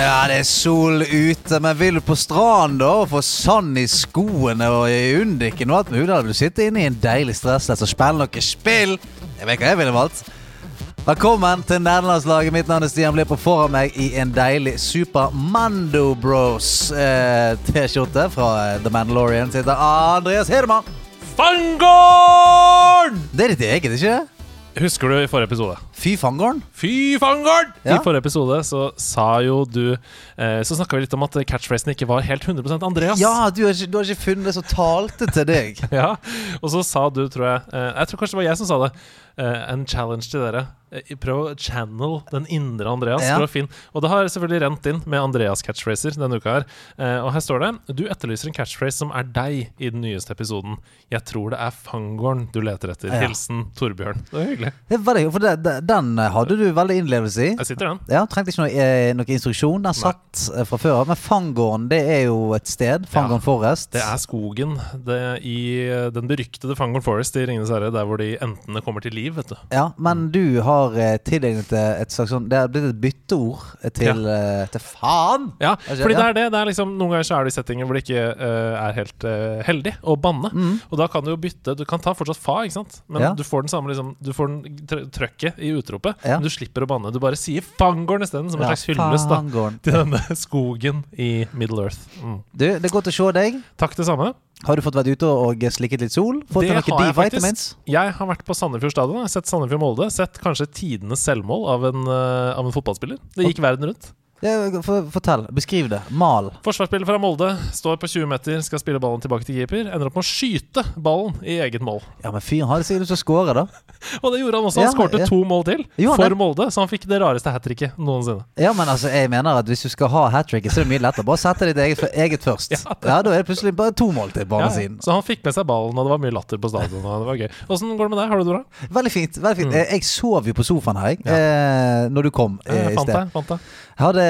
Ja, det er sol ute, men vil du på stranden da og få sand i skoene og i undiken og alt mulig, vil du sitte inne i en deilig stressless og spille noe spill. Jeg vet hva jeg ville valgt. Velkommen til nederlandslaget. Mitt navn er Stian og foran meg i en deilig Super Mando Bros eh, T-skjorte fra eh, The Mandalorian sitter Andreas Hedemann. Fangorn! Det er ditt eget, ikke det? Husker du i forrige episode? Fy fangorn. Fy fangorn! Ja. I forrige episode så sa jo du eh, Så snakka vi litt om at catchphrasen ikke var helt 100% Andreas. Ja, du har, ikke, du har ikke funnet det som talte til deg. Ja, Og så sa du, tror jeg eh, Jeg tror kanskje det var jeg som sa det. Eh, en challenge til dere. Eh, prøv å channel den indre Andreas. Ja. Og det har selvfølgelig rent inn med Andreas catchphraser denne uka her. Eh, og her står det Du etterlyser en catchphrase som er deg i den nyeste episoden. Jeg tror det er fangorn du leter etter. Ja. Hilsen Torbjørn. Det var hyggelig. Det var det, for det, den hadde du veldig innlevelse i. Jeg sitter den. Ja, Trengte ikke noe, noe instruksjon. Den satt Nei. fra før av. Men Fangården det er jo et sted. Fangården Forest. Det er skogen det, i den beryktede Fangorn Forest i Ringenes herre, der hvor de entene kommer til liv, vet du. Ja, Men du har eh, tilegnet det et slags sånn Det er blitt et bytteord eh, til, eh, til faen! Ja, fordi det er det. det er liksom, noen ganger så er du i settinger hvor det ikke eh, er helt eh, heldig å banne. Og da kan du jo bytte Du kan ta fortsatt fa, ikke sant? men Mm. Ja. du får den samme liksom, Du får den tr trøkket i utropet, Ja. men du slipper å banne. Du bare sier 'fangården' isteden, som en Ja, slags hyllest da Fangården. til denne skogen i Middle Earth. Mm. Du, det er godt å se deg. Takk, det samme. Har du fått vært ute og slikket litt sol? Fått Det har jeg D-vitamins? Jeg har vært på Sandefjord stadion. Sett Sandefjord Molde. Sett kanskje tidenes selvmål av en, eh, av en fotballspiller. Det gikk verden rundt. Ja, for, fortell. Beskriv det. Mal. Forsvarsspiller fra Molde står på 20 meter, skal spille ballen tilbake til keeper. Ender opp med å skyte ballen i eget mål. Ja, men fyren har det sikkert lyst til å score, da. Og det gjorde han også. Han Ja, skårte ja. to mål til jo, for? Molde, så han fikk det rareste hat tricket noensinne. Ja, men altså, jeg mener at hvis du skal ha hat tricket, så er det mye lettere. Bare sette ditt eget, eget først. Ja, Da er det plutselig bare to mål til Ja, andre så han fikk med seg ballen, og det var mye latter på stadion. Og det var gøy. Åssen går det med deg? Har du det bra? Veldig fint. veldig fint mm. Jeg sov jo på sofaen her, jeg, eh, når du kom eh, Jeg i sted. deg. Fant deg. Hadde,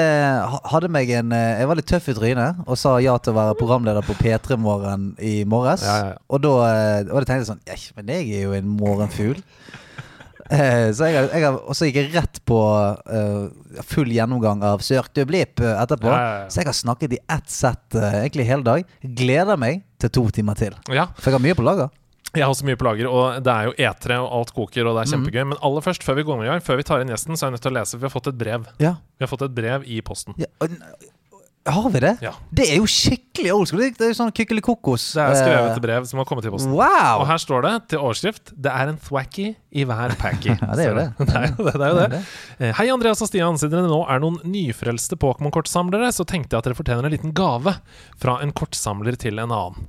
hadde meg en eh, Jeg var litt tøff i trynet og sa ja til å være programleder på P3 Morgen i morges. Ja, ja. Og da eh, og jeg tenkte jeg sånn «Ei, Men jeg er jo en morgenfugl. Eh, så jeg, jeg, og så gikk jeg rett på uh, full gjennomgang av Søk du blipp etterpå. Ja. Så jeg har snakket i ett sett uh, egentlig hele dag. Gleder meg til to timer til. Ja, For jeg har mye på lager. Jeg har så mye på lager, og det er jo E3, og alt koker, og det er kjempegøy. Men aller først, før vi går i gang, før vi tar inn gjesten, så er jeg nødt til å lese. Vi har fått et brev. Ja. Vi har fått et brev i posten. ja og, har vi det? Ja. Det er jo skikkelig old school. Det er jo sånn kykelikokos. Det er skrevet eh, et brev som har kommet i posten. Wow! Og her står det til overskrift 'Det er en thwacky i hver packy'. Ja, det er jo det. Det er jo det. det, er jo Det er det. Eh, Hei, Andreas og Stian. Siden dere nå er noen nyfrelste Pokémon-kortsamlere, så tenkte jeg at dere fortjener en liten gave fra en kortsamler til en annen.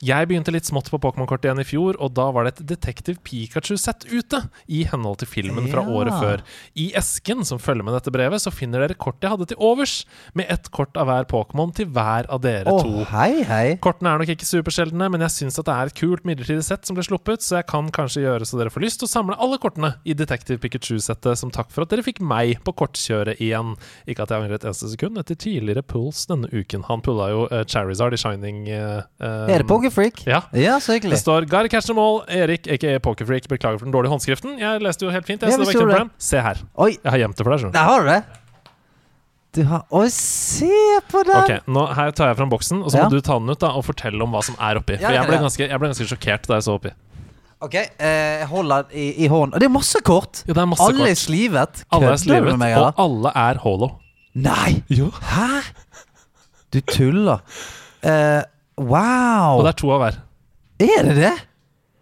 Jeg begynte litt smått på Pokémon-kortet igjen i fjor, og da var det et Detektiv Pikachu-sett ute, i henhold til filmen fra Ja. året før. I esken som følger med dette brevet, så finner dere kortet jeg hadde til overs, med ett kort av hver Pokémon til hver av dere oh, to. hei, hei. Kortene er nok ikke supersjeldne, men jeg syns at det er et kult midlertidig sett som ble sluppet, så jeg kan kanskje gjøre så dere får lyst til å samle alle kortene i Detective Pikachu-settet, som takk for at dere fikk meg på kortkjøret igjen. Ikke at jeg angrer et eneste sekund etter tidligere puls denne uken. Han pulla jo uh, Charizard i Shining. Uh, det Pokerfreak? Ja. Ja, så Det står 'Gotta catch them all', Erik aka Pokerfreak. Beklager for den dårlige håndskriften. Jeg leste jo helt fint. Jeg, Ja, så det var ikke noe problem. Se her. Oi, Jeg har gjemt det for deg. skjønner du. der har du det. Du har Å, se på den! Ok, nå Her tar jeg fram boksen, og så Ja. må du ta den ut da og fortelle om hva som er oppi. For ja, jeg ble ja. ganske, jeg ble ganske sjokkert da jeg så oppi. Ok, eh, jeg holder den i, i hånden. Og det er masse kort! Ja, det er masse Alle er slivet. Alle er Kødder du slivet, med meg, og alle er holo. Nei! Jo. Hæ? Du tuller. Eh, wow! Og det er to av hver. Er det det?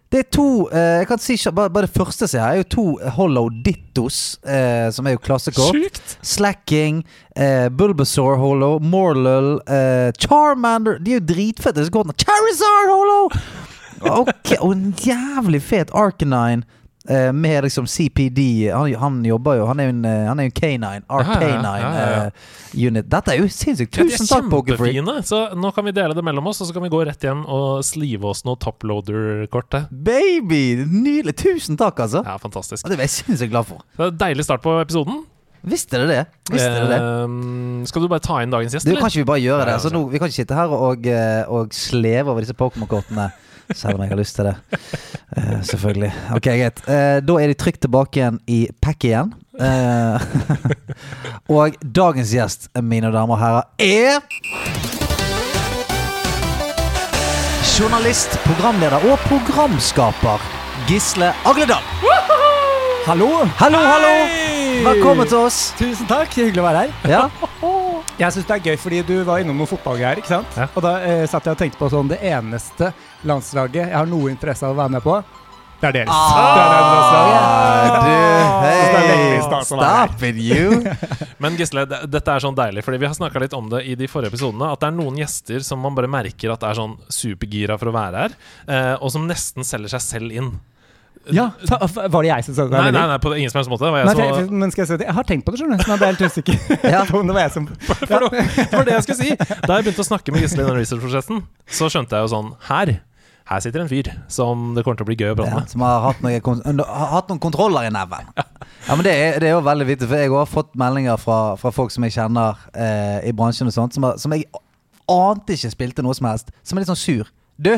Det er to eh, Jeg kan si bare, bare det første jeg er her, er jo to Hollow Dittos, eh, som er jo klassekort. Sjukt! Slacking, eh, Bulbasaur Hollow, Morlull, eh, Charmander De er jo dritfette, disse kortene. Charizard Hollow! Ok, Og en jævlig fet Arcanine. Eh, med liksom CPD. Han, han jobber jo Han er jo en, eh, han er en canine, Ja, ja, eh, unit. Dette er jo sinnssykt. Tusen takk, kjempefine. Så nå kan vi dele det mellom oss, og så kan vi gå rett hjem og slive oss noe toploader-kort. til. Baby! Nydelig. Tusen takk, altså. Ja, fantastisk. Det er jeg sinnssykt glad for. Det er en Deilig start på episoden. Visste dere det? Visste dere det? Ehm, skal du bare ta inn dagens gjest, Du, eller? kan ikke vi bare gjøre det? Altså, nå, vi kan ikke sitte her og, eh, og sleve over disse Pokémon-kortene. Selv om jeg har lyst til det. Uh, selvfølgelig. Ok, greit. Uh, da er de trygt tilbake igjen i pack igjen. Uh, og dagens gjest, mine damer og herrer, er Journalist, programleder og programskaper Gisle Agledal. Hallo! Hallo, hallo! Velkommen til oss. Tusen takk, hyggelig å være her. Ja, Jeg synes det er gøy fordi du var innom noen fotballgreier. ikke sant? Ja. Og da eh, satt jeg og tenkte på sånn Det eneste landslaget jeg har noe interesse av å være med på, det er deres. Det er deres. Ah, du, det er hei, stas å være her. stop it, you. Men Gisle, dette er sånn deilig, fordi vi har snakka litt om det i de forrige episodene. At det er noen gjester som man bare merker at er sånn supergira for å være her, eh, og som nesten selger seg selv inn. Ja, Var det jeg som sa det? Nei, nei, nei, på ingen som helst måte. Det var jeg nei, som for- men skal jeg si det? Jeg har tenkt på det, skjønner du. Nå ble jeg helt usikker Ja. det var jeg som For det var- det var det jeg skulle si. Da jeg begynte å snakke med Gisle i den research-prosessen, så skjønte jeg jo sånn Her her sitter en fyr som det kommer til å bli gøy å prate Ja, som har hatt, noen, kon- har hatt noen kontroller i neven. Ja, men det er, det er jo veldig viktig, for jeg har fått meldinger fra, fra folk som jeg kjenner eh, i bransjen og sånt, som, har, som jeg ante ikke spilte noe som helst, som er litt sånn sur. Du,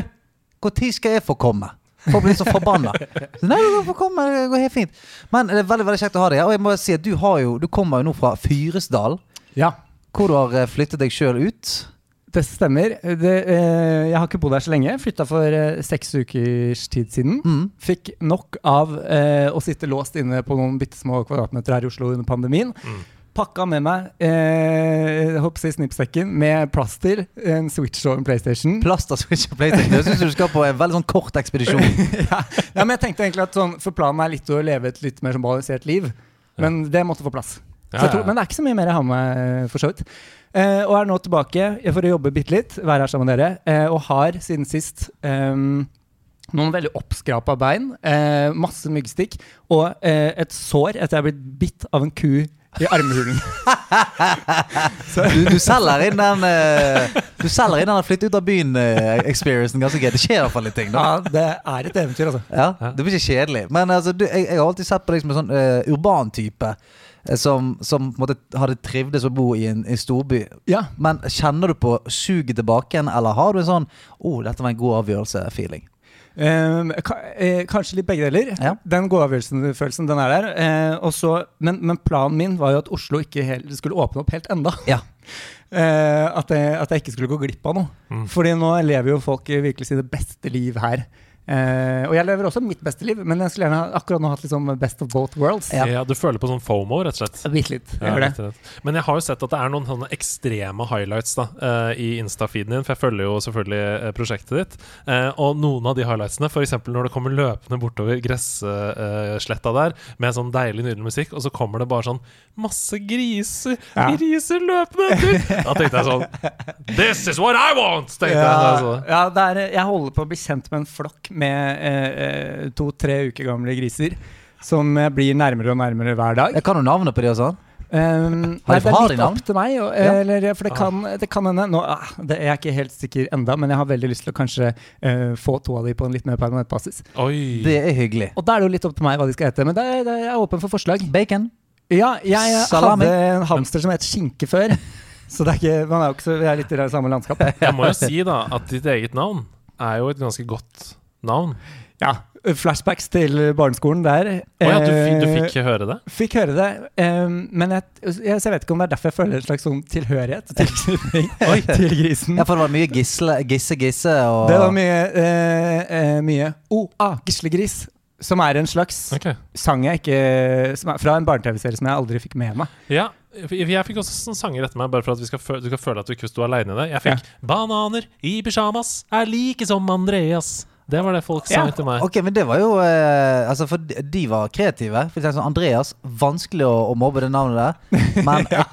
når skal jeg få komme? Folk blir så forbanna. Så, Nei, du kan komme, det går helt fint. Men det er veldig veldig kjekt å ha deg her. Og jeg må si at du, har jo, du kommer jo nå fra Fyresdal, Ja. hvor du har eh, flyttet deg sjøl ut. Det stemmer. Det, eh, jeg har ikke bodd her så lenge. Flytta for eh, seks ukers tid siden. Mm. Fikk nok av eh, å sitte låst inne på noen bitte små kvadratmeter her i Oslo under pandemien. Mm. Pakka med meg eh, hoppsi snippsekken med plaster, en Switch og en PlayStation. Plaster Switch og PlayStation. Jeg syns du skal på en veldig sånn kort ekspedisjon. ja. ja, men jeg tenkte egentlig at sånn, For planen er litt å leve et litt mer sånn balansert liv. Men det måtte få plass. Ja, tror, men det er ikke så mye mer jeg har med meg, eh, for så vidt. Eh, og er nå tilbake for å jobbe bitte litt, være her sammen med dere. Eh, og har siden sist ehm, noen veldig oppskrapa bein, eh, masse myggstikk og eh, et sår etter jeg er blitt bitt av en ku i armhulen. Du, du selger inn den eh, Du selger inn den flytte ut av byen-experiencen ganske greit. Det skjer i hvert fall litt ting. da ja, det er et eventyr, altså. Ja, Det blir ikke kjedelig. Men altså, du, jeg, jeg har alltid sett på deg som en sånn uh, urban type. eh, Som, som måtte, hadde trivdes å bo i en, i en storby. Ja. Men kjenner du på suget tilbake igjen, eller har du en sånn 'Å, oh, dette var en god avgjørelse'-feeling? Ehm, eh, kanskje litt begge deler. Ja. Den godavgjørelsen-følelsen, den er der. Eh, og så- men, men planen min var jo at Oslo ikke helt, skulle åpne opp helt enda. Ja. Eh, at, jeg, at jeg ikke skulle gå glipp av noe. Mm. Fordi nå lever jo folk virkelig sine beste liv her. Eh, og jeg lever også mitt beste liv, men jeg skulle gjerne akkurat nå hatt liksom best of both worlds. Ja. Ja. du føler på sånn fomo, rett og slett. Bitte litt. Jeg Ja, gjør det. Men jeg har jo sett at det er noen sånne ekstreme highlights da uh, i Insta-feeden din, for jeg følger jo selvfølgelig eh, prosjektet ditt. Uh, og noen av de highlightsene, f.eks. når det kommer løpende bortover gressletta der med sånn deilig, nydelig musikk, og så kommer det bare sånn masse griser, Ja. griser løpende etter. Da tenkte jeg sånn This is what I want! tenkte jeg. jeg Ja, ja det er, jeg holder på å bli kjent med en flokk med eh, eh, to-tre uker gamle griser. Som eh, blir nærmere og nærmere hver dag. Jeg kan jo navnet på de og sånn. Um, Har nei, de- det er litt navn? opp til meg. Og, Ja. eller, for det kan, det kan hende nå, ah, det er jeg ikke helt sikker enda, men jeg har veldig lyst til å kanskje uh, få to av de på en litt mer permanent basis. Oi. Det er hyggelig. Og da er det jo litt opp til meg hva de skal hete. Men det er, det er jeg er åpen for forslag. Bacon. Ja, jeg Salami. hadde en hamster som het Skinke før. Så det er ikke, man er jo ikke så, vi er litt i det samme landskapet. Jeg må jo si da at ditt eget navn er jo et ganske godt navn. Ja, Flashbacks til barneskolen der. Oh, ja, du, du Eh, fikk høre det? Fikk høre det, men jeg, jeg, vet ikke om det er derfor jeg føler en slags sånn tilhørighet tilknytning til grisen. Ja, for det var mye gisle, gisse, gisse og Det var mye, eh, eh, mye oh, ah, Gislegris, som er en slags okay. sang jeg ikke som er Fra en barne-TV-serie som jeg aldri fikk med meg. Ja, jeg fikk også sånne sanger etter meg, bare for at vi skal føle, du skal føle at du ikke sto aleine i det. Jeg fikk 'Bananer i pysjamas er like som Andreas'. Det var det folk sa Ja. til meg. Ok, men det var jo eh, Altså, for de de var kreative. For eksempel sånn Andreas, vanskelig å, å mobbe det navnet der. Men ja.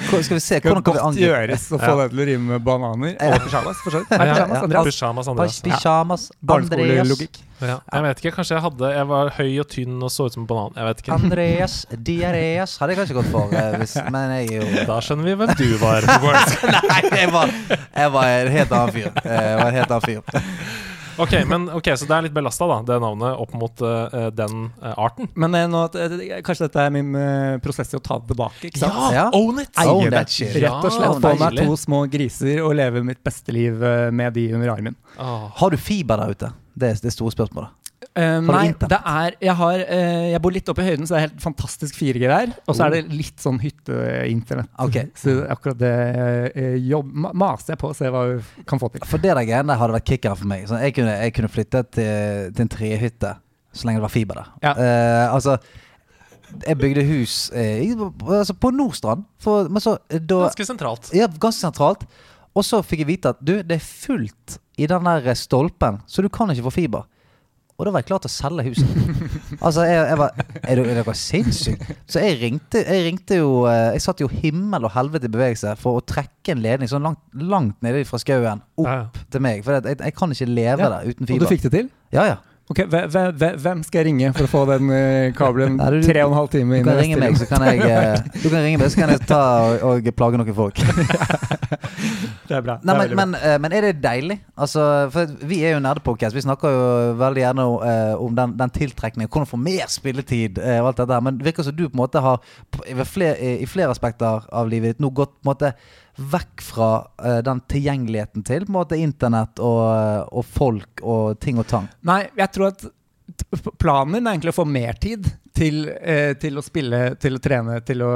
skal vi se hvordan kan vi godt angripe gjøres å få det til å rime med bananer Ja. og pysjamas. for så vidt. Ja. Andreas. Pysjamas Andreas. Pyjamas Andreas. Barneskolelogikk. Ja. Jeg vet ikke, kanskje jeg hadde Jeg var høy og tynn og så ut som en banan. Jeg vet ikke. Andreas Diareas hadde jeg kanskje gått for. eh, Hvis, men jeg jo Da skjønner vi hvem du var. Nei, jeg var, jeg var en helt annen fyr. Jeg var en helt annen fyr. Ok, men ok, Så det er litt belasta, da, det navnet, opp mot eh, den eh, arten. Men eh, nå, at, eh, kanskje dette er min eh, prosess i å ta det tilbake. ikke sant? Ja. Own it! Own Eie det. that shit. Rett og slett Ja, få meg deilig. to små griser og leve mitt beste liv eh, med de under armen. Har du fiber der ute? Det er det store spørsmålet. Eh, du nei, det er Jeg, har, uh, jeg bor litt oppe i høyden, så det er helt fantastisk 4G der. Og så er det litt sånn hytteinternett. Okay. Så akkurat det uh, jobb, maser jeg på å se hva vi kan få til. For det der greiene hadde vært kickeren for meg. Så jeg, kunne, jeg kunne flytte til, til en trehytte så lenge det var fiber der. Ja. Eh, altså Jeg bygde hus i, altså på Nordstrand. For, men så, da, Ganske sentralt. ja, ganske sentralt. Og så fikk jeg vite at du, det er fullt i den der stolpen, så du kan ikke få fiber. Og da var jeg klar til å selge huset. altså, jeg, jeg var Er dere, er sinnssyke? Så jeg ringte, jeg ringte jo eh, Jeg satte jo himmel og helvete i bevegelse for å trekke en ledning sånn langt, langt nede fra skauen opp Ja, ja. til meg. For jeg, jeg kan ikke leve Ja. der uten fiber. Og du fikk det til? Ja, ja. Ok, hve- hve- hve- Hvem skal jeg ringe for å få den eh, kabelen du- tre og en halv time Du inn kan i ringe meg, så kan jeg eh, Du kan ringe meg, så kan jeg ta og, og plage noen folk. Det er bra. Nei, men, men, eh, men er det deilig? Altså, for vi er jo nerdepodcast. Vi snakker jo veldig gjerne om den, den tiltrekningen. Hvordan få mer spilletid og alt dette der. Men det virker som du på en måte har i flere, i flere aspekter av livet ditt nå gått på en måte vekk fra uh, den tilgjengeligheten til på en måte internett og, og folk og ting og tang. Nei, jeg tror at planen min er egentlig å få mer tid til, uh, til å spille, til å trene, til å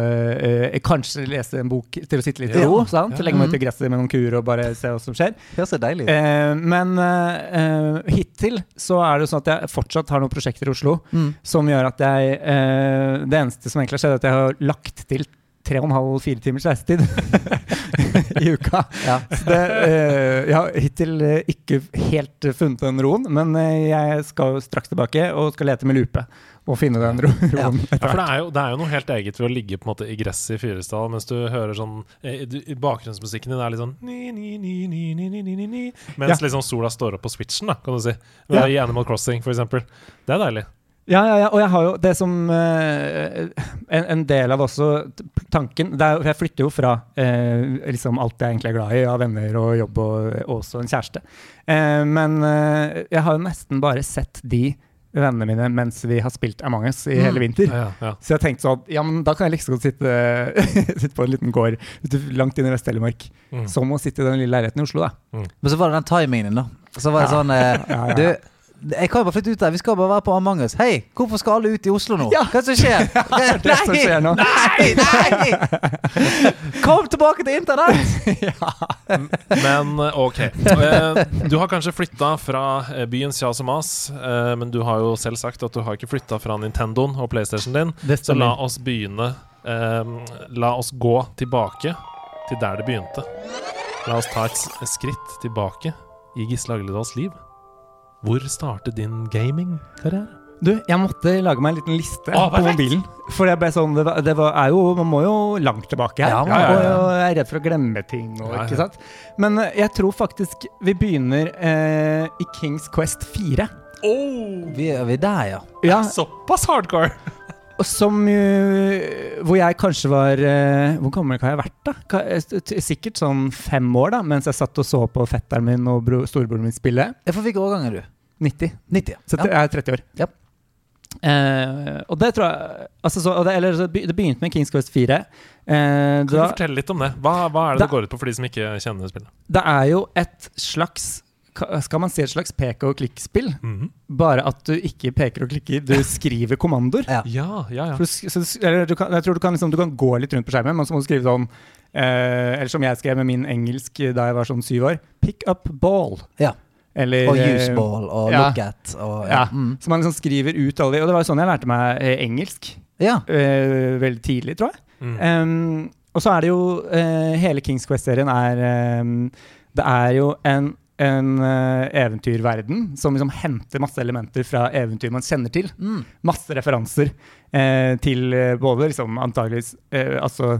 uh, kanskje lese en bok, til å sitte litt i Ja. ro. sant? Ja. Legge meg ut i gresset med noen kuer og bare se hva som skjer. Det er så deilig. Eh, men eh, eh, hittil så er det sånn at jeg fortsatt har noen prosjekter i Oslo Mm. som gjør at jeg eh, Det eneste som egentlig har skjedd, er at jeg har lagt til tre og en halv, fire timers reisetid i uka. Ja. Så det, eh, jeg har hittil eh, ikke helt funnet den roen, men eh, jeg skal straks tilbake og skal lete med lupe og finne den roen. Ja. ja for det er, jo, det er, jo, noe helt eget ved å ligge på en måte i gresset i Fyresdal mens du hører sånn du, Bakgrunnsmusikken din er litt sånn ni, ni, ni, Mens ja. liksom sola står opp på switchen, da, kan du si. Ja. I Animal Crossing, for eksempel. Det er deilig. Ja, ja, ja, og jeg har jo det som eh, en, en del av også tanken det er, Jeg flytter jo fra eh, liksom alt jeg egentlig er glad i, av venner og jobb og, og også en kjæreste. Eh, men eh, jeg har jo nesten bare sett de vennene mine mens vi har spilt Among us i hele vinter. Ja, ja. Så jeg tenkte sånn Ja, men da kan jeg liksom godt sitte, sitte på en liten gård langt inn i Vest-Telemark. Mm. Som å sitte i den lille leiligheten i Oslo, da. Men så var det den timingen din, da. Så var det Ja. sånn Ja, Ja, ja. Du, jeg kan jo bare flytte ut der. Vi skal bare være på Among. Hei, hvorfor skal alle ut i Oslo nå? Ja. Hva er det som skjer? Det er det som skjer nå. Nei, nei! Kom tilbake til internett! Men eh, ok. Eh, Du har kanskje flytta fra eh, byens jas og mas, eh, men du har jo selv sagt at du har ikke flytta fra Nintendoen og PlayStation din. Så la oss begynne La oss gå tilbake til der det begynte. La oss ta et skritt tilbake i Gisle Agledals liv. Hvor startet din gamingkarriere? Du, jeg måtte lage meg en liten liste Å, på mobilen. For jeg ble sånn, det, var, det var, er jo, Man må jo langt tilbake her. Ja, og man må det. jeg er redd for å glemme ting. Og, Ja, ikke sant? Men eh, jeg tror faktisk vi begynner eh, i Kings Quest 4. Oh, Vi er, vi er der, ja. Ja, såpass hardcore! Som jo- Hvor jeg kanskje var eh, Hvor gammel har jeg vært, da? Eh, Sikkert sånn fem år, da, mens jeg satt og så på fetteren min og bro, storebroren min spille. For hvilken årgang er du? 90. 90. Så jeg er 30 år. Ja. Eh, og det tror jeg altså, så, og det, eller, det begynte med Kings Quest 4. Eh, Kan du da, fortelle litt om det? Hva, hva er det Da- det går ut på for de som ikke kjenner spillet? det er jo et slags Skal man si et slags peke og klikk-spill? Mhm. Bare at du ikke peker og klikker, du skriver kommandoer. Ja. Ja, ja, ja. Du, så, du eller du kan, jeg tror du kan, liksom, du kan gå litt rundt på skjermen, men så må du skrive sånn eh, Eller som jeg skrev med min engelsk da jeg var sånn syv år. Pick up ball. Ja. Eller Og use ball og ja. look at og Ja. Mm. Så man liksom skriver ut alle de. Og det var jo sånn jeg lærte meg eh, engelsk. ja. eh, veldig tidlig, tror jeg. Mm. Um, og så er det jo eh, Hele Kings Quest-serien er um, Det er jo en en uh, eventyrverden som liksom henter masse elementer fra eventyr man kjenner til. Mm. Masse referanser uh, til uh, både liksom antageligvis altså,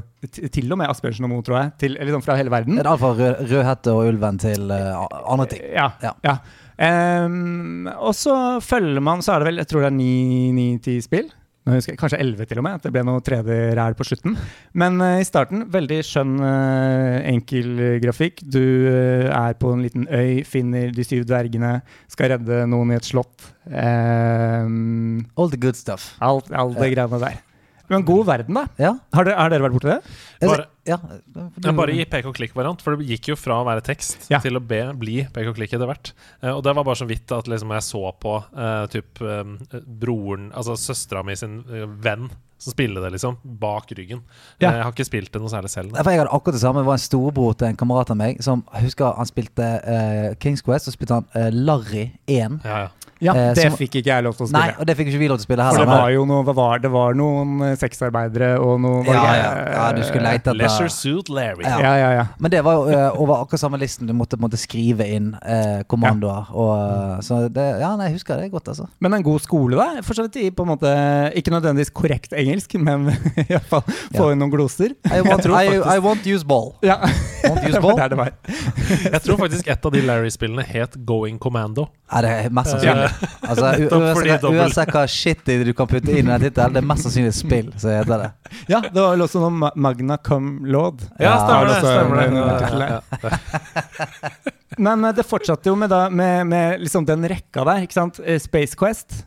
Til og med Asbjørnsen og Moe, tror jeg. Til, liksom fra hele verden. Det er fra rød, Rødhette og Ulven til andre ting. Ja. Ja. ja. Um, og så følger man, så er det vel, jeg tror det er ni-ti spill. Nå husker jeg, Kanskje elleve til og med. At det ble noe 3D-ræl på slutten. Men uh, i starten, veldig skjønn, uh, enkel grafikk. Du uh, er på en liten øy, finner de syv dvergene, skal redde noen i et slott. All the good stuff. alt, all det greiene der. Men god verden, da. Ja. Har dere, har dere vært borti det? Bare- ja. Ja, bare i pek og klikk-variant, for det gikk jo fra å være tekst Ja. til å be, bli pek og klikk etter hvert. Eh, og det var bare så vidt at liksom jeg så på uh, typ eh, broren, altså søstera mi sin uh, venn, som spiller det, liksom, bak ryggen. Ja. Jeg har ikke spilt det noe særlig selv. Ja, Jeg hadde akkurat det samme. Det var en storebror til en kamerat av meg som husker han spilte uh, Kings Quest, Så spilte han uh, Larry 1. Ja, ja. Ja, Eh, Det som- fikk ikke jeg lov til å spille. Nei, og det fikk ikke vi lov til å spille For det var jo noe, var, det var noen eh, sexarbeidere og noe var ja, ja, ja, du skulle leite Leisure etter Suit Larry. Ja. Ja, ja, ja. Men det var jo uh, over akkurat samme listen. Du måtte, måtte skrive inn uh, kommandoer. Og, uh, så det, ja, nei, jeg husker det godt, altså. Men en god skole, da? For så vidt i på en måte Ikke nødvendigvis korrekt engelsk, men iallfall få inn noen gloser. I want, I, I want use ball. Ja, Want use det er ball? det. Jeg tror faktisk et av de Larry-spillene het Going Commando. Er det er mest sannsynlig. Altså, uansett, uansett hva shit du kan putte inn i den tittelen, det er mest sannsynlig et spill som heter det. Ja, det var vel også noe Magna Cum Lord. Ja, stemmer det. altså, Stemmer det. Men eh, det fortsatte jo med, da, med, med liksom den rekka der, ikke sant? Eh, Space Quest.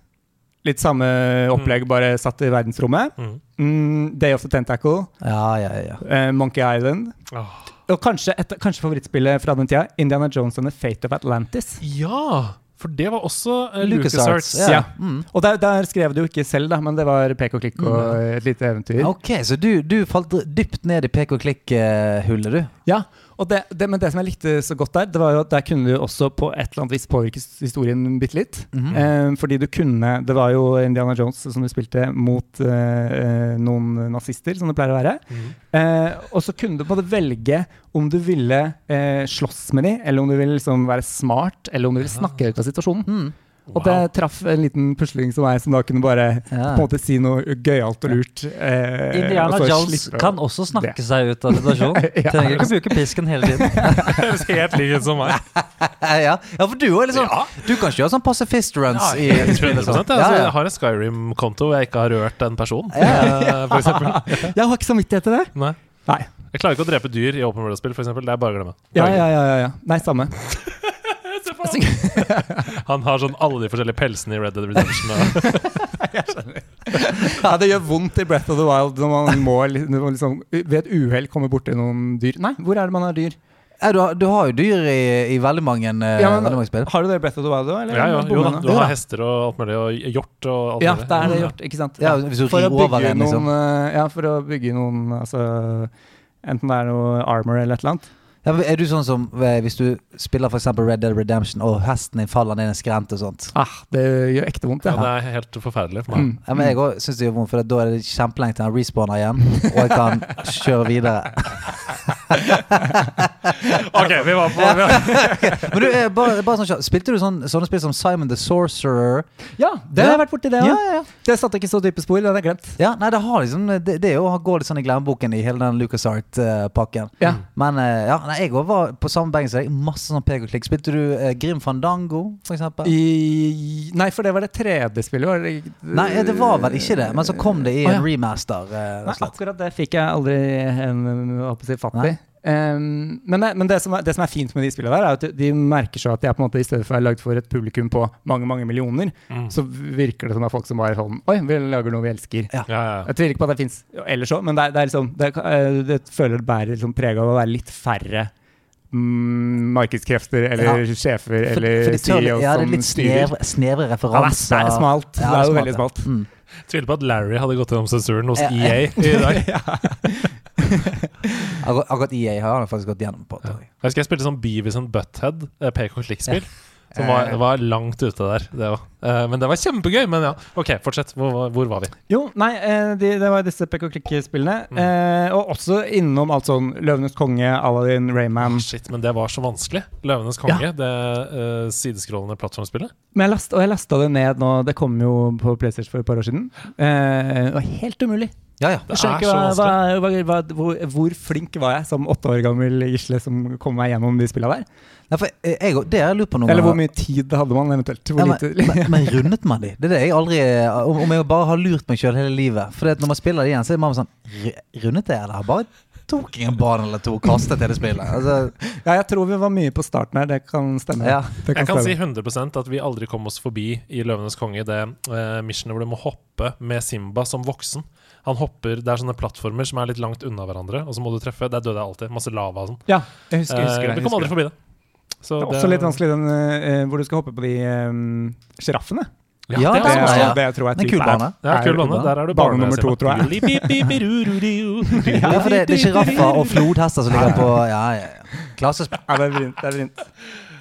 Litt samme opplegg, bare satt i verdensrommet. Mm. Mm, Day of the Tentacle. Ja, ja, ja. eh, Monkey Island. Oh. Og kanskje, et, kanskje favorittspillet fra den tida, Indiana Jones and the Fate of Atlantis. Ja! For det var også uh, LucasArts. Ja. Ja. Mm. Og der, der skrev du jo ikke selv, da, men det var pek og klikk og et lite eventyr. Ok, så du, du falt dypt ned i pek og klikk-hullet, du. Ja, det, det, Men det som jeg likte så godt der, det var jo at der kunne du også på et eller annet vis påvirke historien bitte litt. Mhm. eh, fordi du kunne Det var jo Indiana Jones som du spilte mot eh, eh, noen nazister, som det pleier å være. Mhm. Eh, og så kunne du på en måte velge om du ville eh, slåss med dem, eller om du ville liksom være smart, eller om du ville snakke ut av situasjonen. Mm. Og det traff en liten pusling som meg, som da kunne bare Ja. på en måte si noe gøyalt og lurt. Eh, Indiana og Jones kan også snakke seg ut av situasjonen. Ja. Trenger ikke å bruke pisken hele tiden. Høres helt lik ut som meg. ja. ja, for du òg. liksom Du kan kjøre sånn pacifist runs. i, i 100 spillet. sånn. altså. Jeg har en Skyrim-konto hvor jeg ikke har rørt en person, Ja, eh, for eksempel. Jeg har ikke samvittighet til det. Nei. Nei. Jeg klarer ikke å drepe dyr i Open World-spill, for eksempel. Det er bare å glemme. Ja, ja, ja, ja, ja. Nei, samme. Han har sånn alle de forskjellige pelsene i Red Dead Redemption. Ja, det gjør vondt i Breath of the Wild når man må når man liksom, ved et uhell komme borti noen dyr. Nei, hvor er det man har dyr? Ja, du, har, du har jo dyr i, i veldig mange, eh, Ja, men- veldig mange spill. Har du det i Breath of the Wild òg? ja, ja, jo da, du Ja. har hester og alt mulig, og hjort og alt Ja, mulig. det er det hjort, ikke sant? Ja, hvis du for, å rir over bygge en, liksom. noen, eh, ja, for å bygge noen altså, Enten det er noe armor eller et eller annet. Ja, er du sånn som eh, hvis du spiller eksempel Red Dead Redemption, og hesten din faller ned en skrent og sånt? Ah, det gjør ekte vondt, Ja, det. det er helt forferdelig for meg. Mm. Ja, men Jeg òg syns det gjør vondt, for da er det kjempelenge til han respawner igjen, og jeg kan kjøre videre. Ok, vi var på Men du, eh, bare, bare sånn Spilte du sånn, sånne spill som Simon the Sorcerer? Ja, det har jeg vært borti, det òg. Ja, ja, ja. Det satte ikke så dype spor, det hadde jeg glemt. Ja, nei, det har liksom Det, det er jo å gå litt sånn i glemmeboken i hele den LucasArt-pakken. Ja. Men eh, ja, nei, jeg òg var på samme benk som deg. Masse sånn pek og klikk. Spilte du eh, Grim Fandango, for eksempel? I, nei, for det var det tredje spillet. Var det, Nei, det var vel ikke det, men så kom det i Å, ja. en remaster. eh, Nei, akkurat det fikk jeg aldri en, jeg si, fatt i. Um, men det, men det, som er, det som er fint med de spillene der, er at de- merker så at de er på en måte i stedet for å være lagd for et publikum på mange mange millioner, Mm. så virker det som det er folk som bare sånn Oi, vi lager noe vi elsker. ja, ja. Jeg tviler ikke på at det fins ellers òg, men det, er, det er liksom det, det føler det bærer liksom preg av å være litt færre mm, markedskrefter eller sjefer eller for de tør, CEOs ja, det er som litt styrer. snevre, referanser. Ja, det er, referanser. det er smalt. Det er jo veldig ja. smalt. Mm. Tviler på at Larry hadde gått gjennom sensuren hos Ja. EA i dag. Akkurat, EA har han faktisk gått gjennom på. Ja. jeg. Husker jeg spilte sånn Beavis and Butthead, eh, pek og klikk-spill. Som var, var langt ute der, det eh, men det var kjempegøy. Men ja, OK, fortsett. Hvor, hvor var vi? Jo, nei, eh, de, det var disse pekk og klikk-spillene. Mm. Eh, og også innom alt sånn Løvenes konge, Aladdin, Rayman. Shit, men det var så vanskelig. 'Løvenes konge', det uh, sideskrollende plattformspillet. Men jeg last, og jeg lasta det ned nå. Det kom jo på PlayStation for et par år siden. Eh, det var helt umulig. Ja, ja. Det er så vanskelig. hva, hva, hva, hvor, hvor flink var jeg som åtte år gammel Gisle som kom meg gjennom de spilla der? Ja, for jeg, jeg, det jeg lurer på noe Eller hvor mye tid hadde man eventuelt? Hvor Ja, men, men, men rundet man de? Det er det jeg aldri Om om jeg bare har lurt meg sjøl hele livet. For når man spiller det igjen, så er man sånn Rundet jeg, eller bare tok ingen barn bane eller to og kastet til det spillet? Altså, Ja, jeg tror vi var mye på starten her. Det kan stemme. Ja. Det Jeg kan si stemme. 100 at vi aldri kom oss forbi i 'Løvenes konge' det uh, missionet hvor du må hoppe med Simba som voksen. Han hopper, Det er sånne plattformer som er litt langt unna hverandre, og så må du treffe. Der døde jeg alltid. Masse lava og sånn. Ja, jeg husker, jeg husker Eh, det. vi jeg kom aldri forbi det. Så Det er også litt vanskelig den uh, hvor du skal hoppe på de um, ja, Ja, det Det, er også- ja. det tror jeg Det er typ kul bane. Ja, kul bane. Der er du bane barne- nummer to, tror jeg. ja, for det, det er sjiraffer og flodhester som ligger på Ja, ja, ja. Klassespill. Ja, det er vrient. Det er vrient.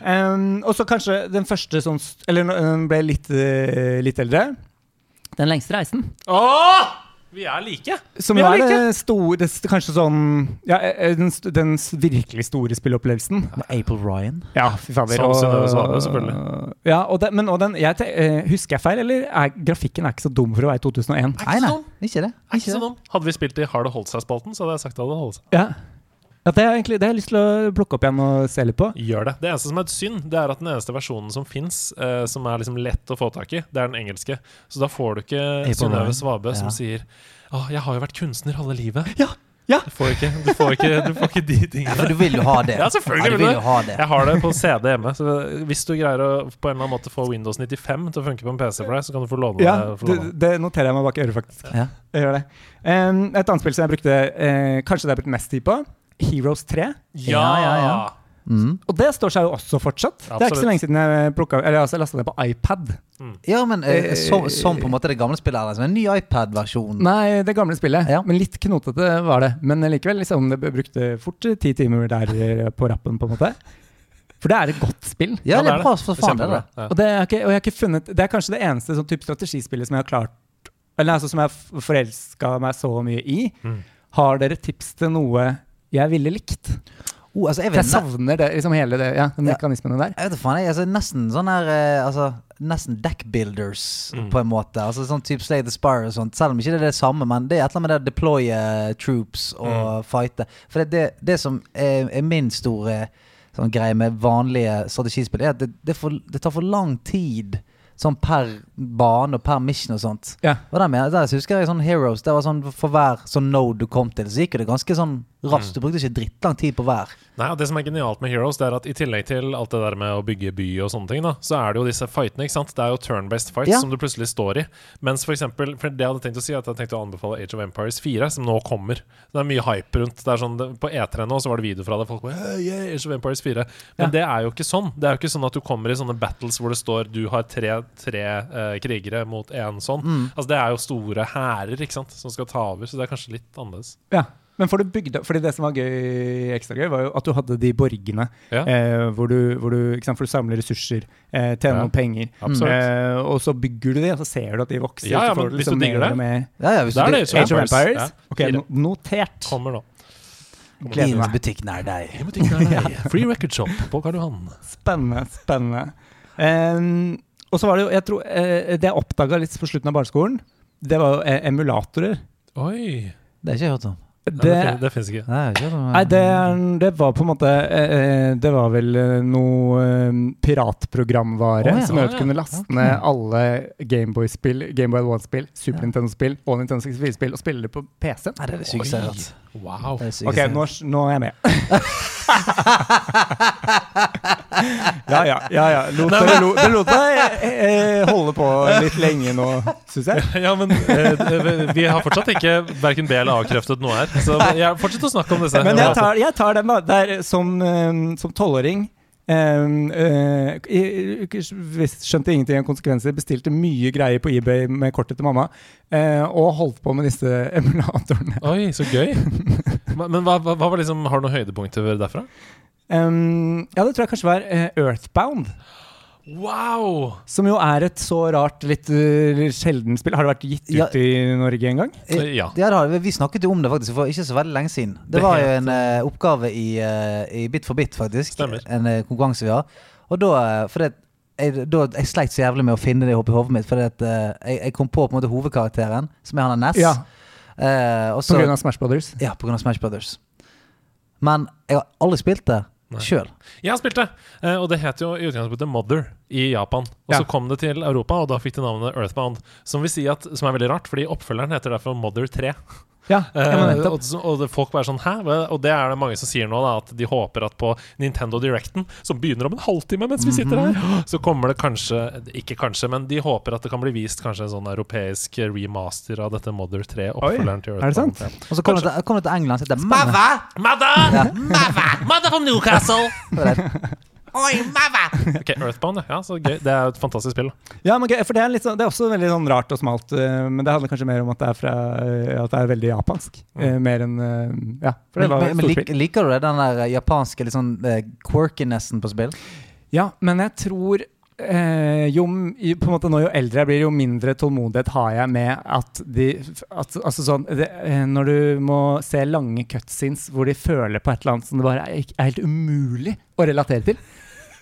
Um, og så kanskje den første som Eller den ble litt, uh, litt eldre. Den lengste reisen. Åh! Vi er like! Som Vi er like. det store det, Kanskje sånn Ja, eh, den, den virkelig store spilleopplevelsen. Med April Ryan. Ja, fy fader. Som Synnøve Svane, selvfølgelig. Ja, og det, men og den jeg, eh, Husker jeg feil, eller er grafikken er ikke så dum for å være 2001? Nei, nei, ikke det. Er ikke så. Hadde vi spilt i Har det holdt seg-spalten, så hadde jeg sagt at det hadde holdt seg. Ja. Ja det, er egentlig, det har jeg lyst til å plukke opp igjen og se litt på. Gjør det. Det eneste som er et synd, det er at den eneste versjonen som fins, eh, som er liksom lett å få tak i, det er den engelske. Så da får du ikke Synnøve Svabø Svabe som sier Å, jeg har jo vært kunstner halve livet. Ja, ja. Du får ikke, du får ikke, du får ikke de Ja, for du vil jo ha det. Ja, selvfølgelig Ja, du vil du ha det. Jeg har det på CD hjemme. Så hvis du greier å på en eller annen måte få Windows 95 til å funke på en PC for deg, så kan du få låne Ja, det. få det, låne det. det noterer jeg meg bak øret, faktisk. Ja. Jeg gjør det. Um, et annet spill som jeg brukte uh, Kanskje det jeg brukte mest tid på. Heroes 3. Ja, ja, ja. Mm. Og det står seg jo også fortsatt. Det er ikke så lenge siden jeg plukka Eller altså, jeg lasta det på iPad. Ja, men eh, Eh, som, som på en måte det gamle spillet er, liksom en ny iPad-versjon. Nei, det gamle spillet. Ja. Men litt knotete var det. Men likevel, liksom, det brukte fort ti timer der eh, på rappen, på en måte. For det er et godt spill. Ja, det er bra for Det er faen, det. da. Og, det er ikke, og jeg har ikke funnet Det er kanskje det eneste sånn type strategispillet som jeg har klart Eller altså som jeg har forelska meg så mye i. Mm. Har dere tips til noe jeg ville likt? Oh, altså, jeg jeg savner det, liksom hele det, ja, de Ja. mekanismene der. jeg vet faen, jeg, altså, nesten sånn her eh, altså, Nesten deckbuilders, Mm. på en måte. Altså Sånn type Slay the Spire og sånt. Selv om ikke det er det samme, men det er et eller annet med det å deploye troops og fighte. For det, det, det som er, er min store sånn greie med vanlige strategispill, er at det, det, for, det tar for lang tid. Sånn per bane og per mission og sånt. Ja. Hva det mener, der så husker jeg sånn Heroes. Det var sånn For hver sånn node du kom til, så gikk det ganske sånn raskt. Du brukte ikke drittlang tid på hver. Nei, og Det som er genialt med Heroes, det er at i tillegg til alt det der med å bygge by og sånne ting, da, så er det jo disse fightene. ikke sant? Det er jo turn-based fights Ja. som du plutselig står i. Mens for eksempel, for det jeg hadde tenkt å si, at jeg tenkte å anbefale Age of Empires 4, som nå kommer. Det er mye hype rundt. Det er sånn, På E3 nå så var det video fra det. Folk bare hey, yeah, Age of Empires 4. Men Ja. det er jo ikke sånn. Det er jo ikke sånn at du kommer i sånne battles hvor det står du har tre, tre uh, krigere mot én sånn. Mm. Altså Det er jo store hærer som skal ta over, så det er kanskje litt annerledes. Ja. Men for du bygd Fordi det som var gøy, ekstra gøy, var jo at du hadde de borgene Ja. eh, hvor, du, hvor du ikke sant, For du samler ressurser, eh, tjener Ja. noen penger. Absolutt. Eh, og så bygger du de, og så ser du at de vokser. Ja, ja, men hvis liksom du digger det, Med. Ja, ja, hvis det er det Age of Empires? Ja. Ok, no notert. Kommer nå. Gleder meg. butikk nær deg. I butikken er det Free Record Shop på Karl Johan. Spennende, spennende. Um, og så var det jo, jeg tror, eh, Det jeg oppdaga litt på slutten av barneskolen, det var jo eh, emulatorer. Oi! Det er ikke jeg hørt om. Det, det, det fins ikke. Nei, ikke hørt nei, det, det var på en måte eh, eh, Det var vel eh, noe eh, piratprogramvare oh, ja. som gjør at du kunne laste ned alle Gameboy-spill, Gameboy Advance-spill, Super Nintendo-spill og Nintendo 64-spill og spille det på PC. Nei, det er sykt hørt. Wow. Ok, nå, nå er jeg med. ja, ja. ja, ja. Lot, dere lo, dere lot meg holde på litt lenge nå, syns jeg. Ja, men eh, vi har fortsatt ikke verken B- eller A-kreftet noe her. Så fortsett å snakke om disse. Men jeg tar, jeg tar den, da. Der, som eh, som tolvåring Um, jeg skjønte ingenting av konsekvenser. Bestilte mye greier på eBay med kortet til mamma. Uh, og holdt på med disse emulatorene. Oi, så gøy. Men hva, hva hva var liksom, har du noen høydepunkter derfra? Um, ja, det tror jeg kanskje var uh, Earthbound. Wow! Som jo er et så rart, litt uh, sjelden spill. Har det vært gitt Ja. ut i Norge en gang? Eh, Ja. det har. Vi snakket jo om det faktisk for ikke så veldig lenge siden. Det, Det var jo en uh, oppgave i, uh, i Bit for bit, faktisk. Stemmer. En uh, konkurranse vi har. Og da eh, For det, jeg, da, jeg sleit så jævlig med å finne det oppi hodet mitt. for at eh, jeg, jeg kom på på en måte hovedkarakteren, som er han av Ness. Ja, Eh, og på grunn av Smash Brothers. Ja, på grunn av Smash Brothers. Men jeg har aldri spilt det sjøl. Jeg har spilt det, eh, og det heter jo i utgangspunktet Mother i Japan. Og Ja. så kom det til Europa, og da fikk det navnet Earthbound. Som vil si at, som er veldig rart, fordi oppfølgeren heter derfor Mother 3. Ja, ja men Eh, og, og folk bare sånn Hæ? Og det er det mange som sier nå, da, at de håper at på Nintendo Directen, som begynner om en halvtime mens vi sitter her, så kommer det kanskje Ikke kanskje, men de håper at det kan bli vist kanskje en sånn europeisk remaster av dette Mother 3, oppfølgeren til er det Earthbound. sant? Og så kommer det, til, det til England, så sier Mava! Mother! Mother! Mother from Newcastle! Oi! Ok, Earthbound, ja. ja. Så gøy. Det er et fantastisk spill. Ja, men gøy, for det er, litt sånn, det er også veldig sånn rart og smalt, eh, men det handler kanskje mer om at det er, fra, eh, at det er veldig japansk. eh, mer enn eh, Ja, for det Men, var men, et men stort lik, spill. liker du det, den der eh, japanske litt sånn eh, quirkinessen på spill? Ja, men jeg tror eh, jo, m- i- på en måte Nå jo eldre jeg blir, jo mindre tålmodighet har jeg med at de at, Altså sånn det, eh, Når du må se lange cutscenes hvor de føler på et eller annet som det bare er, er helt umulig å relatere til.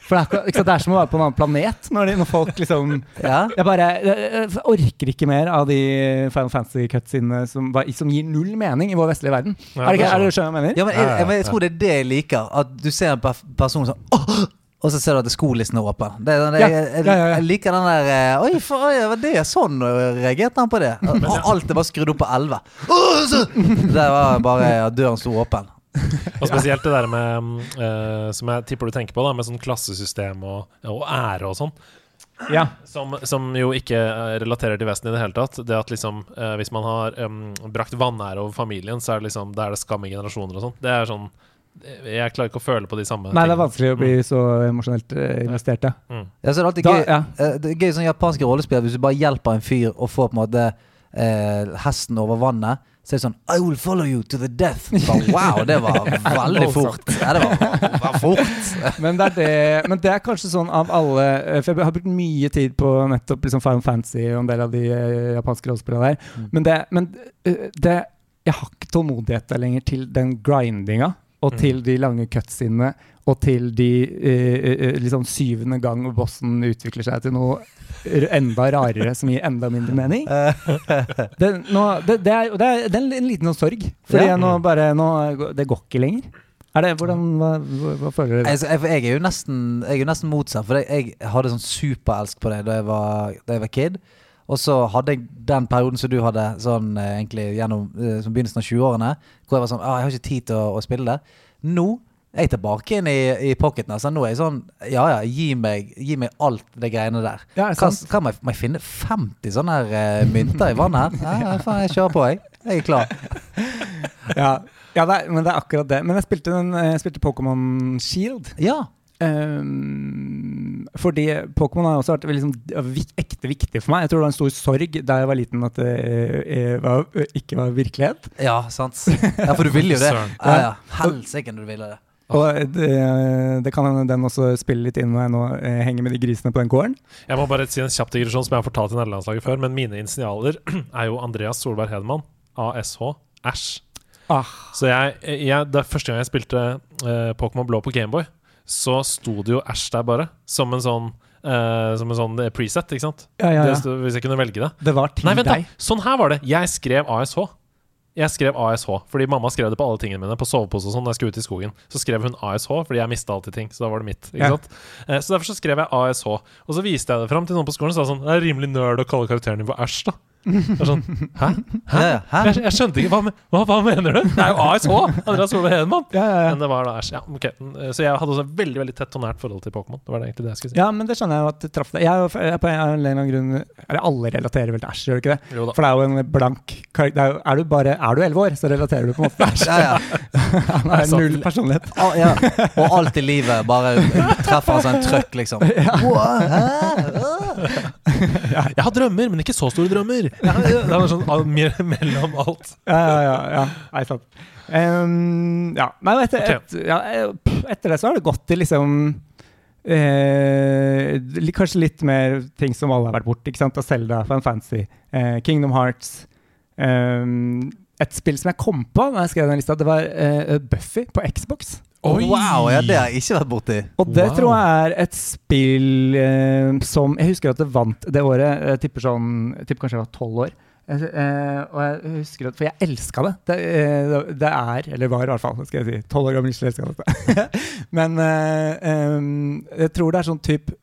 For det er, ikke sant, det er som å være på en annen planet når, de, når folk liksom Ja. Jeg bare jeg, orker ikke mer av de Final Fantasy-cutscenene som, som gir null mening i vår vestlige verden. Ja, er det ikke det du skjønner hva jeg mener? Ja, men jeg, jeg, jeg tror det er det jeg liker. At du ser en person som «Åh!» Og så ser du at skolisten er åpen. Det, det, Ja, jeg, jeg, jeg liker den der eh, Oi, for, oi, var det sånn? Reagerte han på det? Og alt er bare skrudd opp på 11. Det var bare at døren sto åpen. Og spesielt det der med mm, eh, Som jeg tipper du tenker på, da med sånn klassesystem og, og ære og sånn. Ja. Som, som jo ikke eh, relaterer til Vesten i det hele tatt. Det at liksom uh, Hvis man har um, brakt vanære over familien, så er det liksom Da er det skam i generasjoner og sånn. Det er sånn Jeg klarer ikke å føle på de samme Nei, det er tingene. vanskelig å bli så emosjonelt investert, ja. Mm. Ja, så er det alltid Da- gøy ja. Det er gøy sånn japanske rollespill Hvis du bare hjelper en fyr å få på en måte eh, hesten over vannet, så er det sånn I will follow you to the death. Bare, wow, det var veldig fort. Ja, det var, var fort. Men det, det, men det er kanskje sånn av alle eh, For jeg har brukt mye tid på nettopp liksom Final Fantasy og en del av de eh, japanske rollespillene der. Mm. Men, det, men eh, det, jeg har ikke tålmodighet lenger til den grindinga. Og Mm. til de lange cutsidene, og til de eh, eh, liksom syvende gang bossen utvikler seg til noe enda rarere som gir enda mindre mening. Det, nå, det, det, er, det, er, det er en liten sånn sorg. Fordi Ja. nå bare nå, Det går ikke lenger. Er det, hvordan, hva, hva, hva føler dere? Altså, jeg, jeg er jo nesten Jeg er jo nesten motsatt, for jeg, jeg hadde sånn superelsk på det da jeg var, da jeg var kid. Og så hadde jeg den perioden som du hadde, sånn eh, egentlig gjennom eh, som begynnelsen av 20-årene, hvor jeg var sånn ah, Jeg har ikke tid til å, å spille det. Nå er jeg tilbake inn i, i pocketen. Altså, nå er jeg sånn Ja ja, gi meg, gi meg alt det greiene der. Ja, kan, kan man, man finne 50 sånne her uh, mynter i vannet her? Ja, ja, faen, jeg kjører på, jeg. Jeg er klar. Ja, ja det er, men det er akkurat det. Men jeg spilte, den, jeg spilte Pokémon Shield. Ja. Ehm, fordi Pokémon har også vært liksom, ekte viktig for meg. Jeg tror det var en stor sorg da jeg var liten at det eh, var, ikke var virkelighet. Ja, sant. Ja, for du vil jo det. Ja, ja. Helsike når du vil det. Og det, det kan hende den også spiller litt inn når jeg nå eh, henger med de grisene på den gården. Jeg må bare si en kjapp digresjon som jeg har fortalt i nederlandslaget før, men mine initialer er jo Andreas Solberg Hedman. ASH. Æsj. Ah. Så jeg, jeg, da første gang jeg spilte eh, Pokémon Blå på Gameboy, så sto det jo Æsj der bare. Som en sånn, Uh, som en sånn preset, ikke sant? Ja, ja, ja. Det, hvis jeg kunne velge det. Det var til Nei, vent, da! Sånn her var det. Jeg skrev ASH. Jeg skrev ASH, fordi mamma skrev det på alle tingene mine. På sovepose og sånn da jeg skulle ut i skogen. Så skrev hun ASH, fordi jeg mista alltid ting. Så da var det mitt. Ikke sant? Uh, så derfor så skrev jeg ASH. Og så viste jeg det fram til noen på skolen og sa sånn Det er rimelig nerd å kalle karakteren din for Æsj, da. Det er sånn, Hæ? Hæ? Ja, ja. Hæ? Jeg, jeg skjønte ikke. Hva, hva, hva mener du? Det er jo ASH! Andreas Solveig Hedemann. Ja, ja, ja. Men det var da Æsj. Ja, ok. Eh, Så jeg hadde også et veldig veldig tett og nært forhold til Pokémon. Det var det egentlig det jeg skulle si. ja, men det skjønner jeg jo at det traff deg. Jeg, er jeg, på en eller annen grunn Eller alle relaterer vel til Æsj, gjør du ikke det? Jo da. For det er jo en blank karakter. det Er, jo- er du bare Er du elleve år, så relaterer du på en måte til Æsj. Ja, ja. Han har null personlighet. Al ja. Og alt i livet bare treffer som en trøkk, liksom. Wow, hæ? Jeg har drømmer, men ikke så store drømmer. Ja, det var sånn mellom alt. Ja, ja, ja. Nei, sant. Um, ja. Men etter, et, ja, eh, etter det så har det gått til liksom eh, Kanskje litt mer ting som alle har vært borti. ikke sant? Av Zelda, Fan Fantasy, eh, Kingdom Hearts. Um, et spill som jeg kom på da jeg skrev den lista, det var eh, Buffy på Xbox. Oi! Wow, ja, det har jeg ikke vært borti. Og det Wow. tror jeg er et spill eh, som Jeg husker at det vant det året. Jeg tipper sånn Jeg tipper kanskje jeg var tolv år. Eh, eh, og jeg husker at, For jeg elska det. Det, eh, det er, eller var i hvert fall, skal jeg si. Tolv år gammel Lisle elska dette. Men eh, jeg tror det er sånn type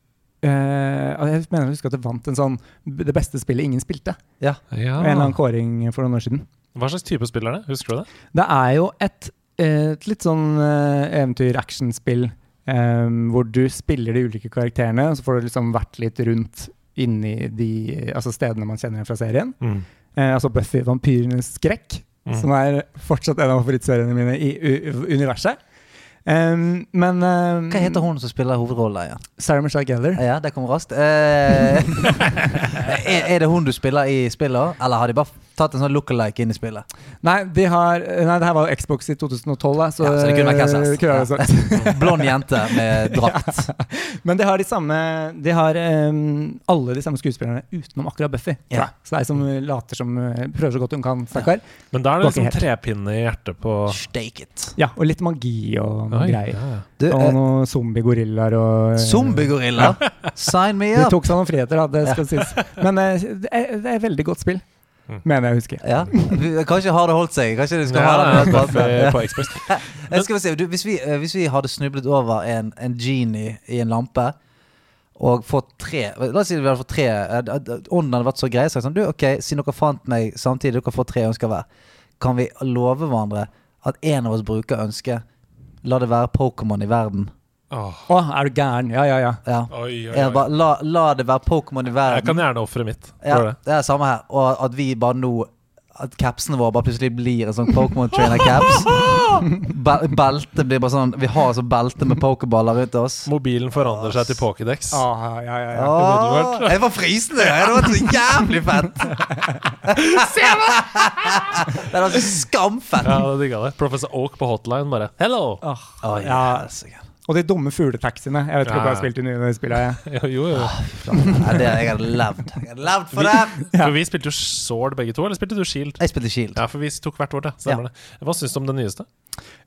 Jeg mener jeg husker at det vant en sånn Det beste spillet ingen spilte. Ja. En eller annen kåring for noen år siden. Hva slags type spill er det? Husker du det? Det er jo et, eh, et litt sånn uh, eventyr-actionspill um, hvor du spiller de ulike karakterene, og så får du liksom vært litt rundt inni de altså stedene man kjenner igjen fra serien. Eh, altså Buffy vampyrenes skrekk, Mm. som er fortsatt en av favorittseriene mine i u universet. Um, men um, Hva heter hun som spiller hovedrollen Ja? Sarah Michelle Gellar. Ja, det kom raskt. Uh, er, er det hun du spiller i spillet, eller har de bare tatt en sånn look-alike inn i spillet? Nei, de har, nei, det her var jo Xbox i 2012, da, så, Ja, så det kunne vært helst. eh, helst. Blond jente med drakt. Men de har de samme De har um, alle de samme skuespillerne utenom akkurat Buffy. Ja. Så det er ei som later som eh, Prøver så godt hun kan, stakkar. Men da er det liksom trepinne i hjertet på Stake it. Ja. og litt magi og noe Oi, greier. ja, ja. Du, Og eh, noen zombie-gorillaer og eh, Zombiegorilla. Sign me De up. tok seg noen friheter, da, det skal sies. Men det, er, det er et veldig godt spill, Mm. mener jeg husker. Ja. Kanskje har det holdt seg. Kanskje du skal Ja, ha det på Xbox. Jeg skal se, du, hvis, vi, eh, hvis vi hadde snublet over en, en genie i en lampe og fått tre La oss si vi hadde fått tre eh, Ånden hadde vært så grei. Så sånn, du, ok, Siden dere fant meg samtidig, dere får tre ønsker hver, kan vi love hverandre at en av oss bruker ønsket La det være Pokémon i verden. Åh, oh, er du gæren? Ja, ja, ja. Ja. Oi, oi, oi. bare, la, la det være Pokémon i verden. Jeg kan gjerne ofre mitt Ja, det. det er samme her. Og at vi bare nå At capsene våre bare plutselig blir en sånn Pokémon Trainer caps. Bel beltet blir bare sånn Vi har sånn belte med pokerballer rundt oss. Mobilen forandrer seg til Pokédex. Ah, ja, ja, ja. Oh, jeg var frysende! Det var så jævlig fett! det hadde så skamfett! Ja, det digga det. Professor Oak på hotline bare Hello! Oh, oh, yes. ja. Og de dumme fugletaxiene. Jeg vet ikke om jeg har spilt i de spiller, ja. Jo, jo, jo. Ja, det, jeg har levd. Jeg har levd for det! For vi spilte jo Sword begge to, eller spilte du Shield? Jeg spilte Shield. Ja, for vi tok hvert vårt, ja. Det. Hva syns du om det nyeste?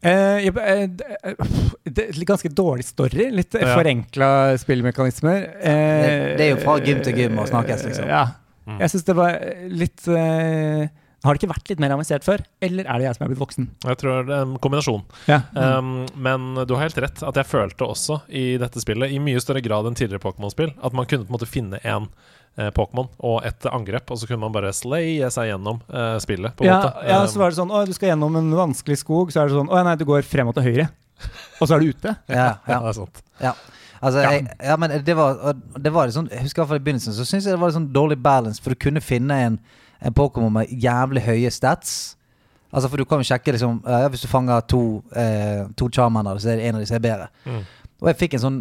Eh, jeg, eh, det- eh, det er ganske dårlig story. Litt Ja. forenkla spillmekanismer. Eh, Det- det er jo fra gym til gym og snakkes, liksom. Ja. Mm. Jeg syns det var litt eh, Har det ikke vært litt mer avansert før? Eller er det jeg som er blitt voksen? Jeg tror det er en kombinasjon. Ja. Um, men du har helt rett. At jeg følte også i dette spillet, i mye større grad enn tidligere Pokémon-spill, at man kunne på en måte finne en eh, Pokémon og et angrep, og så kunne man bare slaye seg gjennom eh, spillet. På en ja, måte. ja, så var det sånn Å, du skal gjennom en vanskelig skog. Så er det sånn Å nei, du går frem og til høyre. Og så er du ute. Ja, ja, ja. det er sant. Altså, Ja. Jeg, ja, men det var, det var sånn Jeg husker i hvert fall i begynnelsen Så synes jeg det var litt sånn dårlig balance, for du kunne finne en, en Pokémon med jævlig høye stats. Altså, for du kan jo sjekke liksom uh, Hvis du fanger to, uh, to Charmander, så er det en av de som er bedre. Mm. Og jeg fikk en sånn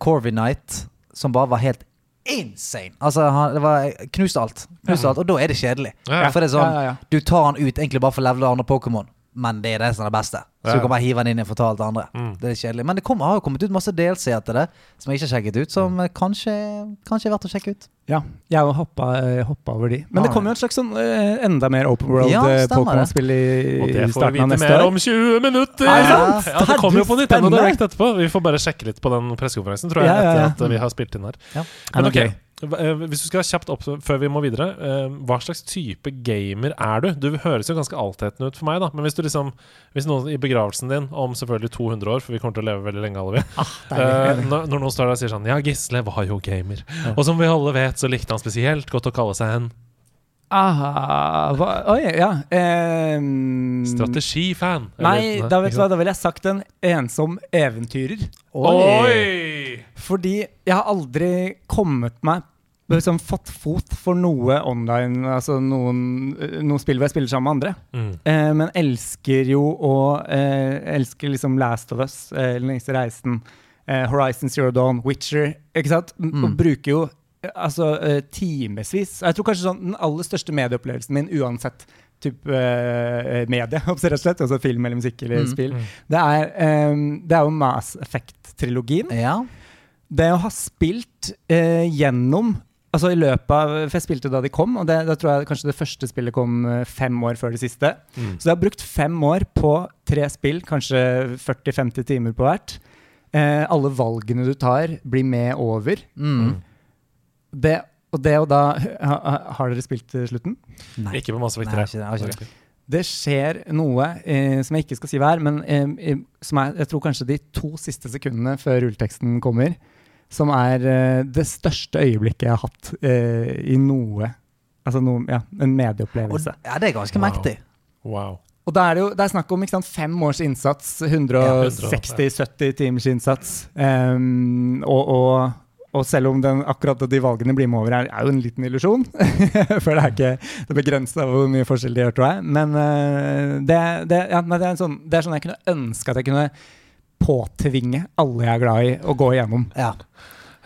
Corvik Knight som bare var helt insane. Altså, han, det var knuste alt. Knuste alt. Og da er det kjedelig. Ja. For det er sånn ja, ja, ja. Du tar han ut egentlig bare for å levele andre Pokémon, men det er det som er det beste. Så du kan bare hive den inn og fortelle til andre. Mm. Det er kjedelig. Men det kommer, har jo kommet ut masse DLC-er til det som jeg ikke har sjekket ut, som eh, kanskje, kanskje er verdt å sjekke ut. Ja, jeg har hoppa, eh, hoppa over de. Men det Ah, kommer jo et slags sånn eh, enda mer open world Ja, eh, I starten av neste år Og det får vi vite mer om 20 minutter! Ja. Ja, det kommer jo på Nintendo. Direct etterpå. Vi får bare sjekke litt på den pressekonferansen, tror jeg, Ja, ja, ja. etter at vi har spilt inn her. Ja. Men ok, Hvis du skal kjapt opp før vi må videre, eh, hva slags type gamer er du? Du høres jo ganske altetende ut for meg, da. Men hvis du liksom Hvis noen i begravelsen din om selvfølgelig 200 år, for vi kommer til å leve veldig lenge alle vi ah, uh, når, noen står der og sier sånn Ja, Gisle var jo gamer. Og som vi alle vet, så likte han spesielt godt å kalle seg en Aha, hva, oi, ja. Um, strategifan. Nei, da vet du hva, da ville jeg sagt en ensom eventyrer. Oi! Oi! Fordi jeg har aldri kommet meg liksom fått fot for noe online, altså noen, noen spill hvor jeg spiller sammen med andre. Mm. Eh, men elsker jo å eh, Elsker liksom Last of Us, eh, Den lengste reisen, eh, Horizon Zero Dawn, Witcher. Ikke sant? Mm. Og bruker jo altså eh, timevis. Jeg tror kanskje sånn den aller største medieopplevelsen min uansett type eh, medie, rett og slett, altså film eller musikk eller Mm, spill, mm. det er, eh, det er jo Mass Effect-trilogien. Ja. Det å ha spilt eh, gjennom Altså i løpet av For jeg spilte da de kom, og det, da tror jeg kanskje det første spillet kom eh, fem år før det siste. Mm. Så jeg har brukt fem år på tre spill, kanskje 40-50 timer på hvert. Eh, alle valgene du tar, blir med over. Mm. Det, og det og da ha, ha- Har dere spilt til slutten? Nei. Ikke på Mass Effect Nei, 3. ikke det, ikke det. Det skjer noe eh, som jeg ikke skal si hva er, men eh, eh, som er, jeg tror kanskje de to siste sekundene før rulleteksten kommer, som er eh, det største øyeblikket jeg har hatt eh, i noe Altså noe, ja, en Og, medieopplevelse. ja, det er ganske Wow. mektig. Wow. Og da er det jo det er snakk om ikke sant, fem års innsats, 160-70 timers innsats. Um, og, og, og selv om den, akkurat de valgene blir med over, er, er jo en liten illusjon. For det er ikke det begrensa av hvor mye forskjell de gjør, tror jeg. Men uh, det, det, ja, det, er en sånn, det er sånn jeg kunne ønske at jeg kunne påtvinge alle jeg er glad i, å gå igjennom. Ja.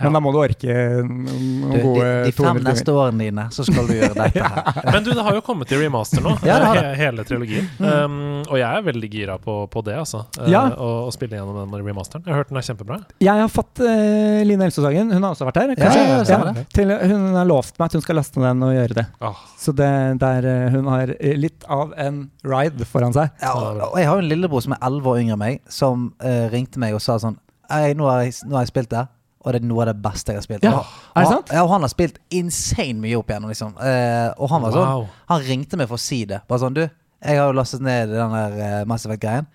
Men da må du orke noen Du, de, gode de 200 fem neste årene dine, så skal du gjøre dette her. Men du, det har jo kommet til remaster nå, Ja, det har he- hele trilogien. Um, og jeg er veldig gira på, på det, altså. Uh, å, å spille gjennom den remasteren. Jeg har hørt den er kjempebra. Jeg har fått uh, Line Elsesagen, hun har også vært her. Ja, ja, ja, til, hun har lovt meg at hun skal laste den og gjøre det. Oh. Så det der eh, hun har eh, litt av en ride foran seg. Ja, og, jeg har jo en lillebror som er elleve år yngre enn meg, som uh, ringte meg og sa sånn «Ei, nå, har jeg, nå har jeg spilt det, og det er noe av det beste jeg har spilt. Ja, Og- er det og- sant? Ja, og han har spilt insane mye opp igjennom, liksom. Eh, og han var sånn wow. Han ringte meg for å si det. Bare sånn, du, jeg har jo lastet ned den der uh, Mass Effect-greien.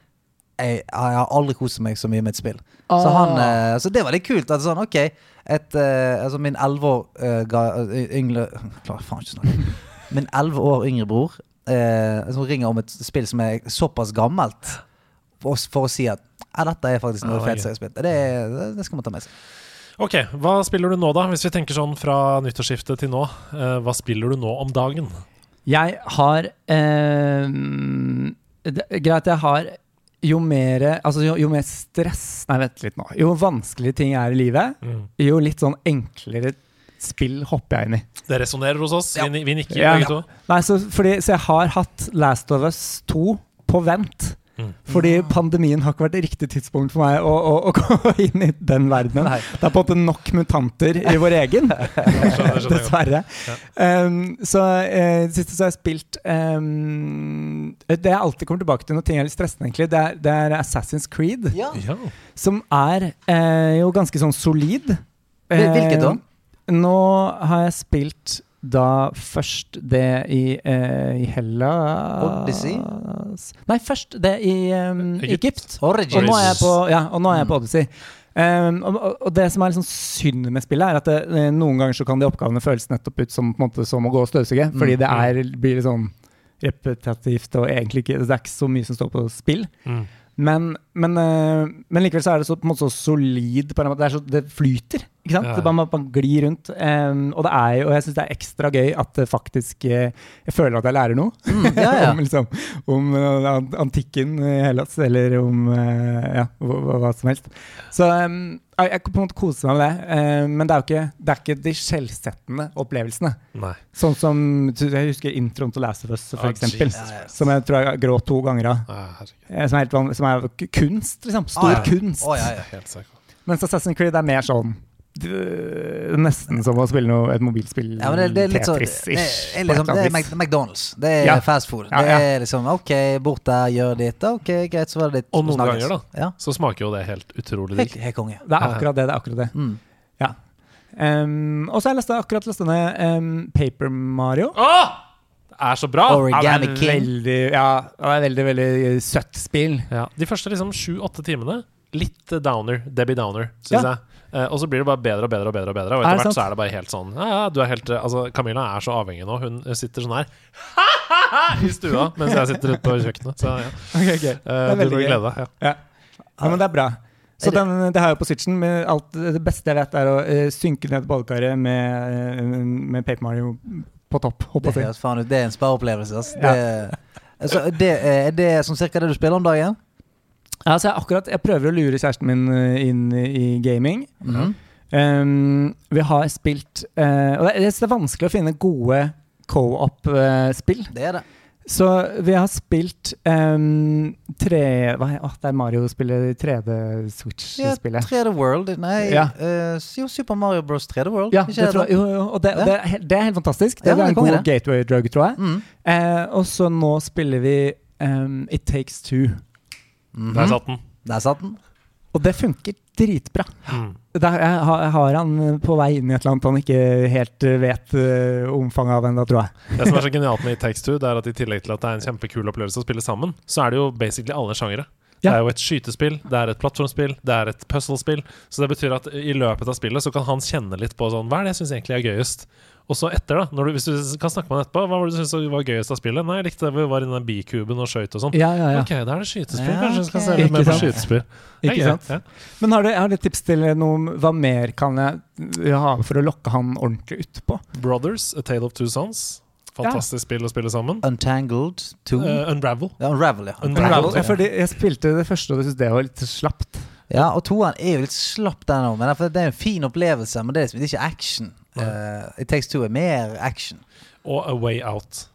Jeg, jeg har aldri kost meg så mye med et spill. Så, Ah. han, eh, så det var litt kult. At sånn, ok et, eh, altså Min elleve år uh, yngre Klarer faen ikke å snakke. Min elleve år yngre bror som ringer om et spill som er såpass gammelt, for, for å si at ja, dette er faktisk noe oh, fett feteste jeg har spilt. Det, det skal man ta med seg. Ok, hva spiller du nå, da? Hvis vi tenker sånn fra nyttårsskiftet til nå. eh, hva spiller du nå om dagen? Jeg har eh, det, Greit, jeg har jo mer Altså, jo, jo mer stress Nei, vent litt nå. Jo vanskeligere ting er i livet, Mm. jo litt sånn enklere spill hopper jeg inn i. Det resonnerer hos oss. Vi, vi nikker Ja. begge to. Nei, så, fordi, så jeg har hatt Last of Us 2 på vent. Mm. Fordi pandemien har ikke vært riktig tidspunkt for meg å, å, å gå inn i den verdenen. Nei. Det er på en måte nok mutanter i vår egen. Dessverre. Um, så uh, siste så har jeg spilt um, Det jeg alltid kommer tilbake til når ting er litt stressende, egentlig, det er, det er Assassin's Creed. Ja. Ja. Som er uh, jo ganske sånn solid. Hvilket da? Eh, Nå har jeg spilt da først det i, eh, i Hellas Odyssey? Nei, først det i um, Egypt. Egypt. Og nå er jeg på, ja, og nå er jeg på Mm. Odyssey. Um, og, og- det som er sånn synd med spillet, er at det, eh, noen ganger så kan de oppgavene føles nettopp ut som, på en måte, som å gå og støvsuge. Mm. Fordi det er, blir litt sånn repetitivt, og egentlig ikke Det er ikke så mye som står på spill. Mm. Men, men, eh, men likevel så er det så, på en måte så solid på en måte. Det, er så, det flyter. Ikke sant? Ja. Man, man glir rundt. Um, og, det er, og jeg syns det er ekstra gøy at faktisk eh, Jeg føler at jeg lærer noe. Mm, ja, ja. om liksom, om uh, antikken i Hellas, eller om uh, ja, hva, hva- som helst. Så um, jeg, jeg på en måte koser meg med det. men det er jo ikke, det er ikke de skjellsettende opplevelsene. Nei. Sånn som Jeg husker introen til Last of Us, for oh, eksempel. Jesus. Som jeg tror jeg gråt to ganger av. Ah. Som helt som er kunst, liksom. Stor Ah, ja. kunst. Oh. Mens Assassin's Creed er mer sånn Nesten som å spille noe, et mobilspill. Ja, men det, det er litt sånn Det Tetris-ish. er, liksom, det er eller annet Mac- vis. McDonald's. Det er Ja. fast food. Ja, Det er liksom OK, bort der, gjør ditt. OK, greit, så var det litt Og noen ganger, da. Ja. Så smaker jo det helt utrolig digg. helt konge. Det er akkurat det. det er akkurat det. Mm. Um, og så har jeg leste, akkurat lest ned um, Paper Mario. Åh! Det er så bra! Origami det er King. veldig, ja, det er veldig, veldig søtt spill. Ja, de første liksom sju-åtte timene litt eh, downer. Debbie Downer, syns Ja. jeg. Eh, og så blir det bare bedre og bedre og bedre. Og bedre Og Er etter hvert så er det bare helt sånn ja, ja, du er helt, eh, Altså, Camilla er så avhengig nå. Hun sitter sånn her i stua mens jeg sitter ute på kjøkkenet. Så ja. Okay, ok. Eh, er du bør glede deg. Ja. Ja, men det er bra. Så den, det har jeg på Switchen. Med alt, det beste jeg vet, er å uh, synke ned badekaret med, uh, med Paper Mario på topp. Det er, faen. Det er en spareopplevelse. Altså. Ja. Det, altså, det, er det sånn cirka det du spiller om dagen? Ja, altså jeg, akkurat, jeg prøver å lure kjæresten min eh, inn i gaming. Mhm. Um, vi har spilt uh, Og det, det er vanskelig å finne gode co-op-spill. Det er det. Så vi har spilt um, tre hva, å, Det er Mario-spillet, 3D-Switch-spillet. 3D World Nei, Ja. uh, Super Mario Bros. 3D World. Ja, det tror jo, jo, det, Ja. det, er helt- det er helt fantastisk. Det Ja, er en god gateway drug, tror jeg. Mm. Uh, og så nå spiller vi um, It Takes Two. Mhm. Der satt den. Der satt den. Og det funker dritbra. Mm. Der, jeg, har, jeg har han på vei inn i et eller annet han ikke helt eh, vet eh, omfanget av ennå, tror jeg. Det som er så genialt med It Takes Two, det er at i tillegg til at det er en kjempekul opplevelse å spille sammen, så er det jo basically alle sjangere. Det er jo et skytespill, det er et plattformspill, det er et puzzlespill. Så det betyr at i løpet av spillet så kan han kjenne litt på sånn Hva er det jeg syns egentlig er gøyest? Og så etter, da, når du, hvis du kan snakke med han etterpå, hva var det du syntes var gøyest av spillet? Nei, jeg likte det vi var i den bikuben og skøyt og sånn. Ja, ja, ja. Ok, da er det skytespill. Ja, Kanskje vi skal se litt mer på skytespill. Ikke gøy, sant? Ja. Men har du, har du tips til noe hva mer kan jeg ha for å lokke han ordentlig utpå? Brothers, A Tale of Two Sons. Fantastisk spill å spille sammen. Untangled 2. uh, Unravel. ja, Unravel, ja. Unravel. Ja, fordi jeg spilte det første og syntes det var litt slapt. Ja, og toeren er jo litt slapp, den òg. Men det er- en fin opplevelse, men det er, liksom- det er ikke action. Eh, It Takes Two er mer action. Og A Way Out.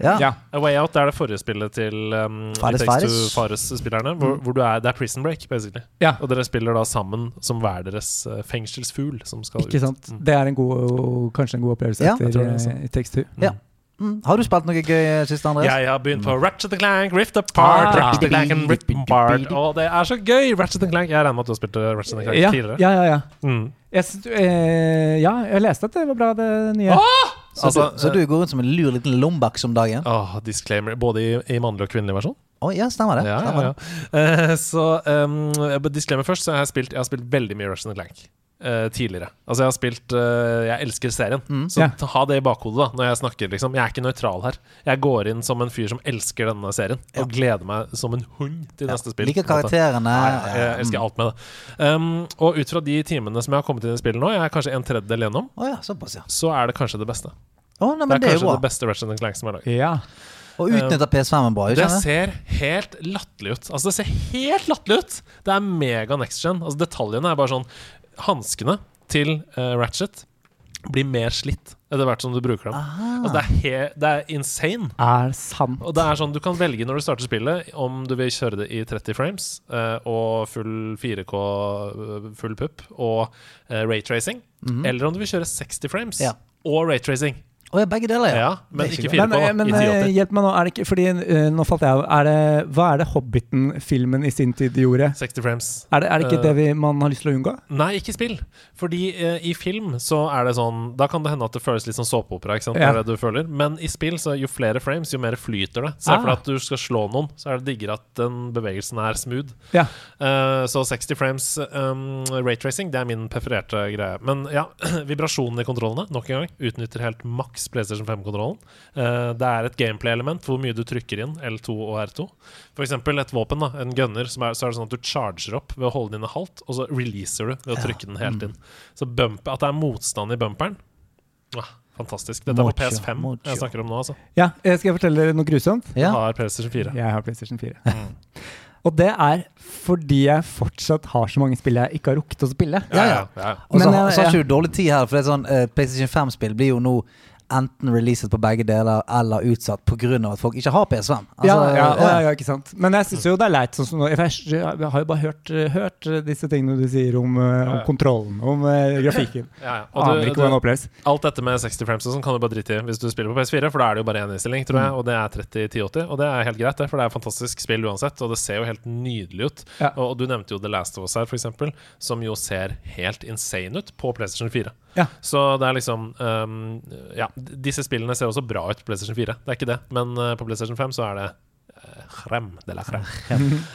Ja. A Way Out det er det forrige spillet til um, Fares It Takes Fares. Two Fares-spillerne. Hvor, hvor du er, det er Prison Break, basically. Ja. Og dere spiller da sammen som hver deres uh, fengselsfugl som skal Ikke sant? ut. Mm. Det er en god, kanskje en god opplevelse Ja, etter eh, It Takes Two. Ja. Mm. Har du spilt noe gøy sist, Andreas? Ja, Jeg har begynt på Ratchet and Clank, Rift Apart, Ah. Ratchet and Clank and Rift Apart. Og det er så gøy! Ratchet and Clank. Jeg regner med at du har spilt uh, Ratchet and Clank Ja, tidligere. ja, ja. ja. Mm. Jeg, eh, ja, jeg leste at det var bra, det nye. Så, Altså, du, så du går rundt som en lur liten lombaks om dagen? Åh, disclaimer. Både i, i mannlig og kvinnelig versjon. Å ja, stemmer det. Ja, Stemmer ja, ja. Eh, så um, disclaimer først, så har jeg spilt, jeg har spilt veldig mye Russian and Clank. Eh, tidligere. Altså Jeg har spilt uh, Jeg elsker serien. Mm. Så yeah. ta- ha det i bakhodet da når jeg snakker. liksom Jeg er ikke nøytral her. Jeg går inn som en fyr som elsker denne serien, og gleder meg som en hund til Ja. neste spill. Liker måte. karakterene. Nei, ja, jeg ja. elsker alt med det. Um, og ut fra de timene som jeg har kommet inn i spillet nå, jeg er kanskje en tredjedel gjennom, oh, ja, såpass, ja. så er det kanskje det beste. Oh, nei, Det er det kanskje er det beste Ratchet Clank som er laget. Ja. Og utnytta PS5-en bra. Det ser helt latterlig ut. Altså Det ser helt latterlig ut! Det er mega next gen. Altså Detaljene er bare sånn Hanskene til uh, Ratchet blir mer slitt etter hvert som du bruker dem. Altså det, er he det er insane. Er sant. Og det er sånn Du kan velge når du starter spillet, om du vil kjøre det i 30 frames uh, og full 4K, eh, full pupp og eh, raytracing, -hmm. eller om du vil kjøre 60 frames Ja. og raytracing. Å ja, begge deler, Ja, ja. men ikke ikke 4K, Men, eh, men i eh, 1080. hjelp meg nå. Er det ikke, fordi uh, Nå falt jeg av. Er det, hva er det Hobbiten-filmen i sin tid gjorde? 60 frames. Er det, er det ikke uh, det vi, man har lyst til å unngå? Nei, ikke spill. Fordi uh, i film så er det sånn Da kan det hende at det føles litt som såpeopera. ikke sant? Det Ja. er det du føler Men i spill, så jo flere frames, jo mer flyter det. Se Ah. for deg at du skal slå noen, så er det diggere at den bevegelsen er smooth. Ja. Eh, så 60 frames um, raytracing, det er min prefererte greie. Men ja, vibrasjonen i kontrollene, nok en gang, utnytter helt maks PlayStation 5-kontrollen. Eh, det er et gameplay-element hvor mye du trykker inn L2 og R2. For eksempel et våpen, da, en gunner, som er, så er det sånn at du charger opp ved å holde den inne halvt, og så releaser du ved å trykke den helt inn. Så bump, at det er motstand i bumperen ja, Fantastisk. Dette er på PS5 mocho. jeg snakker om nå, altså. Ja, eh, Skal jeg fortelle dere noe grusomt? Ja. Har PlayStation 4. Jeg har PlayStation 4. Mm. Og det er fordi jeg fortsatt har så mange spill jeg ikke har rukket å spille. Ja, ja. ja. Og så, har- jeg dårlig tid her, for det er sånn uh, PlayStation 5-spill blir jo nå enten releaset på begge deler eller utsatt pga. at folk ikke har PS5. Altså, ja, ja, ja, ikke sant. Men jeg syns jo det er leit. Sånn som jeg, har jo bare hørt, hørt disse tingene du sier om, eh, om kontrollen, om eh, grafikken. Ja, ja. Og Aner du, ikke hvordan det oppleves. alt dette med 60 frames og sånn kan du bare drite i hvis du spiller på PS4, for da er det jo bare én innstilling, tror jeg, og det er 30-1080. Og det er helt greit, det, for det er fantastisk spill uansett, og det ser jo helt nydelig ut. Ja. Og, og du nevnte jo The Last of Us her, eksempel, som jo ser helt insane ut på PlayStation 4. Ja. Så det er liksom um, Ja, disse spillene ser også bra ut på PlayStation 4, det er ikke det, men uh, på PlayStation 5 så er det Crème de la krem.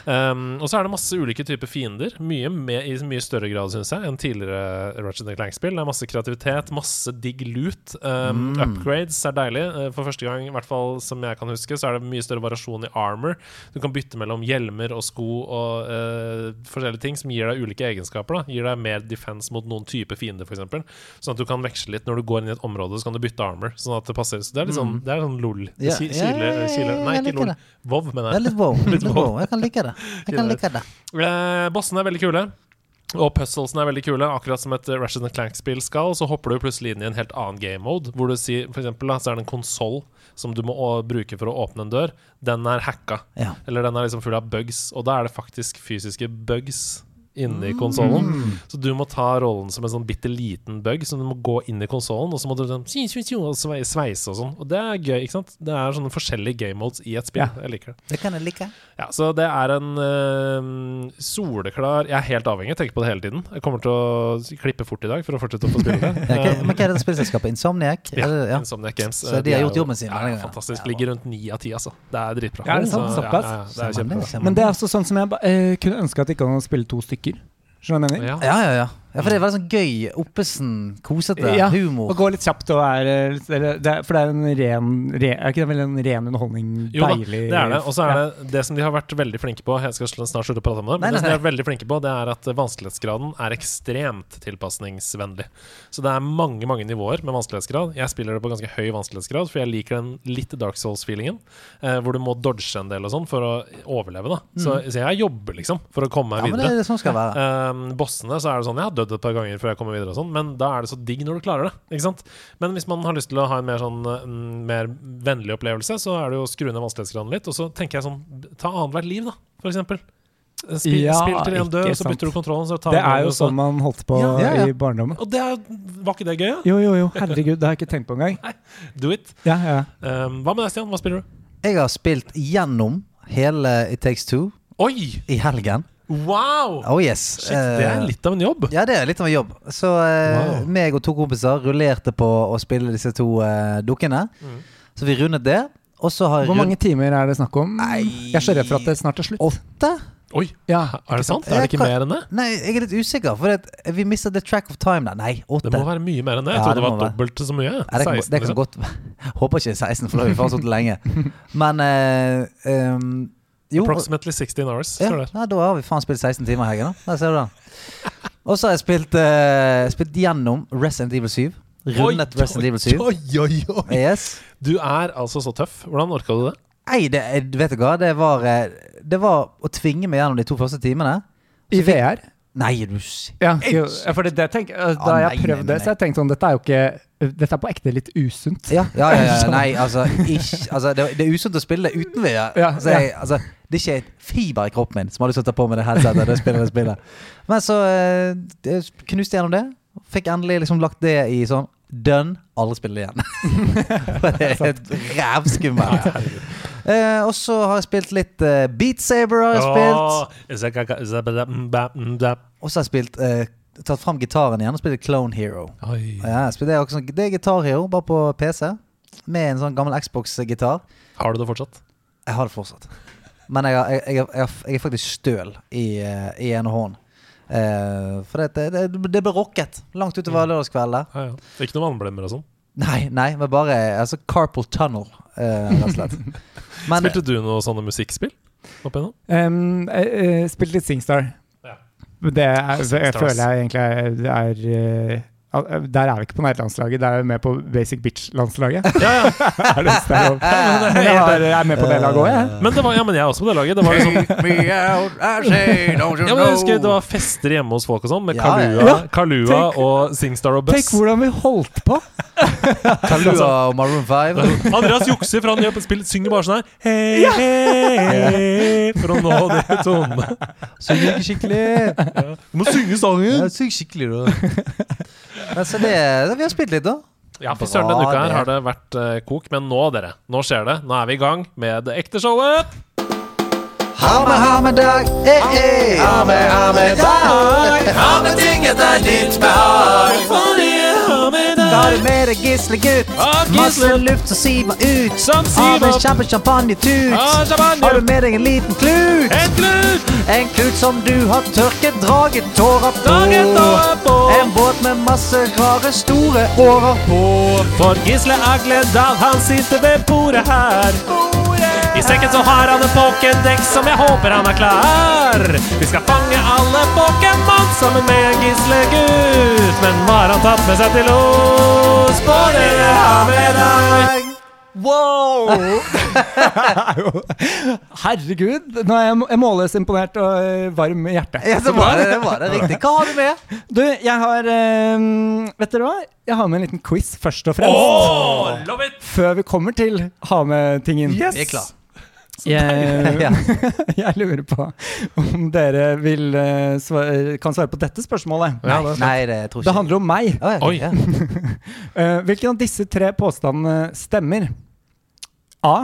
Um, og så er det masse ulike typer fiender. Mye med, I mye større grad, syns jeg, enn tidligere Ratchet Clank-spill. Det er masse kreativitet, masse digg loot. Um, Upgrades er deilig. Uh, for første gang, i hvert fall som jeg kan huske, så er det mye større variasjon i armor. Du kan bytte mellom hjelmer og sko og uh, forskjellige ting som gir deg ulike egenskaper. Da. Gir deg mer defense mot noen type fiender, f.eks. Sånn at du kan veksle litt når du går inn i et område, så kan du bytte armor. Sånn at det passer. Så det er litt sånn, det er sånn lol. Kile, kile. Nei, ikke lol. Vov, mener Det er jeg. litt wow. Litt wow. Jeg kan like det. Jeg kan like det. Eh, bossene er veldig kule. Og puzzlesene er veldig kule. Akkurat som et Ratchet Clank-spill skal, så hopper du plutselig inn i en helt annen game mode. Hvor du sier, for eksempel, så er det en konsoll som du må bruke for å åpne en dør. Den er hacka. Ja. Eller den er liksom full av bugs. Og da er det faktisk fysiske bugs inni konsollen. Så du må ta rollen som en sånn bitte liten bug, så du må gå inn i konsollen, og så må du sånn, sveise og sånn. Og det er gøy, ikke sant? Det er sånne forskjellige game modes i et spill. Ja. Jeg liker det. Det kan jeg like. Ja, så det er en uh, soleklar Jeg er helt avhengig, jeg tenker på det hele tiden. Jeg kommer til å klippe fort i dag for å fortsette å få spille det. Ja, Um, men hva er det spillselskapet? Insomniac? ja, det, ja. Insomniac Games. Så de har gjort jo- jobben sin Ja, fantastisk. Ligger rundt ni av ti, altså. Det er dritbra. Ja, er sant? Så, Såpass? Ja, ja, det er kjempebra. det, Men det er altså sånn som jeg eh, kunne ønske at det ikke hadde spilt to stykker. Skjønner du hva jeg mener? Ja. Ja, ja, ja. for det er veldig sånn gøy, oppesen, kosete Ja, humor. Og gå litt kjapt og være eller, det er, For det er en ren, re, Er ikke det vel en ren underholdning? Jo da, deilig det er det. Og så er Ja. det det som de har vært veldig flinke på Jeg skal snart slutte å prate om det, men Nei, det som de nei, er veldig flinke på, det er at vanskelighetsgraden er ekstremt tilpasningsvennlig. Så det er mange mange nivåer med vanskelighetsgrad. Jeg spiller det på ganske høy vanskelighetsgrad, for jeg liker den litt Dark Souls-feelingen, eh, hvor du må dodge en del og sånn for å overleve. da Så, så jeg jobber liksom for å komme meg Mm. Ja, men det er det som skal være. Eh, bossene så er det sånn Jeg har dødd et par ganger før jeg kommer videre, og sånn men da er det så digg når du klarer det. Ikke sant? Men hvis man har lyst til å ha en mer sånn mm, mer vennlig opplevelse, så er det jo å skru ned vanskelighetsgraden litt. Og så tenker jeg sånn Ta annethvert liv, da, for eksempel. Spill, Ja, spill til en død, og så bytter du kontrollen. Så tar Det er jo så- sånn man holdt på Ja, ja, ja. i barndommen. Og det er, var ikke det gøy? Ja? Jo, jo, jo. Herregud, det har jeg ikke tenkt på engang. Do it. Ja, ja. Um, hva med deg, Stian? Hva spiller du? Jeg har spilt gjennom hele It Takes Two Oi! i helgen. Wow! Oh yes. Shit, det er Eh, litt av en jobb. Ja, det er litt av en jobb. Så uh, Wow. meg og to kompiser rullerte på å spille disse to uh, dukkene. Mm. Så vi rundet det. Og så har Hvor mange timer er det snakk om? Nei. Jeg er så redd for at det snart er slutt. Åtte? Oi, Ja, er det sant? Er det ikke mer enn det? Nei, jeg er litt usikker, for det, vi mistet the track of time der. Nei, åtte. Det må være mye mer enn det. Jeg Ja, trodde det det var være. dobbelt så mye. Ja, det, kan, 16, det kan liksom. godt Håper ikke 16, for da har vi faen sittet lenge. Men uh, ehm, Jo. Approximately 16 hours, Ja, står det. ja, da har vi faen spilt 16 timer Hege. Der ser du den. Og så har jeg spilt, uh, spilt gjennom Resident Evil 7. Rundet Oi, Resident Evil 7. Oi, oi, oi. Yes. Du er altså så tøff. Hvordan orka du det? Nei, det, eh, vet du hva? Det var, eh, det var å tvinge meg gjennom de to første timene. I VR? Nei, du Ja, jo, for det, det tenk, Da Ah, jeg prøvde nei, nei, det, så jeg tenkte sånn Dette er jo ikke Dette er på ekte litt usunt. Ja, ja, ja, ja. Nei, altså, ikke, altså det, det er usunt å spille det uten VR. Ja, altså, jeg, altså, det er ikke et fiber i kroppen min som har lyst til å ta på meg det headsetet. Det spiller det spillet. Men så eh, knuste jeg gjennom det. Fikk endelig liksom lagt det i sånn Done. Aldri spille det igjen. Det er helt rævskummelt. Eh, og så har jeg spilt litt eh, Beat Saber. har jeg spilt spilt Og så har jeg spilt eh, tatt fram gitaren igjen og spilt Clone Hero. Ja, jeg spiller det, er også, sånn- det er Guitar Hero, bare på PC. Med en sånn gammel Xbox-gitar. Har du det fortsatt? Jeg har det fortsatt. Men jeg, jeg, jeg, jeg, jeg er faktisk støl i, eh, i ene hånd. Eh, for det, det, det, det ble rocket langt utover lørdagskvelden. Ja, ja. Ikke noen vannblemmer og sånn? Nei, nei, men bare altså, Carpal Tunnel, eh, rett og slett. Men Spilte du noe sånne musikkspill opp igjennom? Um, jeg, jeg spilte litt Singstar. Ja. Det er, Singstar, jeg føler jeg egentlig er, er Der er vi ikke på nærlandslaget, der er vi med på Basic Bitch-landslaget. Ja, ja. er det det er jeg, jeg er med på det laget òg, jeg. Men, det var, ja, men jeg er også på det laget. Det var you ja, men jeg husker Det var fester hjemme hos folk og sånn, med Kalua, ja. Kalua Tenk- og Singstar og Buss. Tenk hvordan vi holdt på! Kalua og Maroon 5. Andreas jukser, for han gjør, spiller, synger bare sånn her Hei, hei, hei, For å nå de tonene. Synger ikke skikkelig. Du må synge sangen! Ja, Syng skikkelig, da. Så det, det Vi har spilt litt, da. Ja, for søren, denne uka her har det vært eh, kok. Men nå, dere, nå skjer det. Nå er vi i gang med det ekte showet. Ha med, ha med dag. Eh, eh. Ha med, ha med dag. Ha med ting etter ditt behag. Da har du med deg Gisle gutt. Ah, Gisle. Masse luft som siver ut. Som Av siver en opp. kjempe champagnetut. Ah, champagne. Har du med deg en liten klut? En klut! En klut som du har tørket draget tårer på. Draget på. En båt med masse rare, store årer på. For Gisle Agledal, han sitter ved bordet her. I sekken så har han en pokédekk som jeg håper han er klar. Vi skal fange alle Pokémon sammen med en Gisle-gutt. Men hva har han tatt med seg til oss? På det har med deg. Wow! Herregud. Nå er jeg, jeg målløs imponert og eh, varm i hjertet. Ja, så var det, det var det riktig. Hva har du med? Du, jeg har um, Vet dere hva? Jeg har med en liten quiz, først og fremst. Oh, love it! Før vi kommer til ha med-tingen. Yes! Vi er klar. Jeg, jeg lurer på om dere vil eh, svare, kan svare på dette spørsmålet. Ja, det. Nei, det tror ikke Det handler om meg. Oi. ja. Eh, hvilken av disse tre påstandene stemmer? A.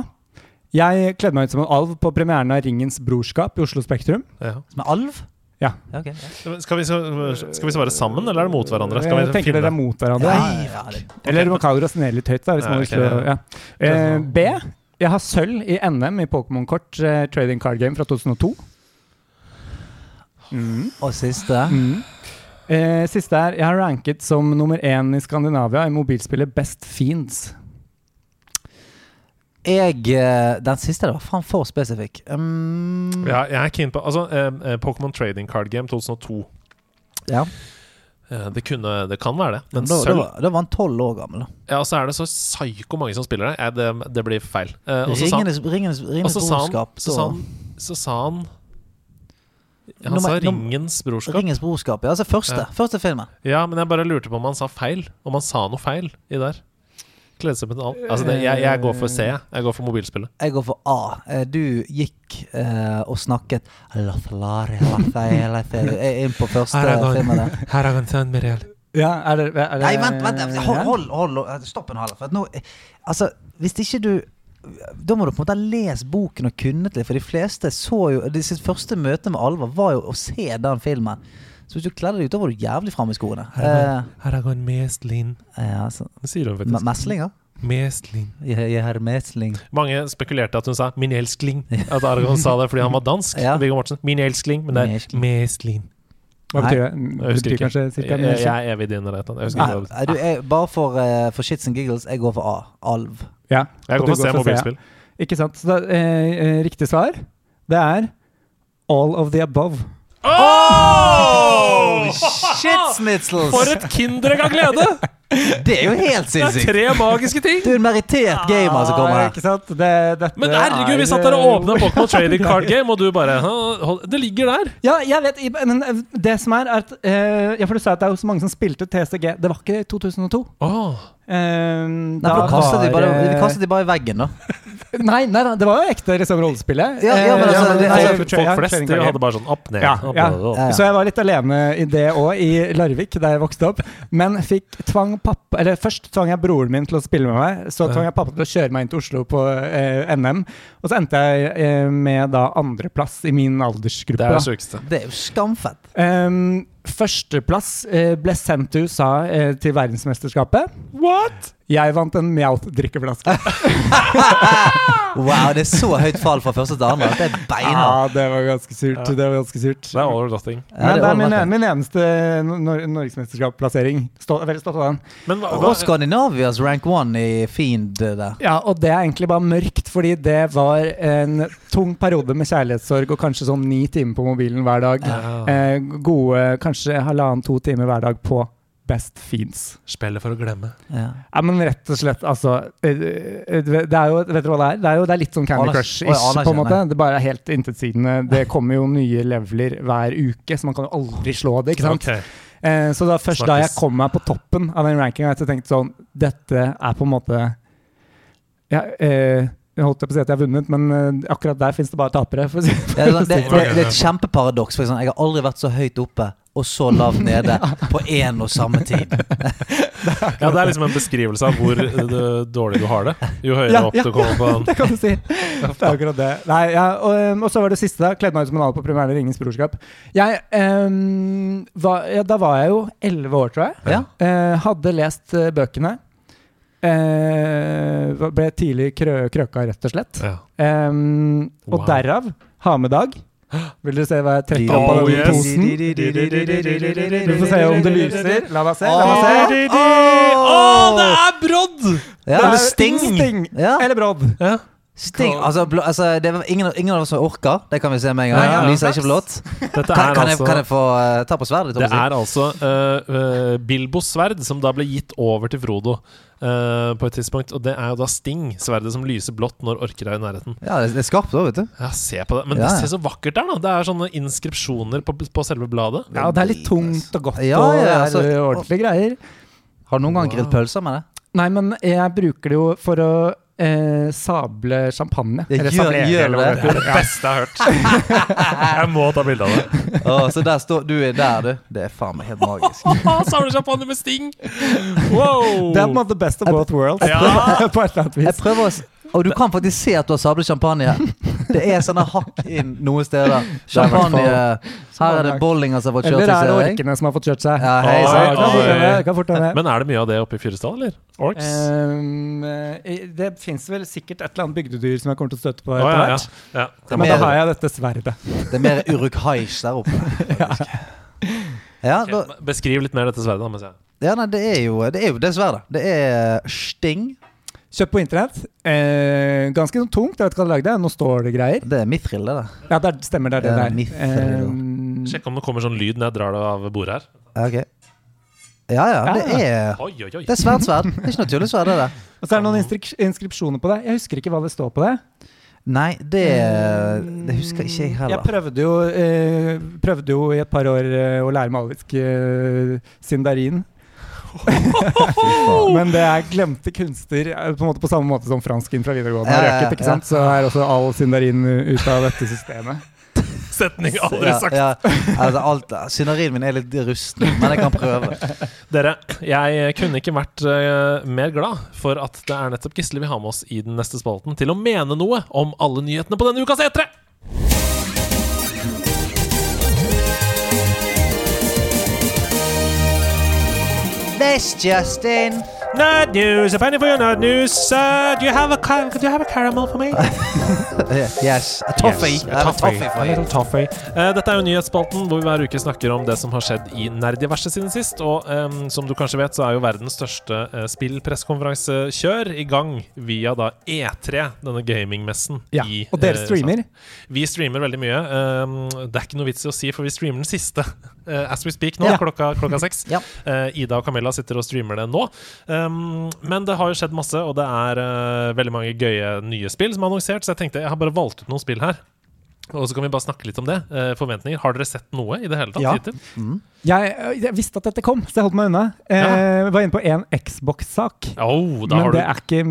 Jeg kledde meg ut som en alv på premieren av Ringens brorskap i Oslo Spektrum. Ja. en alv? Ja. Okay, ja. Skal, vi, skal vi svare sammen, eller er det mot hverandre? Skal vi Jeg tenker dere er mot hverandre. Ja, ja, det- Eller du må kalle det ned litt høyt. da hvis Ja, man vil ja. ja. Eh, B. Jeg har sølv i NM i Pokémon-kort eh, trading card game fra 2002. Mm. Og siste? Mm. Eh, siste er Jeg har ranket som nummer én i Skandinavia i mobilspillet Best Fiends. Jeg eh, Den siste var faen for spesifikk. Um, Ja, jeg er keen på Altså, eh, eh, Pokémon Trading Card Game 2002. ja. Eh, det kunne Det kan være det. Men da, sølv var, da var han tolv år gammel. da. Ja, og så er det så psyko mange som spiller det. Eh, det, det blir feil. Eh, og så sa han Ringenes, Ringenes, så sa han, så sa han, så sa han Han Nummer- sa Ringens brorskap. Ringens brorskap. Ja, altså første. Ja. Første filmen. Ja, men jeg bare lurte på om han sa feil. Om han sa noe feil i der. Kledde seg med en annen. Altså, det, jeg, jeg går for C. jeg. Går for mobilspillet. Jeg går for A. Eh, Du gikk uh, og snakket inn på første filmen er Miriel. Ja, er det, er det Nei, vent, vent. Hold, hold, hold stopp en hal. Altså, hvis ikke du da må du på en måte ha lest boken og kunnet det, for de fleste så jo de sitt første møte med alvor var jo å se den filmen. Så hvis du kler deg ut, da var du jævlig framme i skoene. Eh, Her er han mesling. ja, altså, Det sier hun faktisk. Meslinger? Mesling. Jeg, jeg har mesling. Mange spekulerte at hun sa 'min elskling'. At Aragon sa det fordi han var dansk. Ja. Viggo Mortensen. 'Min elskling', men det er Mesling. Hva betyr det? Jeg husker betyr ikke. kanskje cirka Jeg, jeg er evig din. Jeg husker ikke. Du, jeg, bare for, uh, for shits and giggles, jeg går for A. Alv. Ja, Jeg går for C mobilspill. Ikke sant. Så da, eh, eh, riktig svar, det er all of the above. Oh! Shit! For et kinderegg av glede! Det er jo helt Det er sinnssykt! tre magiske ting! Du er en merittert gamer som kommer her. Ikke sant? Det, dette Men herregud, vi satt der og åpna Pokémon Trading Card Game, og du bare hold- Det ligger der! Ja, jeg vet, men eh, det som er, er at eh, Ja, for du sa at det er jo så mange som spilte TCG. Det var ikke i 2002. Åh, Eh, Nei, for da kastet de, bare, de kastet de bare i veggen, da. Nei, nei, nei, det var jo ekte liksom, rollespillet. Ja, ja, men Eh, altså, nei, det- nei, folk, folk flest trading hadde bare sånn opp, ned. Ja, opp, ja. ned, opp. Ja, ja. Så jeg var litt alene i det òg, i Larvik, der jeg vokste opp. Men fikk tvang pappa Eller først tvang jeg broren min til å spille med meg. Så tvang jeg pappa til å kjøre meg inn til Oslo på eh, NM. Og så endte jeg eh, med da andreplass i min aldersgruppe. Det er det sjukeste. Det er jo skamfett. Um, førsteplass eh, ble sendt til USA eh, til verdensmesterskapet. What?! Jeg vant en Mjauth-drikkeflaske. Wow, det er så høyt fall fra første til andre. Det er beina. Ja, det var ganske surt. Ja. Det var ganske surt. Det er all nothing. Ja, Men det er min, min eneste nor norgesmesterskapsplassering. Veldig stolt av den. Men hva, Og Skandinavias rank one i Fiend eh, der. Ja, og det er egentlig bare mørkt, fordi det var en tung periode med kjærlighetssorg og kanskje sånn ni timer på mobilen hver dag. ja. Eh, gode kanskje halvannen-to timer hver dag på Best Fiends. Spillet for å glemme. Ja. Ja, men rett og slett, altså eh, eh, Det er jo, Vet dere hva det er? Det er jo det er litt sånn Candy Crush-ish, på en måte. Det bare er helt intetsigende. Det kommer jo nye leveler hver uke, så man kan jo aldri slå det. ikke sant? Okay. Eh, så da først da jeg kom meg på toppen av den rankinga, jeg tenkte sånn Dette er på en måte ja, eh, Jeg holdt på å si at jeg har vunnet, men eh, akkurat der fins det bare tapere. For å si. Det, er, sånn- det, det, det er et kjempeparadoks. For eksempel, jeg har aldri vært så høyt oppe og så lavt nede på én og samme tid. Ja, det er liksom en beskrivelse av hvor eh, dårlig du har det. Jo høyere Ja, opp ja. du kommer på den. Det kan du si. Det er akkurat det. Nei, ja, og, um, og så var det siste. da Kledde meg ut som en alv på premieren i Ringens brorskap. Jeg, um, var, ja, da var jeg jo elleve år, tror jeg. Ja. Eh, hadde lest uh, bøkene. Uh, ble tidlig krø krøka, rett og slett. Ja. Um, og Wow. derav ha med dag. Vil dere se hva jeg trekker opp av Oh, den posen? Vi får se om det lyser. La meg se. La meg se. Å, det er brodd! Ja. Det er Sting. Sting. Ja. Eller brodd. Ja. Sting altså, blå, altså, det var ingen, ingen av oss som orker. Det kan vi se med en gang. Ja, ja. Lyser ikke blått. Dette Kan, er kan, jeg, altså kan jeg få uh, ta på sverdet? Det er altså uh, uh, Bilbos sverd, som da ble gitt over til Frodo uh, på et tidspunkt. Og det er jo da Sting, sverdet som lyser blått når orker er i nærheten. Ja, det, det er skarpt òg, vet du. Ja, se på det. Men Ja, det ja. ser så vakkert der, da. Det er sånne inskripsjoner på, på selve bladet. Ja, og det er litt tungt og godt Ja, og ja, det altså- ordentlige greier. Har du noen gang Wow. grillpølser med det? Nei, men jeg bruker det jo for å eh, sable champagne. Det Eller gjør- sablere, gjør eller det. det. Ja. Beste jeg har hørt. Jeg må ta bilde av det. Oh, så der står du er der, du. Det er faen meg helt magisk. sable champagne med Sting! Wow! Det er på en måte best of both worlds. Ja. på et eller annet Jeg vis. prøver å Og du kan faktisk se at du har sablet champagne. Det er sånne hakk inn noen steder. Champagne Her er det Bollinger som har fått kjørt seg. Eller er det orkene som har fått kjørt seg? Ja, hei, kan fort hende. Men er det mye av det oppe i Fyresdal, eller? Orks? Ehm, eh, det fins vel sikkert et eller annet bygdedyr som jeg kommer til å støte på etter ja, ja. ja. Det Men da har jeg dette sverdet. Det er mer uruk-haish der oppe. Ja, Beskriv litt mer dette sverdet. da, mens jeg ja nei, det er jo det er jo dessverre. Det er Sting. Kjøpt på internett. Eh, ganske sånn tungt. Jeg vet ikke hva det lagde. Nå står det greier. Det er mithril, det der. Ja, det er- stemmer, det er det Ja, der. mithril, Ehm, Sjekk om det kommer sånn lyd når jeg drar det av bordet her. Ja, Ok. Ja, ja. Det er Oi, oi, oi. Det er svært sverd. Det er ikke noe tullesverd, det der. og så er det noen instrik- inskripsjoner på det. Jeg husker ikke hva det står på det. Nei, det, det husker ikke jeg Jeg heller. prøvde jo, eh, prøvde jo i et par år eh, å lære malisk eh, sindarin. Men det er glemte kunster, eh, på en måte på samme måte som fransken fra videregående har Ja, ja, røket. ikke sant? Så er også all sindarin ut av dette systemet. Setning aldri sagt. ja. Altså, alt, Synarien min er litt rusten, men jeg kan prøve. Dere, jeg kunne ikke vært uh, mer glad for at det er nettopp Gisle vi har med oss i den neste spalten til å mene noe om alle nyhetene på denne ukas E3. Best, Justin. Nerd news, a penny for your nerd news. sir, do you have a car- do you have a caramel for me? Yes. A toffee. Yes, I have a toffee for A you. little toffee. Eh, dette er jo nyhetsspalten hvor vi hver uke snakker om det som har skjedd i nerdiverset siden sist. Og em, som du kanskje vet, så er jo verdens største uh, spillpressekonferansekjør i gang via da E3, denne gamingmessen. Ja, i, Og dere eh, streamer. Vi streamer veldig mye. Um, det er ikke noe vits i å si, for vi streamer den siste uh, as we speak nå, Ja. klokka, klokka seks. Ja. Uh, Ida og Camilla sitter og streamer det nå. Um, men det har jo skjedd masse, og det er uh, veldig mange gøye nye spill som er annonsert, så jeg tenkte jeg har bare valgt ut noen spill her. Og så kan vi bare snakke litt om det. Uh, forventninger. Har dere sett noe i det hele tatt Ja. hittil? Jeg, jeg visste at dette kom, så jeg holdt meg unna. Eh, var inne på en Xbox-sak. Oh, Men har det du er, ikke,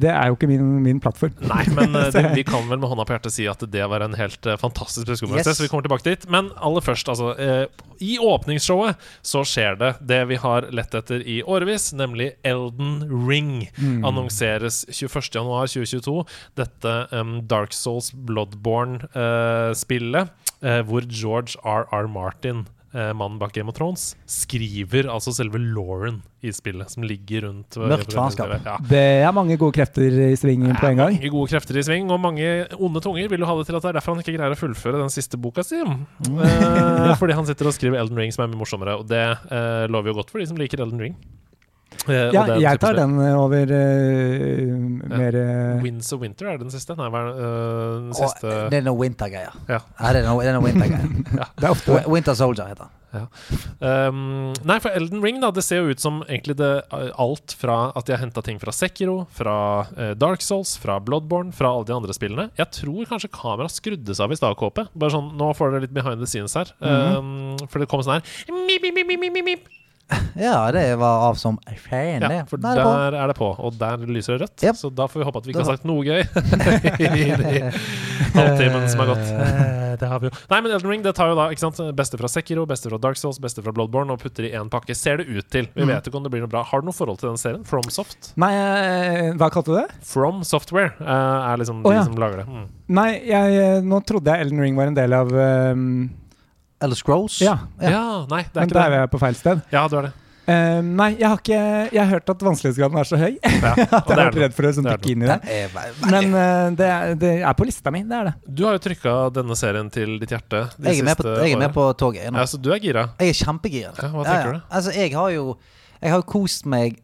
det er jo ikke min, min plattform. Nei, men det, vi kan vel med hånda på hjertet si at det var en helt fantastisk pressekonferanse. Yes. Så vi kommer tilbake dit. Men aller først, altså. Eh, I åpningsshowet så skjer det det vi har lett etter i årevis, nemlig Elden Ring. Annonseres 21.1.2022. Dette um, Dark Souls Bloodborne-spillet, uh, hvor George R.R. Martin eh, Mannen bak Game of Thrones skriver altså selve Lauren i spillet, som ligger rundt Mørkt faenskap. Ja. Det er mange gode krefter i sving på en gang. Mange gode krefter i sving, og mange onde tunger vil jo ha det til at det er derfor han ikke greier å fullføre den siste boka si. Eh, fordi han sitter og skriver Elden Ring, som er mye morsommere, og det eh, lover jo godt for de som liker Elden Ring. Og Ja, jeg tar den eh, over uh, mer uh, Winds of Winter er den siste? Nei, hva er den Å, siste det er noe wintergreier. Ja. Ja, det er noe, det er noe wintergreier. Det er ofte Winter Soldier heter den. Um, nei, for Elden Ring da, det ser jo ut som egentlig det uh, alt fra at de har henta ting fra Sekiro, fra uh, Dark Souls, fra Bloodborne, fra alle de andre spillene. Jeg tror kanskje kameraet skrudde seg av i stad, Kåpe. Bare sånn, Nå får dere litt behind the scenes her. um, for det kom sånn her mip, mip, mip, mip, mip. Ja, det var av som fan, det. Ja, for der, er der er det på, og der lyser det rødt. Yep. Så da får vi håpe at vi ikke har sagt noe gøy i de halvtimen som har gått. Eh, Det har vi jo. Nei, men Elden Ring det tar jo da ikke sant, beste fra Sekiro, beste fra Dark Souls, beste fra Bloodborne og putter i én pakke. Ser det ut til. Vi Mm. vet ikke om det blir noe bra. Har du noe forhold til den serien? FromSoft? Nei, eh, hva kalte du det? From Software eh, er liksom de ja. som lager det. Mm. Nei, jeg, nå trodde jeg Elden Ring var en del av ehm, Eller Scrolls. Ja, Ja. Ja. nei, det er men ikke da er vi på feil sted. Ja, du er det. Ehm, nei, jeg har ikke Jeg har hørt at vanskelighetsgraden er så høy Ja, at jeg det har vært redd for å sånn, Det dykke inn i det. Er Men uh, det, er, det er på lista mi, det er det. Du har jo trykka denne serien til ditt hjerte de jeg, er på, jeg er med på toget. jeg nå. Ja, så du er gira? Jeg er kjempegira. Ja, hva tenker du? Altså, jeg har jo Jeg har jo kost meg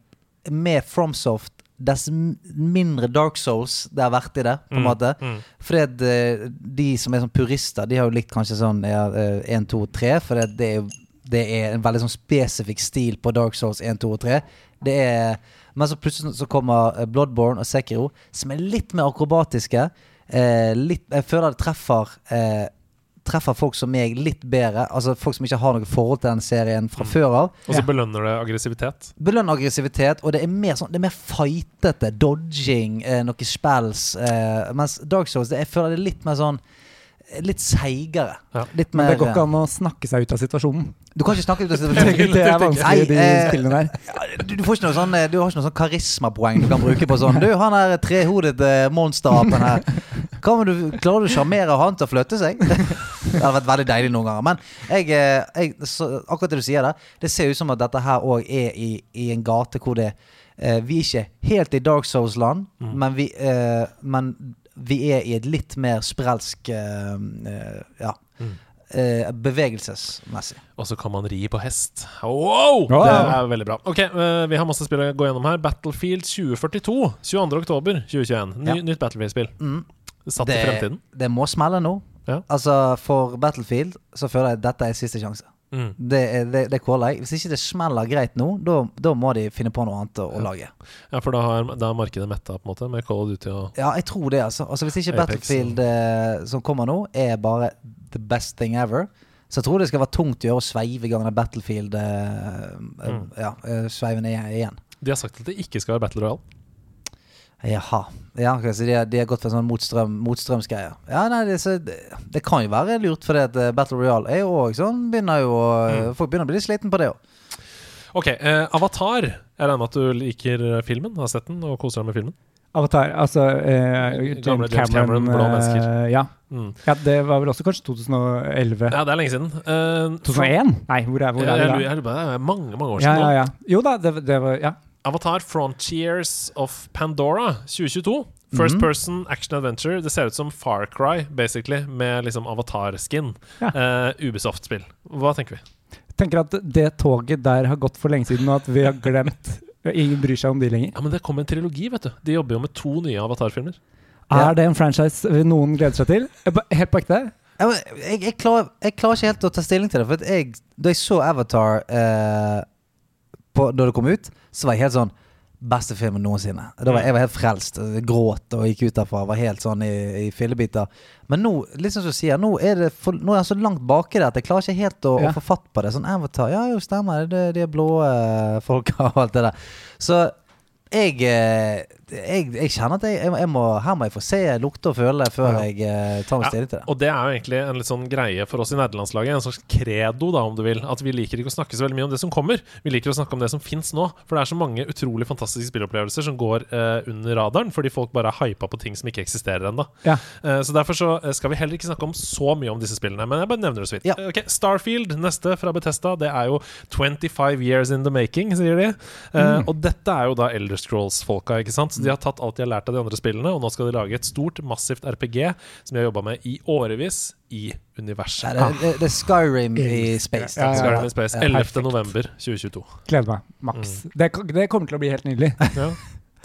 med FromSoft dess mindre Dark Souls det har vært i det, på en Mm, måte. mm. Fordi at eh, de som er sånn purister, de har jo likt kanskje sånn 1, 2, 3, for det, det, er, det er en veldig sånn spesifikk stil på Dark Souls 1, 2 og 3. Det er, men så plutselig så kommer eh, Bloodborne og Sekiro, som er litt mer akrobatiske. Eh, litt, jeg føler det treffer eh, Treffer folk som meg litt bedre. Altså Folk som ikke har noe forhold til den serien fra før av. Og så belønner det aggressivitet. Belønner aggressivitet, og det er mer sånn Det er mer fightete. Dodging, eh, noen spells. Eh, mens Dark Souls det, jeg føler det er litt mer sånn eh, Litt seigere. Ja. Litt Men det går ikke an å snakke seg ut av situasjonen. Du kan ikke snakke ut av situasjonen. Det er vanskelig de eh, spillene der. Du, du, får ikke noe sånn, eh, du har ikke noe sånn karismapoeng du kan bruke på sånn Du, han der trehodet eh, monsterapen her. Hva om du, klarer du å sjarmere han til å flytte seg? Det hadde vært veldig deilig noen ganger. Men jeg, eh, jeg, så, akkurat det du sier der, det ser ut som at dette her òg er i, i en gate hvor det eh, Vi er ikke helt i Dark Souls-land, men, vi, eh, men vi er i et litt mer sprelsk eh, eh, Ja. Uh, bevegelsesmessig. Og så kan man ri på hest. Wow! Wow. Det er veldig bra. Ok, uh, Vi har masse spill å gå gjennom her. Battlefield 2042. 22. oktober 2021. Ny, Ja. Nytt Battlefield-spill. Mm. Satt i fremtiden. Det må smelle nå. Ja. Altså For Battlefield så føler jeg at dette er siste sjanse. Mm. Det, det, det caller jeg. Hvis ikke det smeller greit nå, da- må de finne på noe annet å, å lage. Ja, for da har, da har markedet metta, på en måte, med Call of Duty og Ja, jeg tror det, altså. altså hvis ikke Apex, Battlefield eh, som kommer nå, er bare the best thing ever, så jeg tror det skal være tungt å gjøre å sveive i gang Battlefield eh, eh, Mm. Ja, sveive sveiven igjen. igjen. De har sagt at det ikke skal være Battle Royale. Jaha. Ja, ok, så de, har- de har gått for en sånn motstrøm, motstrømsgreie. Ja, nei, det, så, det, det kan jo være lurt, for det at eh, Battle Royale er jo òg sånn begynner jo Mm. Folk begynner å bli litt sliten på det òg. Ok, eh, Avatar. Jeg regner med at du liker filmen, har sett den og koser deg med filmen. Avatar, altså eh, James Cameron, blå eh, mennesker. ja. Mm. ja, det var vel også kanskje 2011? Ja, det er lenge siden. Eh, 2001? Nei, hvor er, hvor er jeg, vi da? jeg, det er mange, mange år Ja, siden ja, nå. ja. Jo da, det, det var Ja. Avatar Frontiers of Pandora 2022. First Mhm. person action adventure. Det ser ut som Far Cry, basically, med liksom avatar-skin. Ja. Uh, Ubisoft-spill. Hva tenker vi? Jeg tenker at det toget der har gått for lenge siden, og at vi har glemt Ingen bryr seg om de lenger. Ja, men Det kom en trilogi, vet du. De jobber jo med to nye Avatar-filmer. Ja. Er det en franchise noen gleder seg til? Helt på ekte? Jeg, jeg, jeg, klarer, jeg klarer ikke helt å ta stilling til det. For at jeg, da jeg så Avatar eh, på, da det kom ut, så var jeg helt sånn Beste filmen noensinne. Da var, jeg var helt frelst. Gråt og gikk ut derfra. Var helt sånn i, i fillebiter. Men nå liksom så sier sier, nå er, det for, nå er jeg så langt baki det at jeg klarer ikke helt å, Ja. å få fatt på det. Sånn Avatar, ja jo, stemmer. Det, de blå eh, folka og alt det der. Så jeg, eh, jeg, jeg kjenner at jeg, jeg må, her må jeg få se, lukte og føle før Ja. jeg eh, tar meg Ja, stilling til det. Og det er jo egentlig en litt sånn greie for oss i nederlandslaget, En slags credo, da, om du vil. At vi liker ikke å snakke så veldig mye om det som kommer. Vi liker å snakke om det som fins nå. For det er så mange utrolig fantastiske spillopplevelser som går eh, under radaren fordi folk bare er hypa på ting som ikke eksisterer ennå. Ja. Eh, så derfor så eh, skal vi heller ikke snakke om så mye om disse spillene. Men jeg bare nevner det så vidt. Ja. Okay, Starfield, neste fra Bethesda. Det er jo 25 years in the making, sier de. Eh, Og dette er jo da Elder Scrolls-folka. ikke sant? Så De har tatt alt de har lært av de andre spillene, og nå skal de lage et stort, massivt RPG som de har jobba med i årevis i universet. Ja, det, det, det er Skyrim i space. Ja, ja, ja. Skyrim i Space, Ja, 11. november 2022. Gleder meg. Maks. Det, det kommer til å bli helt nydelig. Ja.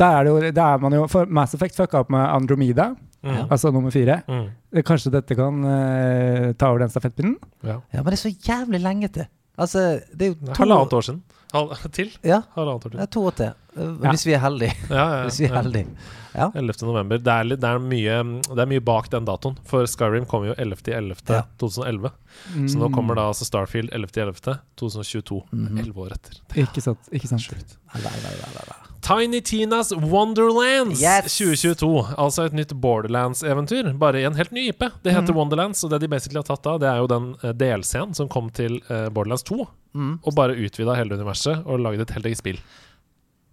Da er, jo, da er man jo For Mass Effect fucka opp med Andromeda, Mm. altså nummer fire. Mm. Kanskje dette kan uh, ta over den stafettpinnen? Ja. Ja, men det er så jævlig lenge til. Altså, det er jo to Halvannet år siden. Hal til. Ja, Halvannet år det er to år til. Uh, Hvis vi er heldige. Ja, ja, Hvis vi er heldige. Ja. 11. november. Det er, litt, det, er mye, det er mye bak den datoen. For Skyrim kom jo 11.11.2011. Ja. Mm. Så nå kommer da altså Starfield 11.11.2022. Mhm. Elleve år etter. Ikke sant. Ikke sant. Sjukt. Nei, nei, nei, nei, nei. Tiny Tinas Wonderlands Yes! 2022. Altså et nytt Borderlands-eventyr, bare i en helt ny IP. Det heter mm. Wonderlands, og det de basically har tatt av, det er jo den delscenen som kom til eh, Borderlands 2, Mm. og bare utvida hele universet og laget et helt eget spill.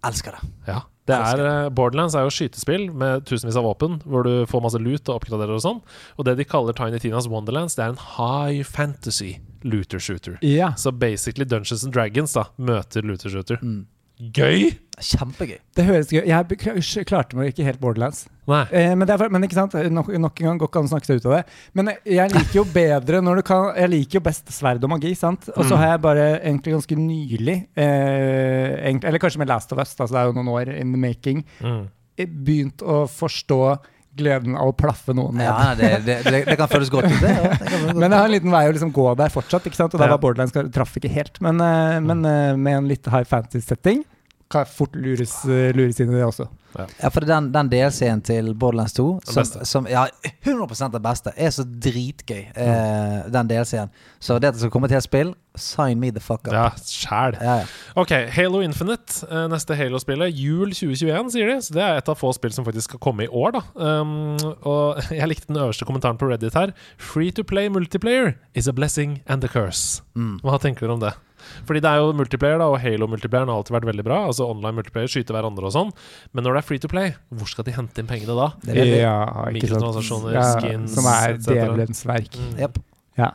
Elsker det. Ja. Det er, eh, Borderlands er jo skytespill med tusenvis av våpen, hvor du får masse loot og oppgraderer og sånn. Og det de kaller Tiny Tinas Wonderlands, det er en high fantasy looter shooter. Yeah. Så basically Dungeons and Dragons da møter looter shooter. Mm. Gøy! Kjempegøy. Det høres gøy Jeg klarte meg ikke helt Borderlands. Nei. Eh, men, det er, for- men ikke sant, nok, nok en gang går ikke an å snakke seg ut av det. Men jeg liker jo bedre når du kan Jeg liker jo best sverd og magi, sant. Og så Mm. har jeg bare egentlig ganske nylig, eh, egentlig, eller kanskje med Last of Us, altså det er jo noen år in the making, Mm. eh, begynt å forstå gleden av å plaffe noen ned. Ja, det, det, det, det kan føles godt ut, det. Ja. det kan føles godt Men jeg har en liten vei å liksom gå der fortsatt, ikke sant? og der Ja. var Borderlands traff ikke helt. Men, eh, men eh, med en litt high fantasy-setting kan jeg fort lures, eh, lures inn i det også. Ja, for den, den DLC-en til Borderlands 2, som, som ja, 100 det beste, er så dritgøy, eh, den DLC-en. Så det at det skal komme til et spill, sign me the fuck up. Ja, sjæl. Ja, ja. Ok, Halo Infinite, eh, neste Halo-spillet. Jul 2021, sier de. Så det er et av få spill som faktisk skal komme i år, da. Um, og jeg likte den øverste kommentaren på Reddit her. Free to play multiplayer is a blessing and a curse. Mm. Hva tenker dere om det? Fordi det er jo multiplayer, da, og Halo-multiplayeren har alltid vært veldig bra. Altså online multiplayer, skyte hverandre og sånn. Men når det er free to play, hvor skal de hente inn pengene da? Det det. Ja, ikke sant. Ja, skins, Som er djevelens verk. Mm. Yep. Ja.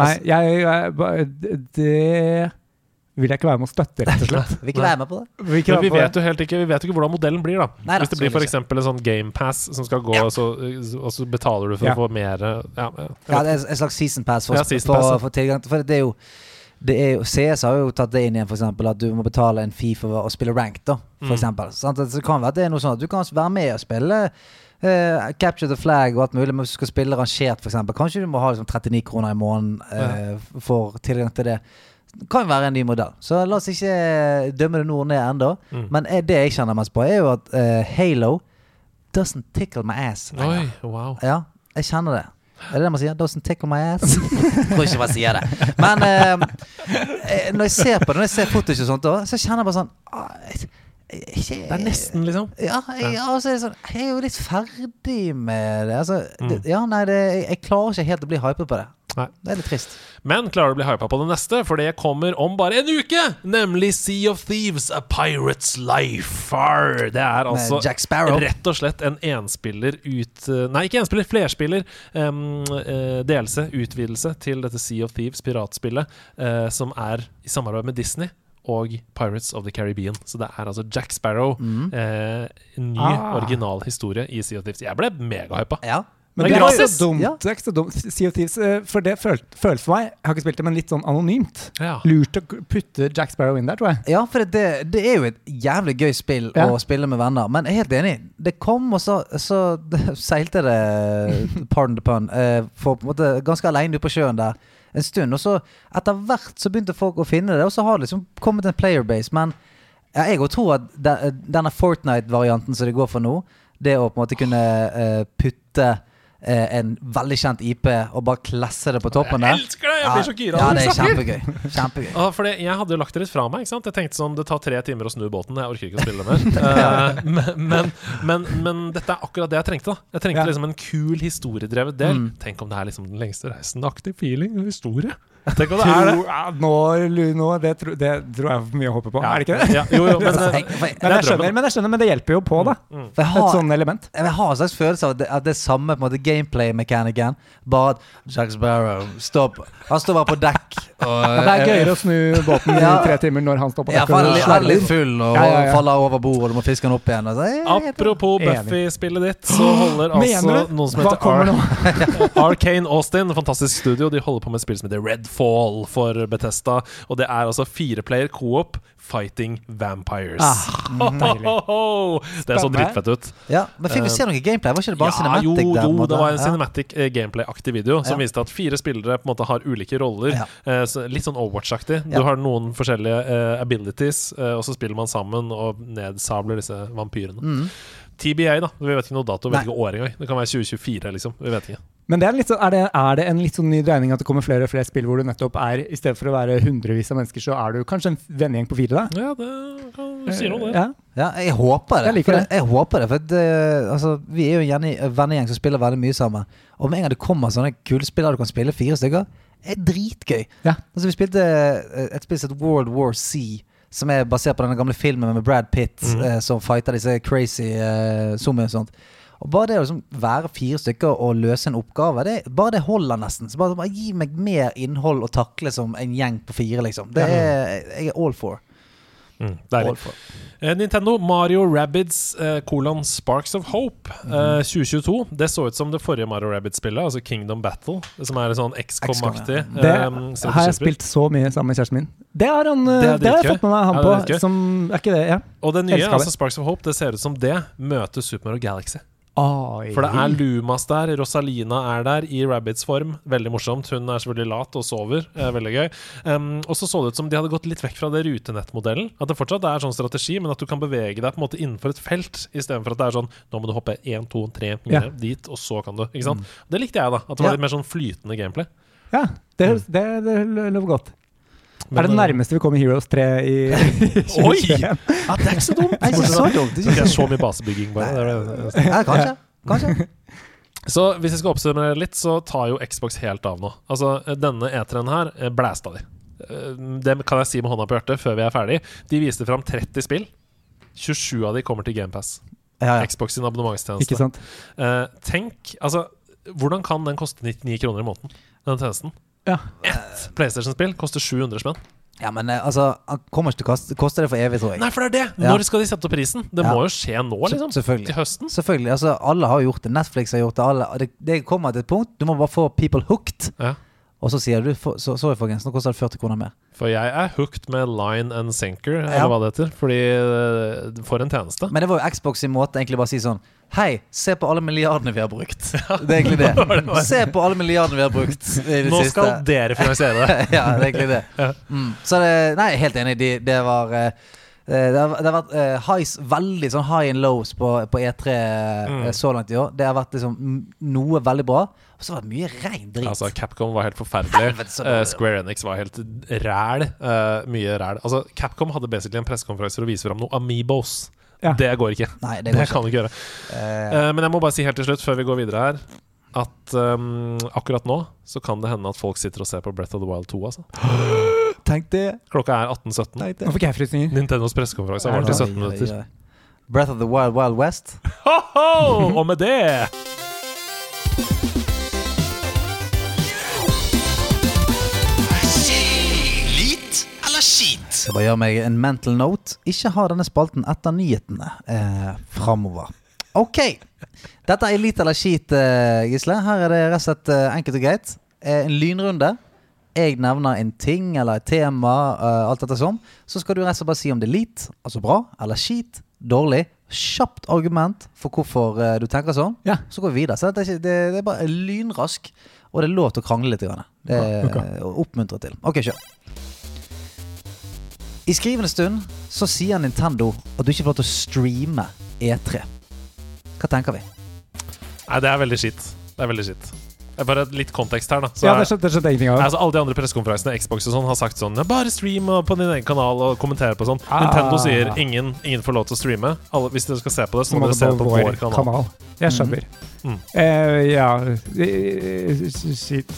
Nei, jeg, jeg Det vil jeg ikke være med å støtte, rett og slett. Vil ikke være med på det? Vi, Men vi på vet jo helt ikke Vi vet jo ikke hvordan modellen blir, da. Nei da, Hvis det blir f.eks. en sånn GamePass som skal gå, Ja. og, så, og så betaler du for Ja. å få mer ja, ja. Det er en slags season pass for, Ja, season pass, ja. for, for tilgang. For det er jo det er jo, CS har jo tatt det inn igjen, eksempel, at du må betale en fee for å spille ranked. da, for Mm. eksempel. Sant? Så det kan være at det er noe sånn at du kan være med og spille uh, Capture the flag og alt mulig, men hvis du skal spille rangert, f.eks., kanskje du må ha liksom, 39 kroner i måneden eh, for tilgang til det. Det kan være en ny modell. Så la oss ikke dømme det nord ned ennå. Mm. Men eh, det jeg kjenner mest på, er jo at uh, Halo doesn't tickle my ass. Oi, wow. Ja, jeg kjenner det. Er det det man sier? Doesn't tickle my ass? tror ikke man sier det. Men eh, eh, når jeg ser på det, når jeg ser fotos og sånt, så kjenner jeg bare sånn jeg, jeg, jeg, Det er nesten, liksom. ja, jeg, ja, og så er sånn, jeg er jo litt ferdig med det. Altså, det Mm. ja, nei, det, jeg, jeg klarer ikke helt å bli hypet på det. Nei. Det er litt trist. Men klarer du å bli hypa på det neste? For det kommer om bare en uke! Nemlig Sea of Thieves, A Pirate's Life. Det er altså Jack rett og slett en enspiller ut Nei, ikke enspiller, flerspiller. Um, uh, delelse, utvidelse til dette Sea of Thieves, piratspillet, uh, som er i samarbeid med Disney. Og Pirates of the Caribbean. Så det er altså Jack Sparrow. Mm. Eh, en ny, Ah. original historie i Sea of Thieves. Jeg ble megahypa. Ja. Men Det det er er gratis. så dumt. Ja. Det er ikke så dumt. Sea of Thieves, eh, for det føl- føles for meg, jeg har ikke spilt det, men litt sånn anonymt. Ja. Lurt å putte Jack Sparrow inn der, tror jeg. Ja, for det, det er jo et jævlig gøy spill Ja. å spille med venner. Men jeg er helt enig. Det kom, og så, så seilte det, pardon the pun, eh, for på en måte ganske alene ute på sjøen der en stund. Og så etter hvert så begynte folk å finne det, og så har det liksom kommet en playerbase. Men ja, jeg òg tror at de- denne Fortnite-varianten som det går for nå, det å på en måte kunne eh, putte eh, en veldig kjent IP og bare klesse det på toppen der Jeg blir så gira. Ja, det er kjempegøy. Kjempegøy. Ah, fordi jeg hadde jo lagt det litt fra meg. ikke sant? Jeg tenkte sånn, Det tar tre timer å snu båten. Jeg orker ikke å spille det mer. uh, men, men, men, men dette er akkurat det jeg trengte. da Jeg trengte Ja. liksom en kul historiedrevet del. Mm. Tenk om det er liksom den lengste reisen. Aktiv feeling og historie. Tenk om det er det. Ja, nå, nå det, tro, det tror jeg er for mye å håpe på. Ja. Er det ikke det? Ja, jo, jo, men eh, Men jeg, skjønner, men jeg skjønner, men det hjelper jo på, da. mm. Mm. Har, Et sånn element. Jeg har en slags følelse av at det, at det er samme på en måte gameplay-mechanikken, Bare at Jack Sparrow stopp. Han står bare på dekk. Og, det er gøyere å snu båten i tre timer når han står på Ja, dekk for han er litt- full og Ja, ja, ja. faller over bord, og du må fiske han opp igjen. Og så, jeg- jeg- Apropos Buffy-spillet ditt, så holder altså noen som Hva heter kommer Ar? Arcane Austin, fantastisk studio, de holder på med et spill som heter Redfall for Bethesda. Og det er altså fireplayer co-op fighting vampires. Ah, deilig. Det så drittfett ut. Ja, men fikk vi se noe gameplay? Var ikke det bare ja, cinematic? jo, der, jo, det var en cinematic ja. gameplay-aktig video som Ja. viste at fire spillere på en måte har ulike roller. Ja. Eh, så litt sånn Overwatch-aktig. Du har noen forskjellige uh, abilities, uh, og så spiller man sammen og nedsabler disse vampyrene. Mm. TBA, da. Vi vet ikke noe dato, vi vet ikke år engang. Det kan være 2024, liksom. Vi vet ikke. Men det er, litt sånn, er, det, er det en litt sånn ny dreining at det kommer flere og flere spill hvor du nettopp er I stedet for å være hundrevis av mennesker, så er du kanskje en vennegjeng på fire, da? Ja, det kan du si noe, det. Ja. Ja, jeg håper det. Jeg liker det. Jeg håper det, for det, altså, vi er jo en gjerne- vennegjeng som spiller veldig mye sammen. Og med en gang det kommer sånne kule spillere du kan spille fire stykker, er dritgøy. Ja. Altså, vi spilte eh, et spill som het World War C, som er basert på den gamle filmen med Brad Pitt, mm. eh, som fighter disse crazy eh, zombiene og sånt. Og bare det å liksom være fire stykker og løse en oppgave, det, bare det holder nesten. Så bare, bare gi meg mer innhold å takle som en gjeng på fire, liksom. Det er jeg er all for. Mm. All for. Eh, Nintendo Mario Rabbids eh, kolon Sparks of Hope eh, 2022. Det så ut som det forrige Mario Rabbids-spillet, altså Kingdom Battle, som er sånn XCOM-aktig. Det eh, har jeg spilt så mye sammen med kjæresten min. Det har, han, Det det er har jeg fått med meg han Ja, det på. Som, er ikke det, ja? Og det nye, altså Sparks of Hope, det ser ut som det møter Super Mario Galaxy. Oi. For det er Lumas der, Rosalina er der i Rabbids form. Veldig morsomt. Hun er selvfølgelig lat og sover. Eh, veldig gøy. Um, og så så det ut som de hadde gått litt vekk fra det rutenettmodellen. At det fortsatt er sånn strategi, men at du kan bevege deg på en måte innenfor et felt, istedenfor at det er sånn Nå må du hoppe 1, 2, 3 Ja. dit, og så kan du. Ikke sant? Det likte jeg, da. At det var litt mer sånn flytende gameplay. Ja, det, det, det lover godt. Men, er det eh, nærmeste vi kommer Heroes 3 i Oi! 2021? Ja, det er ikke så dumt! Nei, ikke så dumt. Det er så mye basebygging, bare. Det. Ja, kanskje. Kanskje. Så hvis jeg skal oppsummere litt, så tar jo Xbox helt av nå. Altså, denne E3-en her eh, blæsta de. Eh, Det kan jeg si med hånda på hjertet før vi er ferdig. De viste fram 30 spill. 27 av de kommer til GamePass. Ja, ja. Xbox sin Ikke abonnementstjeneste. sant? Eh, tenk, altså Hvordan kan den koste 99 kroner i måneden? Den tjenesten. Ja. Ett PlayStation-spill koster 700 spenn. ja, men eh, altså Han kommer ikke til å koste, koste det for evig, tror jeg. Nei, for det er det! Ja. Når skal de sette opp prisen? Det Ja. må jo skje nå, liksom. Selvfølgelig. Til høsten. Selvfølgelig, altså Alle har gjort det. Netflix har gjort det. Alle, det, det kommer til et punkt. Du må bare få people hooked. Ja. Og så sier du så, Sorry, folkens, nå koster det 40 kroner mer. For jeg er hooked med Line and Sinker, eller Ja. hva det heter. Fordi eh, For en tjeneste. Men det var jo Xbox sin måte egentlig bare å si sånn Hei, se på alle milliardene vi har brukt. Det er egentlig det. Se på alle milliardene vi har brukt i det Nå siste. skal dere finansiere det. ja, det er egentlig det. Ja. Mm. Så det, nei, helt enig. De, det var eh, det har, det har vært uh, highs, veldig sånn high and lows på, på E3 eh, Mm. så langt i år. Det har vært liksom noe veldig bra, og så har det vært mye rein drit. Altså, Capcom var helt forferdelig. Helvete, så Eh. Square Enix var helt ræl. Uh, mye ræl. Altså, Capcom hadde basically en pressekonferanse for å vise fram noe Amiibos. Ja. Det går ikke. Nei, det Det går ikke. kan du ikke gjøre. Eh, Eh, men jeg må bare si helt til slutt, før vi går videre her, at um, akkurat nå så kan det hende at folk sitter og ser på Breath of the Wild 2. Altså. Tenk det. Klokka er 18.17. Tenk det. Nå fikk jeg frysninger. Nintendos pressekonferanse har vart i 17 minutter. Breath of the Wild Wild West. Ho-ho! Og med det Jeg? Bare gjør meg en mental note. Ikke ha denne spalten etter nyhetene eh, framover. Ok. Dette er litt eller skit, eh, Gisle. Her er det rett og slett eh, enkelt og greit. Eh, en lynrunde. Jeg nevner en ting eller et tema, uh, alt dette sånn. Så skal du rett og slett bare si om det er lit, altså bra, eller skit, dårlig. Kjapt argument for hvorfor uh, du tenker sånn. Ja. Så går vi videre. Så det er, ikke, det, det er bare lynrask, og det er lov til å krangle litt. Grann. Det er okay. oppmuntre til. Ok, kjør. I skrivende stund så sier Nintendo at du ikke får lov til å streame E3. Hva tenker vi? Nei, det er veldig skitt. Det er veldig skitt. Bare litt kontekst her, da. Så Ja, det skjønte det skjønte jeg ingenting av. Altså Alle de andre pressekonferansene Xbox og sånn har sagt sånn «Ja, Bare stream på din egen kanal og kommentere på sånn. Ah. Nintendo sier ingen, ingen får lov til å streame. Alle, hvis dere skal se på det, så må dere se på vår kanal. Jeg skjønner. Mm. Eh, ja eh, Shit.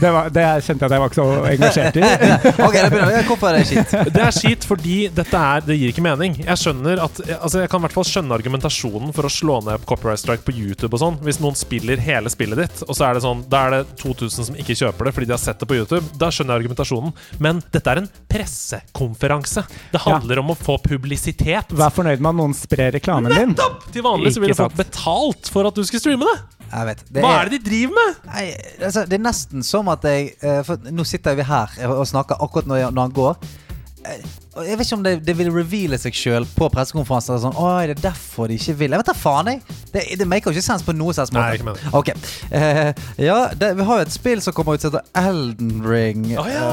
Det, var, det kjente jeg at jeg var ikke så engasjert i. Ok, det begynner vi. Hvorfor er det skitt? Det er skit fordi dette er Det gir ikke mening. Jeg skjønner at Altså Jeg kan i hvert fall skjønne argumentasjonen for å slå ned copyright strike på YouTube og sånn. Hvis noen spiller hele spillet ditt, og så er det sånn Da er det 2000 som ikke kjøper det fordi de har sett det på YouTube. Da skjønner jeg argumentasjonen. Men dette er en pressekonferanse. Det handler om å få publisitet. Vær fornøyd med at noen sprer reklamen din. Til vanlig så ville Ikke folk betalt for at du skulle streame det. Jeg vet. Hva er det de driver med? Nei, altså, det er nesten som at jeg eh, For nå sitter vi her og snakker akkurat når, når han går. Eh, Jeg vet ikke om det, det vil reveale seg sjøl på pressekonferanser. Sånn, er det derfor de ikke vil? Jeg vet da faen, jeg. Det, det maker jo ikke sens på noe sens måte. Nei, ikke meningen. Ok. Eh, ja, det, vi har jo et spill som kommer ut som heter Elden Ring. Oh, ja.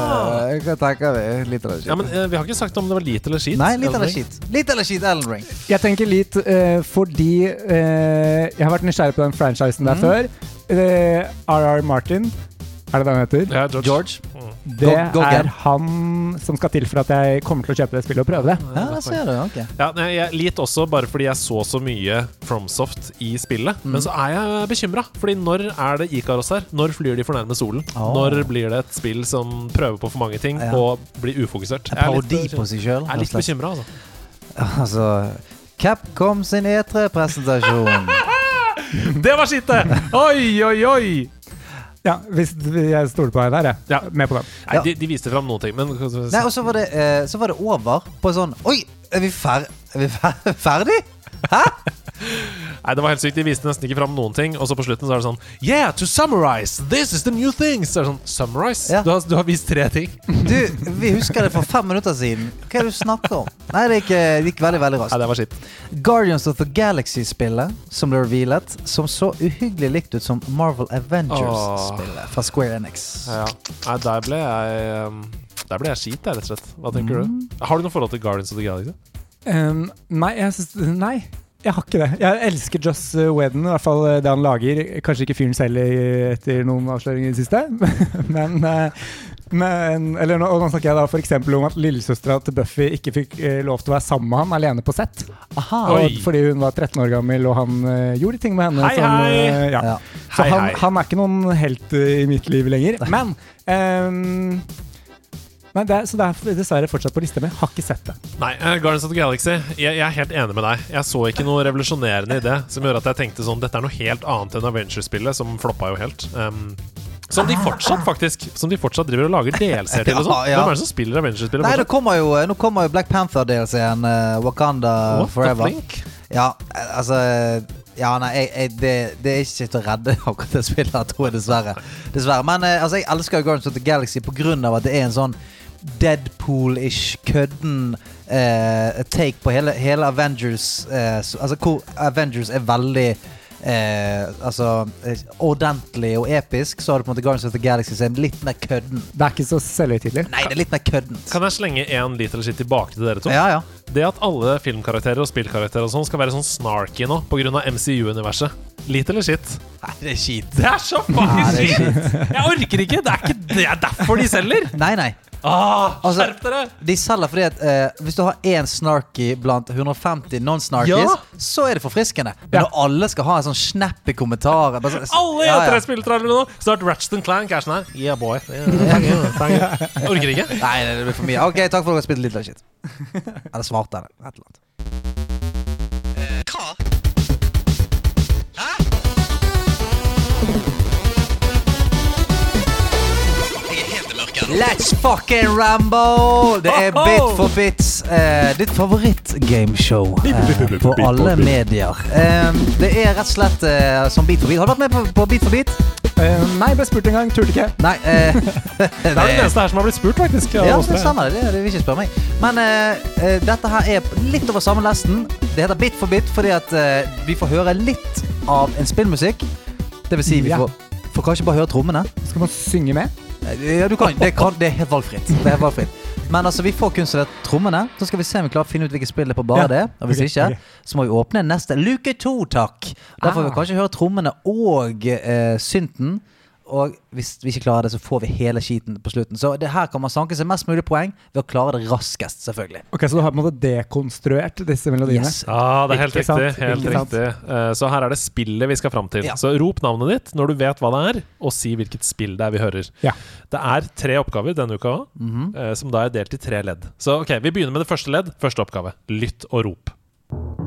Eh, hva tenker vi? Litt eller Ja, men eh, Vi har ikke sagt om det var lit eller skit. Nei, litt eller skit. Litt eller skit Elden Ring. Jeg tenker litt eh, fordi eh, Jeg har vært nysgjerrig på den franchisen der Mm. før. Eh, RR Martin, er det det han heter? Ja, George. George. Mm. Det Go- go er han som skal til for at jeg kommer til å kjøpe det spillet og prøve det. Ja, det ser du. Ok. Ja, jeg Litt også bare fordi jeg så så mye FromSoft i spillet. Mm. Men så er jeg bekymra. Fordi når er det Ikaros her? Når flyr de for nærme solen? Oh. Når blir det et spill som prøver på for mange ting Ja. og blir ufokusert? Jeg er litt, på seg selv, jeg er litt bekymra, altså. Altså Capcom sin E3-presentasjon. Det var skittet! Oi, oi, oi! Ja, hvis jeg stoler på deg der, jeg. Ja. Med på den. Nei, de, de viste fram noen ting, men Nei, og så var det, eh, så var det over på sånn Oi, er vi, fer er vi fer ferdig? Hæ? Nei, det var helt sykt. De viste nesten ikke fram noen ting. Og så på slutten så er det sånn Yeah, to summarize, this is the new thing. Så er det sånn Summarize? Ja. Du, har, du har vist tre ting. Du, vi husker det for fem minutter siden. Hva er det du snakker om? Nei, det gikk, eh, det gikk veldig, veldig Nei, det var skitt. Guardians of the Galaxy-spillet som ble revealet, som så uhyggelig likt ut som Marvel Avengers-spillet fra Square Enix. Ja. Nei, der ble jeg um, Der ble jeg skit, jeg, rett og slett. Hva tenker Mm. du? Har du noe forhold til Guardians of the Galaxy? Um, nei, jeg syns Nei. Jeg har ikke det. Jeg elsker Joss Whedon, i hvert fall uh, det han lager. Kanskje ikke fyren selv etter noen avsløringer i det siste, men, uh, men Eller nå, og nå snakker jeg da f.eks. om at lillesøstera til Buffy ikke fikk uh, lov til å være sammen med ham alene på sett. Aha. Og, fordi hun var 13 år gammel, og han gjorde ting med henne Hei, som hei! ja. Ja. Så Hei, han, hei. han er ikke noen helt i mitt liv lenger. Men um, Nei, det er, så det er dessverre fortsatt på lista mi. Har ikke sett det. Nei, uh, Guardians of the Galaxy. Jeg, jeg er helt enig med deg. Jeg så ikke noe revolusjonerende i det som gjorde at jeg tenkte sånn Dette er noe helt annet enn Avengers-spillet, som floppa jo helt. Um, som de fortsatt faktisk Som de fortsatt driver og lager DLC til og sånn. Ja, ja. Hvem er det som spiller Avengers-spillet Nei, det kommer jo, nå kommer jo Black Panther-DLC-en uh, Wakanda What the Forever. Ja, eh, altså Ja, nei, jeg, jeg, det, det er ikke til å redde akkurat det spillet, tror jeg, dessverre. Dessverre. Men eh, altså, jeg elsker Guardians of the Galaxy av at det er en sånn Deadpool-ish, kødden eh, take på hele, hele Avengers. Eh, altså hvor Avengers er veldig eh, altså eh, ordentlig og episk, så har du på en måte Guardians of the Galaxy som er litt mer kødden. Det er ikke så selvhøytidelig. Nei, det er litt mer køddent. Kan jeg slenge én liter skitt tilbake til dere to? Ja, ja. Det at alle filmkarakterer og spillkarakterer og sånn skal være sånn snarky nå pga. MCU-universet. Lite eller shit? Nei, det er skit. Det er så fucking shit! Jeg orker ikke! Det er ikke det er derfor de selger! Nei, nei. Ah, Altså- skjerp dere! De selger fordi at eh, hvis du har én snarky blant 150 non-snarkies, Ja. så er det forfriskende. Men Ja. når alle skal ha en sånn snappy kommentar bare sånn- Alle Ja, ja. E3-spilltrailere nå! Snart Ratchet Clank er sånn her. Yeah, boy. Yeah, thank you, thank you. Orker ikke. Nei, det blir for mye. Ok, takk for at dere spilte litt av shit. Eller svarte, eller et eller annet. Hva? Hæ? Let's fucking ramble! Det er Bit for bits. eh, ditt favoritt-gameshow eh, på alle medier. Eh, det er rett og slett eh, som Beat for beat. Har du vært med på, på Beat for beat? Eh, nei, ble spurt en gang, turte ikke. Nei. Eh, Det er den eneste her som har blitt spurt, faktisk. av Ja, oss det tre. stemmer. Det, det vil ikke spørre meg. Men eh, eh, dette her er litt over samme lesten. Det heter Bit for bit fordi at eh, vi får høre litt av en spillmusikk. Det vil si, vi Ja. får, får kanskje bare høre trommene. Skal man synge med? Eh, Ja, du kan, det, kan, det er helt valgfritt. Det er helt valgfritt. Men altså, vi får kun trommene. Så skal vi se om vi klarer å finne ut hvilket spill det er på bare det. Og hvis okay, ikke, ok. så må vi åpne neste luke to, takk. Da får vi Ah. kanskje høre trommene og eh, synten. Og hvis vi ikke klarer det, så får vi hele skiten på slutten. Så det her kan man sanke seg mest mulig poeng ved å klare det raskest, selvfølgelig. Ok, Så du har på en måte dekonstruert disse melodiene? Yes. Ja, det er helt Ikke riktig. Helt riktig. Eh, Så her er det spillet vi skal fram til. Ja. Så rop navnet ditt når du vet hva det er, og si hvilket spill det er vi hører. Ja. Det er tre oppgaver denne uka òg, Mhm. som da er delt i tre ledd. Så ok, vi begynner med det første ledd. Første oppgave. Lytt og rop.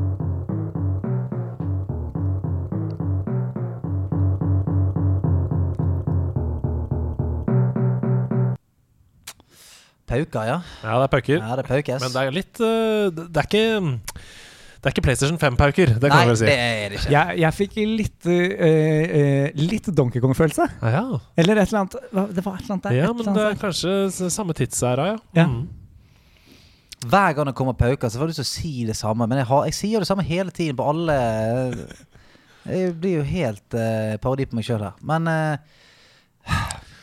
Pauker, ja. Ja, det er pauker. Ja, det er paukes. Men det er litt eh, Det er ikke Det er ikke PlayStation 5-pauker, det kan Nei, si. det er det ikke. Jeg, jeg fikk litt uh, uh, Litt Donkey Kong-følelse. Ah, ja. Eller et eller annet Det var et eller annet der. ja, men det er kanskje samme tidsæra, ja. Ja. Mm. Hver gang det kommer pauker, så får du lyst til å si det samme. Men jeg, har, jeg sier det samme hele tiden på alle Jeg blir jo helt uh, parodi på meg sjøl her. Men uh,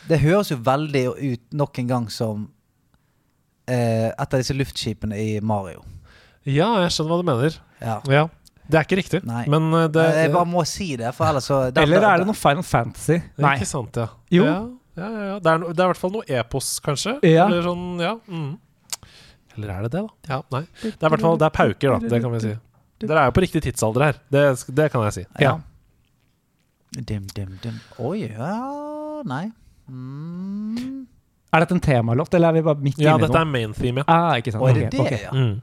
det høres jo veldig ut nok en gang som et av disse luftskipene i Mario. ja, jeg skjønner hva du mener. Ja. Ja. Det er ikke riktig, Nei. men eh, det jeg bare må si det, for ellers så det, Eller er det noe Final Fantasy? Nei. Ikke sant, ja. Jo. Ja, ja, ja, ja. Det, er, no, det er i hvert fall noe epos, kanskje. Ja. Eller sånn, ja. Mm. Eller er det det, da? Ja, nei. Det er i hvert fall det er pauker, da. Det kan vi si. Dere er jo på riktig tidsalder her. Det, det kan jeg si. Ja. Dim, dim, dim. Oi, ja Nei. Mm. Er dette en temalåt, eller er vi bare midt Ja, inni dette er main theme, ja. Ah, ikke sant. Å, er det det, ja? Mm.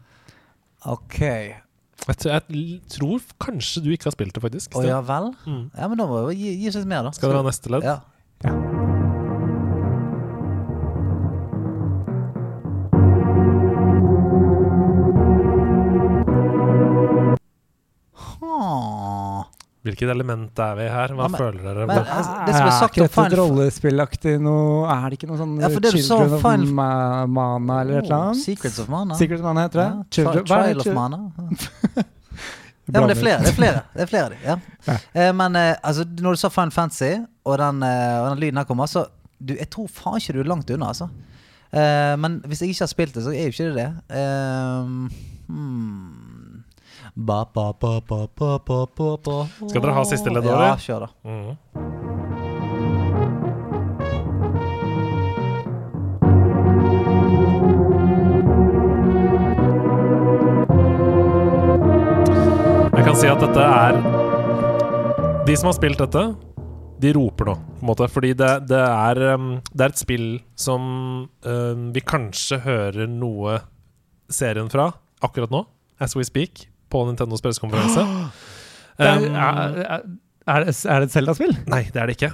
Ok. Jeg, tror- jeg tror kanskje du ikke har spilt det, faktisk. Å ja vel? Mm. Ja, men da må vi gi, gi oss litt mer, da. Skal dere ha neste ledd? Ja. Ah. Hvilket element er vi her? Hva Ja, men- føler dere? men- altså, det som er sagt om Final- et rollespillaktig noe Er det ikke noe sånn Ja, for det du sa Children of Final- Ma Mana eller et eller Oh, annet? Secrets of Mana. Secrets of Mana heter det? Ja, tri trial det? of Mana. Ja, men det er flere. Det er flere, det er flere av de, ja. Ja. Eh, men eh, altså, når du sa Final Fantasy, og den, eh, og den lyden her kommer, så du, Jeg tror faen ikke du er langt unna, altså. Eh, men hvis jeg ikke har spilt det, så er jo ikke det det. Eh, hmm. Ba, ba, ba, ba, ba, ba, ba, ba. Skal dere ha siste ledd, Ja, kjør da. Mhm. Jeg kan si at dette er De som har spilt dette, de roper nå, på en måte. Fordi det, det, er, um, det er et spill som uh, vi kanskje hører noe serien fra akkurat nå, as we speak, på Nintendos pressekonferanse. Er, Um, er, er, er det et Zelda-spill? Nei, det er det ikke.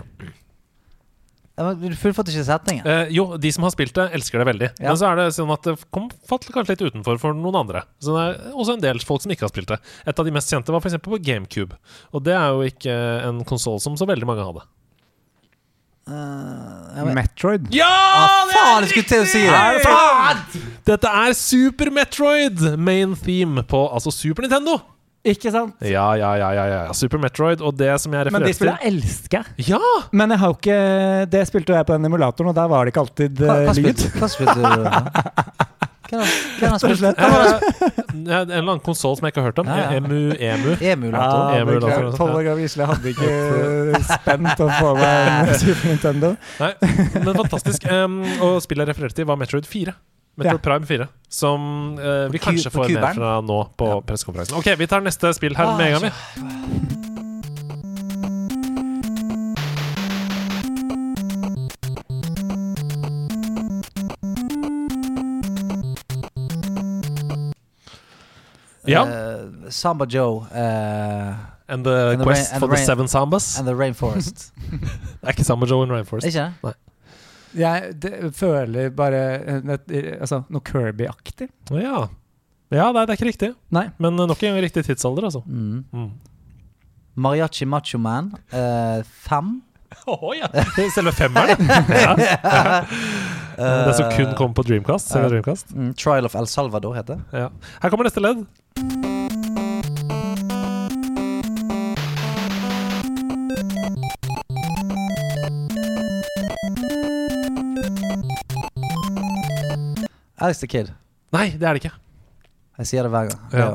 Du fullførte ikke setningen. Eh, jo, de som har spilt det, elsker det veldig. Ja. Men så er det sånn at det kom, kanskje litt utenfor for noen andre. Så det er også en del folk som ikke har spilt det. Et av de mest kjente var f.eks. på GameCube. Og det er jo ikke en konsoll som så veldig mange hadde. Eh, men, Metroid. Ja! ah, faen, jeg skulle til å si det! Dette er Super Metroid main theme på altså Super Nintendo. Ikke sant? Ja, ja, ja, ja, ja. Super Metroid. Og det som jeg Men de refererte spillene elsker jeg. Ja! Men jeg har jo ikke Det spilte jeg på den emulatoren, og der var det ikke alltid Hva, eh, hva, lyd. hva spilte du? Hvem har- hvem har spilt slett. Hva? En eller annen konsoll som jeg ikke har hørt om. Ja, ja. Emu, Emu. Emulator. Ja, Emulator, beklager. Tolv år gammel Gisle hadde ikke spent å få meg en Super Nintendo. Nei, men fantastisk. Um, og spillet jeg refererte til, var Metroid 4. Metroid Ja. Prime 4. Som uh, vi kanskje får mer fra nå på pressekonferansen. Ok, vi tar neste spill her Ah, med en gang, vi. Ja. Uh, Samba Joe Uh, And the and the Quest rain- for the the rain- Seven Sambas. and the Rainforest. Det er ikke Samba Joe and Rainforest. Ikke det? Jeg det, føler bare eh, altså, noe Kirby-aktig. Å ja. Ja, nei, det er ikke riktig. Nei. Men nok en riktig tidsalder, altså. Mm. Mm. Mariachi Macho Man. eh, fem. Å ja! Selve femmeren? ja. Det som kun kom på Dreamcast. Sega Dreamcast. Mm, Trial of El Salvador heter det. Ja. Her kommer neste ledd. Alex the Kid. Nei, det er det ikke. Jeg sier det hver gang. Ja.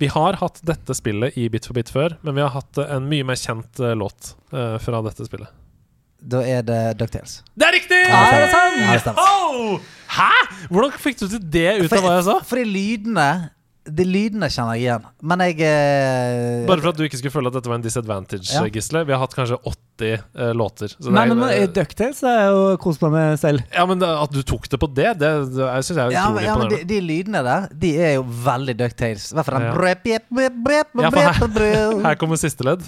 Er Vi har hatt dette spillet i Bit for bit før, men vi har hatt eh, en mye mer kjent eh, låt eh, fra dette spillet. Da er det Ducktales. Det er riktig! Ja, det stemmer. Ja, det stemmer. Oh! Hæ?! Hvordan fikk du til det ut av hva jeg sa? Fordi lydene De lydene kjenner jeg igjen. Men jeg eh, Bare for at du ikke skulle føle at dette var en disadvantage, Ja. Gisle. Vi har hatt kanskje 80 eh, låter. Så det Nei, er- men eh, Ducktails jeg jo kost meg med selv. Ja, men At du tok det på det, det, det syns jeg er ja, men, utrolig ja, men de, de lydene der, de er jo veldig Ducktails. I hvert fall den Ja. brep, brep, brep, Ja, for her- Her kommer siste ledd.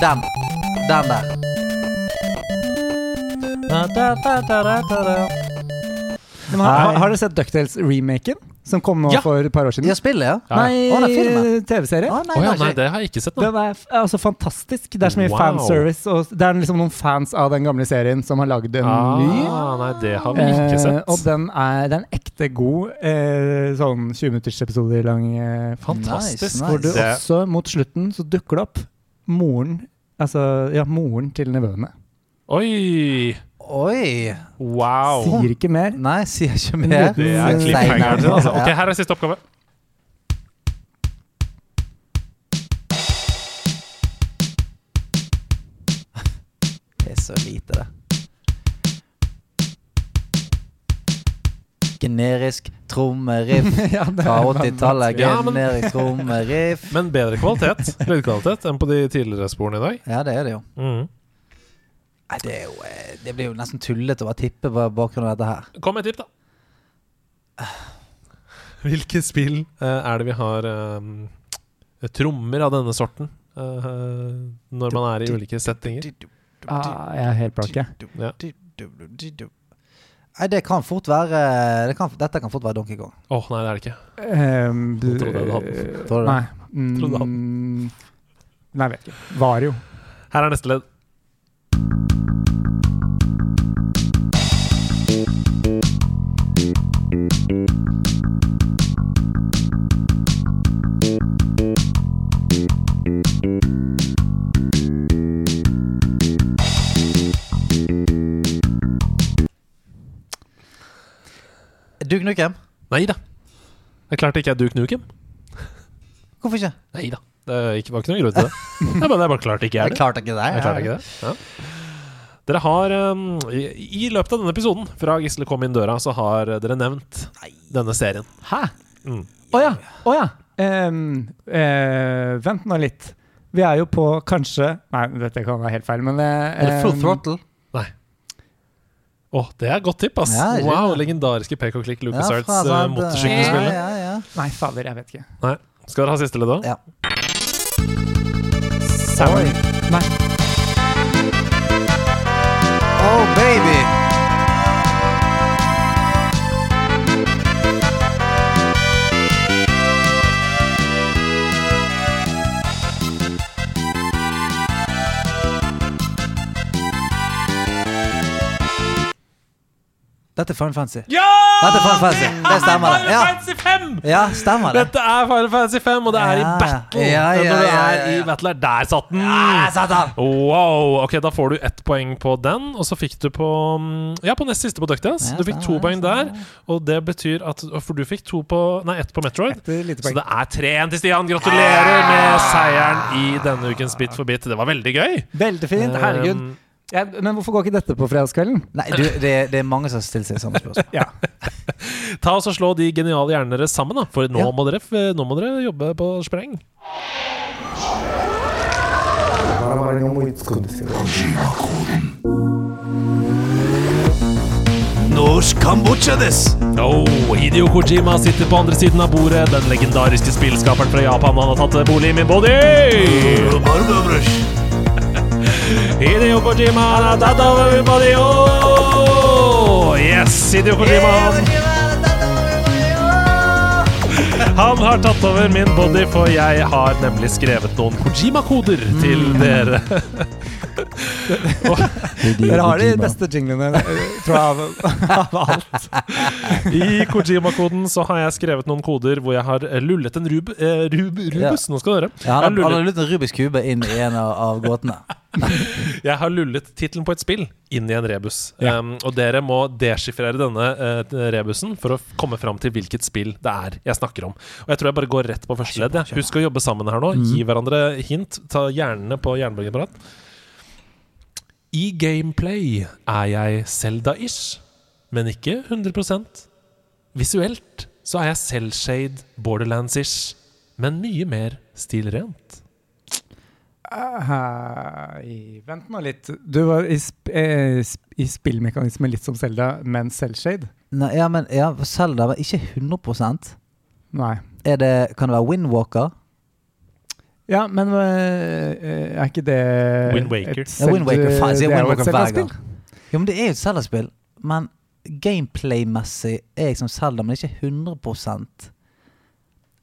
Den. Den der. Men har, har dere sett Ducktails-remaken? Som kom nå Ja. for et par år siden? Ja, spillet, ja? Nei, Å, det er filmen. TV-serie. Å, nei, Å ja, det nei, det har jeg ikke sett nå. Den er f- altså fantastisk. Det er så mye Wow. fanservice. Og det er liksom noen fans av den gamle serien som har lagd en ny. Ah, nei, det har vi ikke Eh, sett. og den er, det er en ekte god eh, sånn 20 minutters episoder lang. Eh, Fantastisk. Nice, Hvor du nice. Det- også, mot slutten, så dukker det opp moren Altså, ja, moren til nevøene. Oi! Oi. Wow. Sier ikke mer. Nei, sier ikke mer. Det er Mm. cliffhangeren sin, altså. Ok, her er siste oppgave. Det er så lite, det. Generisk trommeriff ja, fra er 80-tallet. Generisk trommeriff. Men bedre kvalitet lydkvalitet enn på de tidligere sporene i dag. Ja, det er det jo. Mhm. Nei, det, er jo, eh, det blir jo nesten tullete å bare tippe på bakgrunn av dette her. Kom med et tipp, da. Hvilke spill eh, er det vi har um, trommer av denne sorten uh, når man er i ulike settinger. Ah, jeg er helt blank, jeg. Ja. Nei, det kan fort være det kan, Dette kan fort være Donkey Kong. Åh, nei, det er det ikke. Um, Jeg trodde du hadde den. Tror du det? Nei. Trodde Mm, nei, vet ikke. Vario. Her er neste ledd. Duke Nukem? Nei da. Jeg klarte ikke er Duke Nukem. Hvorfor ikke? Nei da. Det er var ikke noen grunn til det. Nei, men jeg bare klarte ikke jeg Jeg det. klarte ikke det. Jeg klarte ikke det. Ja. Dere har um, i, I løpet av denne episoden, fra Gisle kom inn døra, så har dere nevnt denne serien. Hæ? Mm. oh, ja! Oh, ja. Um, uh, vent nå litt. Vi er jo på kanskje Nei, dette kan være helt feil, men eh, Er det full Nei. Å, Åh, det er et godt tipp, ass. Ja, wow, legendariske pek og klikk Ja, LucasArts fra uh, sånn, motorsykkelspillet. Ja, ja, ja. Nei, fader, jeg vet ikke. Nei. Skal dere ha siste ledd òg? Ja. Sorry. Nei. Oh, baby! Dette er Final Fantasy. Ja! Dette er Final Fantasy. Det stemmer, det. Ja, Fantasy 5! ja stemmer det. Dette er Final Fantasy 5, og det er i battle. ja, ja, ja, ja, ja, er i battle, er der satt den! satan! Wow, ok, Da får du ett poeng på den, og så fikk du på mm, Ja, på nest siste på Ducktails. Ja, Du fikk to poeng der, og det betyr at For du fikk to på Nei, ett på Metroid. Et lite Så det er 3-1 til Stian. Gratulerer med seieren i denne ukens Bit for bit. Det var veldig gøy. Veldig fint. Herregud. Ja, men hvorfor går ikke dette på fredagskvelden? Nei, du, det, det er mange som stiller seg samme spørsmål. Ja. ta oss og Slå de geniale hjernene deres sammen, da. For nå, Ja. må dere, nå må dere jobbe på spreng. Norsk Kambodsja-des. Oh, Hideo Kojima sitter på andre siden av bordet. Den legendariske spillskaperen fra Japan. Han har tatt bolig i min body! Hideo Kojima han har tatt over body. Oh! Yes, Hideo Kojima. Han, han har tatt over min body, for jeg har nemlig skrevet noen Kojima-koder til dere. Dere har de beste jinglene, tror jeg, av, av alt. I Kojima-koden så har jeg skrevet noen koder hvor jeg har lullet en rub, eh, rub, rubus. Nå skal dere. Ja, han, Jeg har har- han har lullet, en Rubiks kube inn i en av, av gåtene. jeg har lullet tittelen på et spill inn i en rebus. Ja. Um, og dere må deskifrere denne uh, rebusen for å komme fram til hvilket spill det er jeg snakker om. Og jeg tror jeg bare går rett på første ledd. Husk å jobbe sammen her nå. Gi hverandre hint. Ta hjernene på jernbaneapparat. I gameplay er jeg Zelda-ish, men ikke 100% Visuelt så er jeg Cellshade Borderlands-ish, men mye mer stilrent. Uh, vent nå litt. Du var i, sp eh, sp i spillmekanisme litt som Selda, men Cellshade? Nei, ja, men ja, Zelda var ikke 100% Nei. er det, Kan det være Windwalker? Ja, men øh, er ikke det Wind Waker. et Ja, Wind Waker, faen, jeg sier det er Wind Waker hver Zelda-spill. Jo, men det er jo et Zelda-spill. Men gameplay-messig er jeg som Zelda, men ikke 100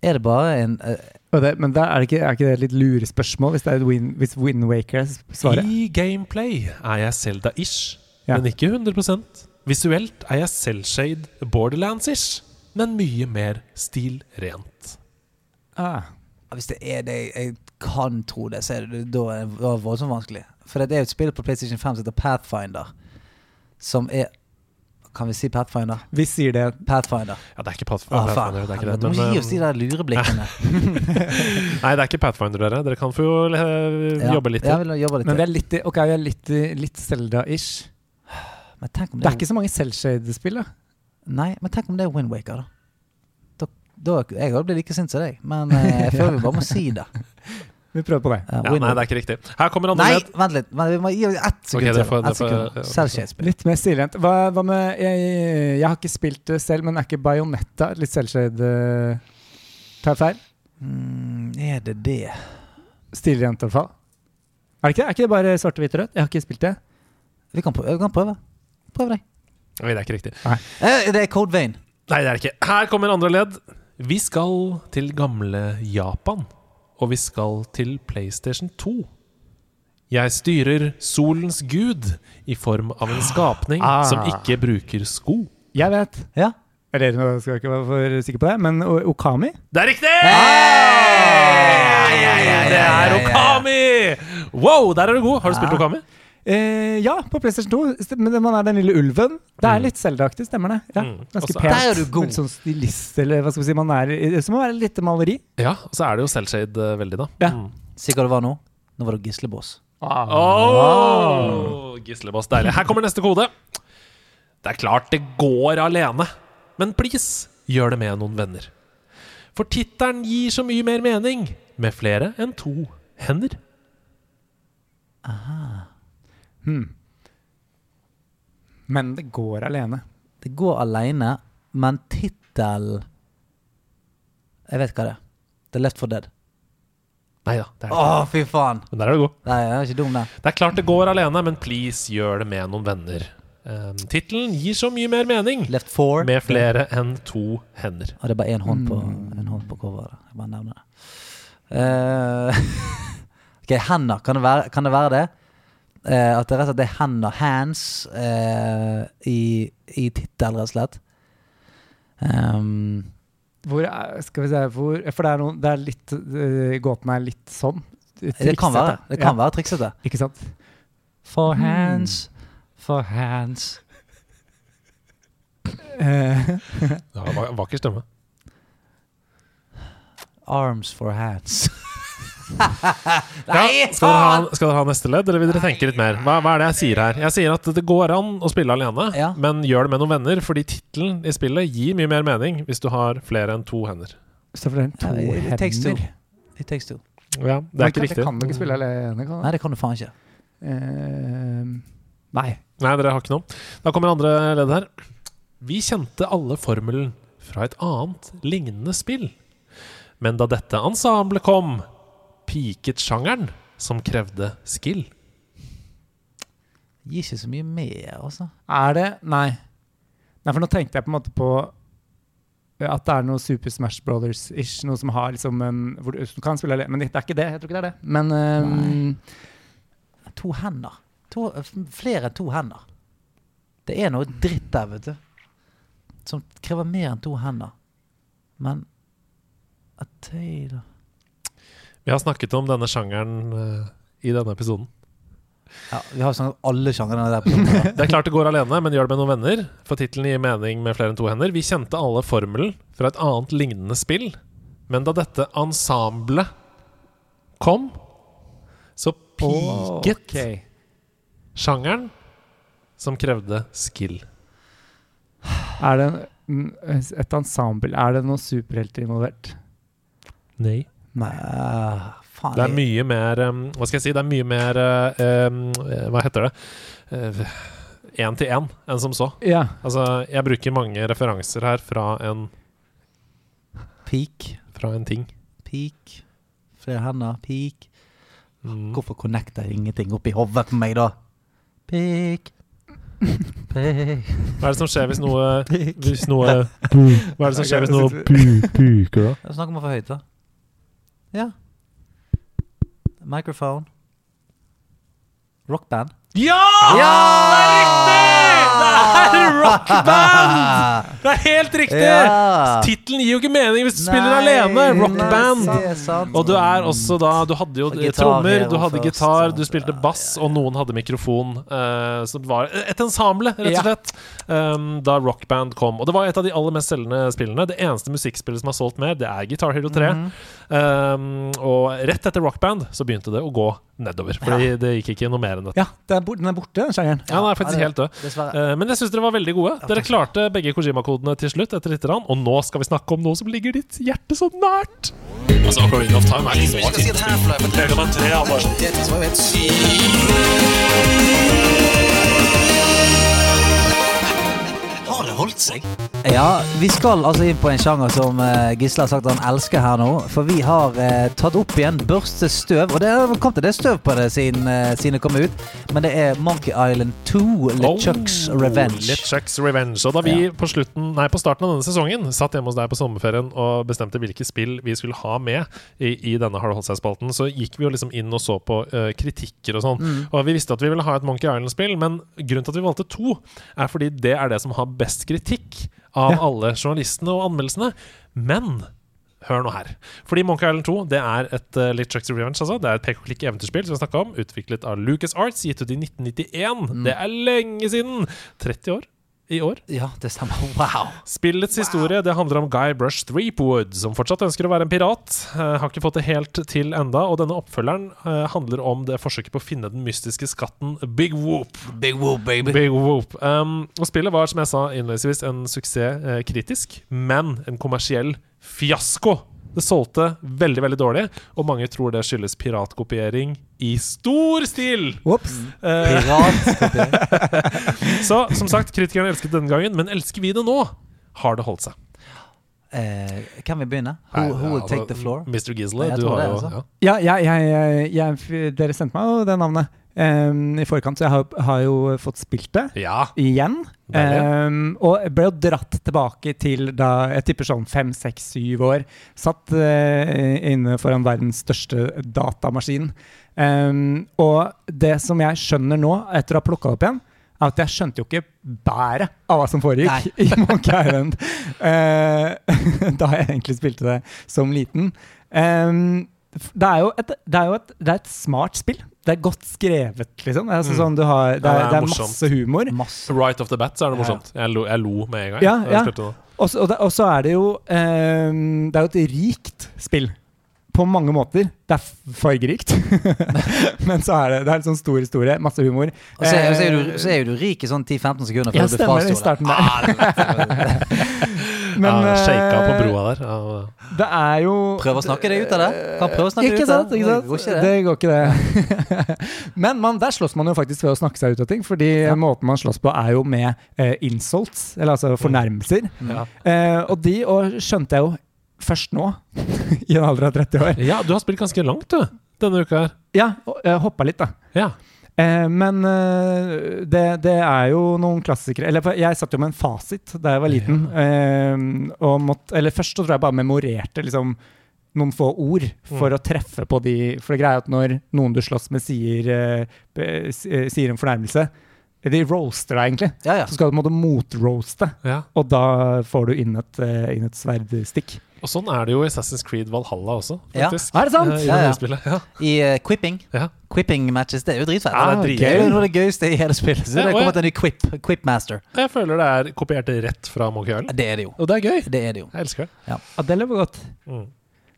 Er det bare en uh, Og det, men er, det ikke, er ikke det et litt lurespørsmål hvis, det er win, hvis Wind Waker er svaret? I gameplay er jeg Zelda-ish, Ja. men ikke 100% Visuelt er jeg Selshade Borderlands-ish, men mye mer stilrent. Ah. Hvis det er det jeg, kan tro det, så er det da er det voldsomt vanskelig. For det er jo et spill på PlayStation 5 som heter Pathfinder. Som er Kan vi si Pathfinder? Vi sier det. Pathfinder. Ja, det er ikke Pathfinder. Ah. Pathfinder. Det er ikke det. Du må Men, gi oss de eh, der lureblikkene. nei, det er ikke Pathfinder, dere. Dere kan få jo Ja, jobbe litt. til. jobbe litt Men vi er litt, okay, vi er litt, litt Zelda-ish. Det, Det er ikke så mange Cellshade-spill, da. Nei, men tenk om det er Windwaker, da. Da, jeg hadde blitt like sint som deg, men eh, jeg føler vi bare må si det. Vi prøver på det. Ja, Ja, nei, det er ikke riktig. Her kommer andre Nei, vent litt. Men vi må gi ett sekund okay, til. får- Ett sekund. ja. Litt mer stilrent. Hva, hva med jeg, jeg har ikke spilt det selv, men er ikke Bayonetta litt Cellshade uh, Tar jeg feil? Mm, Er det det? Stilrent, i hvert fall. Er det ikke det? Er ikke det bare svart hvitt og rødt? Jeg har ikke spilt det. Vi kan prøve. Vi kan prøve. Prøv deg. Oi, det er ikke riktig. Eh, det er Code Vein. Nei, det er det ikke. Her kommer andre ledd. Vi skal til gamle Japan. Og vi skal til PlayStation 2. Jeg styrer solens gud i form av en skapning Ah. som ikke bruker sko. Jeg vet. Ja. Eller nå skal jeg ikke være for sikker på det, men Okami? Det er riktig! ja, ja, ja, Det er. Okami! Wow, der er du god. Har du spilt. Okami? Eh, ja, på PlayStation 2. Men man er den lille ulven. Det er Mm. litt Zelda-aktig, stemmer det? Ja, Mm. Ganske mm. er- pent. Der er du god. Litt sånn stilist, eller hva skal vi si. Man er, det må være litt maleri. Ja, og så er det jo selvshade eh, veldig, da. Ja. Mm. Si hva det var nå. Nå var det Gislebås Oh, gislebås, deilig. Her kommer neste kode. Det er klart det går alene, men please, gjør det med noen venner. For tittelen gir så mye mer mening med flere enn to hender. Hmm. Men det går alene. Det går alene, men tittel Jeg vet hva det er. Det er Left for Dead. Nei da, Å, fy faen! Men der er du god. Nei, jeg er ikke dum, der. Det er klart det går alene, men please, gjør det med noen venner. Um, tittelen gir så mye mer mening Left four. med flere enn to hender. Og det er bare én hånd på, en hånd på coveret. Jeg bare nevner det. Uh, ok, hender. Kan det være, kan det, være det? Eh, at det rett og slett er hender, hands, eh, i, i tittel, rett og slett. Um, Hvor er, skal vi se hvor, For det er, noen, det er litt uh, Gåten er litt sånn. det kan være Det kan ja, være triksete. Ikke sant? For hands, hands, for hands. det var, va- vakker stemme. Arms for hands. Ja, skal, dere ha, skal dere ha neste ledd, eller vil dere tenke litt mer? Hva, hva er det jeg sier her? Jeg sier at det går an å spille alene, Ja. men gjør det med noen venner, fordi tittelen i spillet gir mye mer mening hvis du har flere enn to hender. Så det er to Ja, it- takes two. It takes two. Ja, det er ikke riktig. Det kan du ikke spille alene, kan Nei, det kan du faen ikke. Uh, nei. Nei, dere har ikke noe. Da kommer andre ledd her. Vi kjente alle formelen fra et annet lignende spill. Men da dette ensemblet kom, piket sjangeren som krevde skill. Gir ikke så mye mer, altså. Er det Nei. Nei, for nå tenkte jeg på en måte på at det er noe Super Smash Brothers-ish. Noe som har liksom en hvor du du kan spille. Men det er ikke det. Jeg tror ikke det er det. Men um, To hender. To, flere enn to hender. Det er noe dritt der, vet du. Som krever mer enn to hender. Men a tale Vi har snakket om denne sjangeren uh, i denne episoden. Ja, vi har snakket om alle sjangrene der. Det er klart det går alene, men gjør det med noen venner. For tittelen gir mening med flere enn to hender. Vi kjente alle formelen fra et annet lignende spill. Men da dette ensemblet kom, så piket okay. sjangeren som krevde skill. Er det en, et ensemble? Er det noen superhelter involvert? Nei. Nei. Eh, faen, Det er mye mer um, Hva skal jeg si? Det er mye mer um, eh, Hva heter det? Én til én enn som så. Ja. Altså, jeg bruker mange referanser her fra en, Peak. fra en ting. Peak. Flere hender. Peak. Mm. Hvorfor connecter ingenting oppi hodet på meg, da? Peak. Peak. Hva er det som skjer hvis noe Hvis noe Hva er det som skjer hvis noe pu- puker, da? Jeg snakker om få høyt, da. Ja. Microphone. Rockband. Ja! Det er riktig! Er rockband! Det er helt riktig! Ja. Tittelen gir jo ikke mening hvis du spiller alene. Rockband. nei, er sant. Og du er også da Du hadde jo gitar trommer, du hadde først, gitar, du spilte bass, og noen hadde mikrofon. Uh, så det var et ensemble, rett og slett, um, da Rockband kom. Og det var et av de aller mest selgende spillene. Det eneste musikkspillet som har solgt mer, det er Guitar Hero 3. Mhm. Um, og rett etter Rockband så begynte det å gå nedover. Fordi det gikk ikke noe mer enn dette. ja den er borte, den sjangeren. Ja, den er faktisk helt død. Eh, men jeg syns dere var veldig gode. Dere klarte begge Kojima-kodene til slutt, etter litt, rann, og nå skal vi snakke om noe som ligger ditt hjerte så nært. Altså, Ocarina of Time er liksom Mega Man 3 er helt sånn Har det holdt seg? Ja, vi skal altså inn på en sjanger som eh, Gisle har sagt han elsker her nå. For vi har eh, tatt opp igjen børste støv. Og det har kommet til det støv på det siden, eh, siden det kom ut. Men det er Monkey Island 2, LeChucks Oh, Revenge. LeChucks Revenge. Og da vi på, slutten, nei, på starten av denne sesongen satt hjemme hos deg på sommerferien og bestemte hvilke spill vi skulle ha med i, i denne Har det holdt seg-spalten, så gikk vi jo liksom inn og så på uh, kritikker og sånn. Mm. Og vi visste at vi ville ha et Monkey Island-spill, men grunnen til at vi valgte to, er fordi det er det som har best kritikk av Ja. alle journalistene og anmeldelsene. Men Hør nå her. Fordi Monkey Island 2 det er et uh, LeChucks Revenge. Altså. Det er et pek-og-klikk-eventyrspill som vi snakket om, utviklet av Lucas Arts, gitt ut i 1991. Mm. Det er lenge siden! 30 år i år. Ja, det stemmer. Wow. Spillets historie det handler om Guy Brush Threepwood, som fortsatt ønsker å være en pirat. Uh, har ikke fått det helt til enda, og denne oppfølgeren uh, handler om det forsøket på å finne den mystiske skatten Big Whoop. Big whoop, baby. Big Whoop. Um, og spillet var, som jeg sa innledningsvis, en suksess uh, kritisk, men en kommersiell fiasko. Det solgte veldig veldig dårlig, og mange tror det skyldes piratkopiering i stor stil. Ops. Uh, så som sagt, kritikerne elsket denne gangen, men elsker vi det nå? Har det holdt seg? Uh, kan vi begynne? Who, Nei, who will take the floor? Mr. Gisle, du har jo altså. ja. Ja, jeg, jeg, jeg, jeg, dere sendte meg jo det navnet em, i forkant, så jeg har, har jo fått spilt det ja. igjen. Um, og jeg ble jo dratt tilbake til da jeg tipper sånn fem, seks, syv år. Satt uh, inne foran verdens største datamaskin. Um, og det som jeg skjønner nå, etter å ha plukka opp igjen, er at jeg skjønte jo ikke bæret av hva som foregikk i Monkey Island uh, da jeg egentlig spilte det som liten. Um, det er et, det er et, det er et smart spill. Det er godt skrevet, liksom. Det altså Mm. sånn, du har, det Ja, er, det er det er masse humor. Masse. Right off the bat så er det Ja. morsomt. Jeg lo, jeg lo med en gang. Ja, ja. Og så- det- og så er det jo em, Det er jo et rikt spill. På mange måter. Det er fargerikt. Men så er det Det er en sånn stor historie. Masse humor. Og så, er- så, er Eh, du, så er du rik i sånn 10-15 sekunder før Ja, du blir stemmer det. I starten der. Men ja, Shaka på eh, broa der. Ja. Det er jo Prøv å snakke deg ut av det. Kan prøve å snakke deg Ikke ut av det. Ikke sant? Det går ikke det. Det går ikke det. Men man, der slåss man jo faktisk ved å snakke seg ut av ting. Fordi måten man slåss på, er jo med eh, insults, eller altså fornærmelser. Ja. Eh, og de og skjønte jeg jo først nå, i en alder av 30 år. ja, du har spilt ganske langt, du, denne uka her. Ja, og jeg hoppa litt, da. Ja. Eh, men eh, det, det er jo noen klassikere Eller jeg satt jo med en fasit da jeg var liten. Eh, og måtte, eller først så tror jeg bare memorerte liksom noen få ord for å treffe på de For det greia at når noen du slåss med, sier, eh, be- eh, sier en fornærmelse De roaster deg, egentlig. Ja, ja. Så skal du måtte motroaste, ja. og da får du inn et, inn et sverdstikk. Og sånn er det jo i Assassin's Creed Valhalla også, Ja. Er det sant? I Ja, ja. Ja. I uh, quipping. Ja. Quipping-matches, det er jo dritfett. Ah, det, er gøy. det er det gøyeste i hele spillet. Så Ja, det kommer til en ny quip, Quipmaster. Jeg føler det er kopiert rett fra Monkey Island. Det er det jo. Og det er gøy. Det er det jo. Jeg elsker det. Ja, det lever godt. Mm.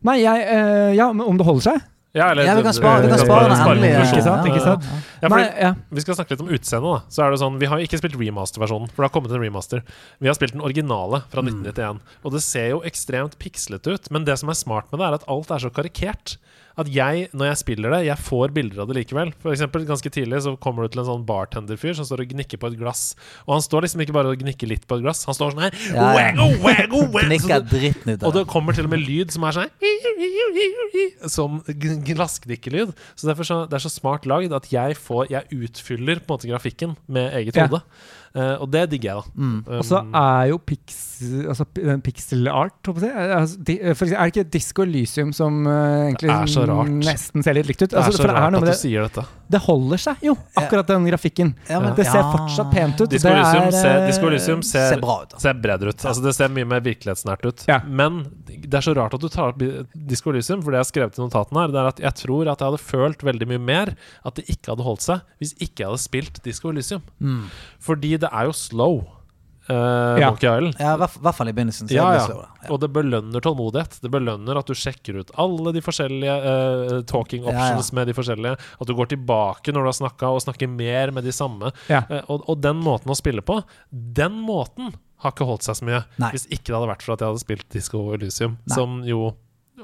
Nei, jeg eh, Ja, om det holder seg? Ja, eller, Ja, vi kan spare, vi kan spare den endelig. Ikke sant, ikke sant? Ja, Nei, ja. Vi skal snakke litt om utseendet. Så er det sånn Vi har ikke spilt remaster-versjonen, for det har kommet en remaster. Vi har spilt den originale fra Mm. 1991. Og det ser jo ekstremt pikslete ut, men det som er smart med det, er at alt er så karikert. At jeg, når jeg spiller det, jeg får bilder av det likevel. For eksempel, ganske tidlig så kommer du til en sånn bartenderfyr som står og gnikker på et glass. Og han står liksom ikke bare og gnikker litt på et glass, han står sånn her Ja, ja. waggle, waggle, waggle. Så dritten ut og av det det. kommer til og med lyd som er sånn Som g- Så derfor så, det er så smart lagd at jeg får Jeg utfyller på en måte grafikken med eget Ja. hode. Eh, og det digger jeg, da. Mm. Um, Og så er jo pix, altså, pixel art, håper jeg. Altså, de, for eksempel, er det ikke Disco Elysium som uh, egentlig Det er så rart. nesten ser litt likt ut? det er Altså, så rart er at du det, sier dette. det holder seg jo, akkurat den grafikken. Ja, men- Det ser ja. fortsatt pent ut. Disco Det Elysium er, ser, eh, Disco Elysium ser, Ser bra ut. da. ser bredere ut. Altså Det ser mye mer virkelighetsnært ut. Ja. Men det er så rart at du tar opp Disco Elysium, for det jeg har skrevet i notatene her, det er at jeg tror at jeg hadde følt veldig mye mer at det ikke hadde holdt seg hvis ikke jeg hadde spilt Disco Elysium. Mm. Fordi det er jo slow. Uh, Ja. Ja, i hvert fall i begynnelsen. Så Ja, det ja. slow, ja. Og det belønner tålmodighet. Det belønner at du sjekker ut alle de forskjellige uh, talking Ja, ja. options med de forskjellige. At du går tilbake når du har snakka, og snakker mer med de samme. Ja. Eh, og, og den måten å spille på, den måten har ikke holdt seg så mye. Nei. Hvis ikke det hadde vært for at jeg hadde spilt Disco Elysium, Nei. som jo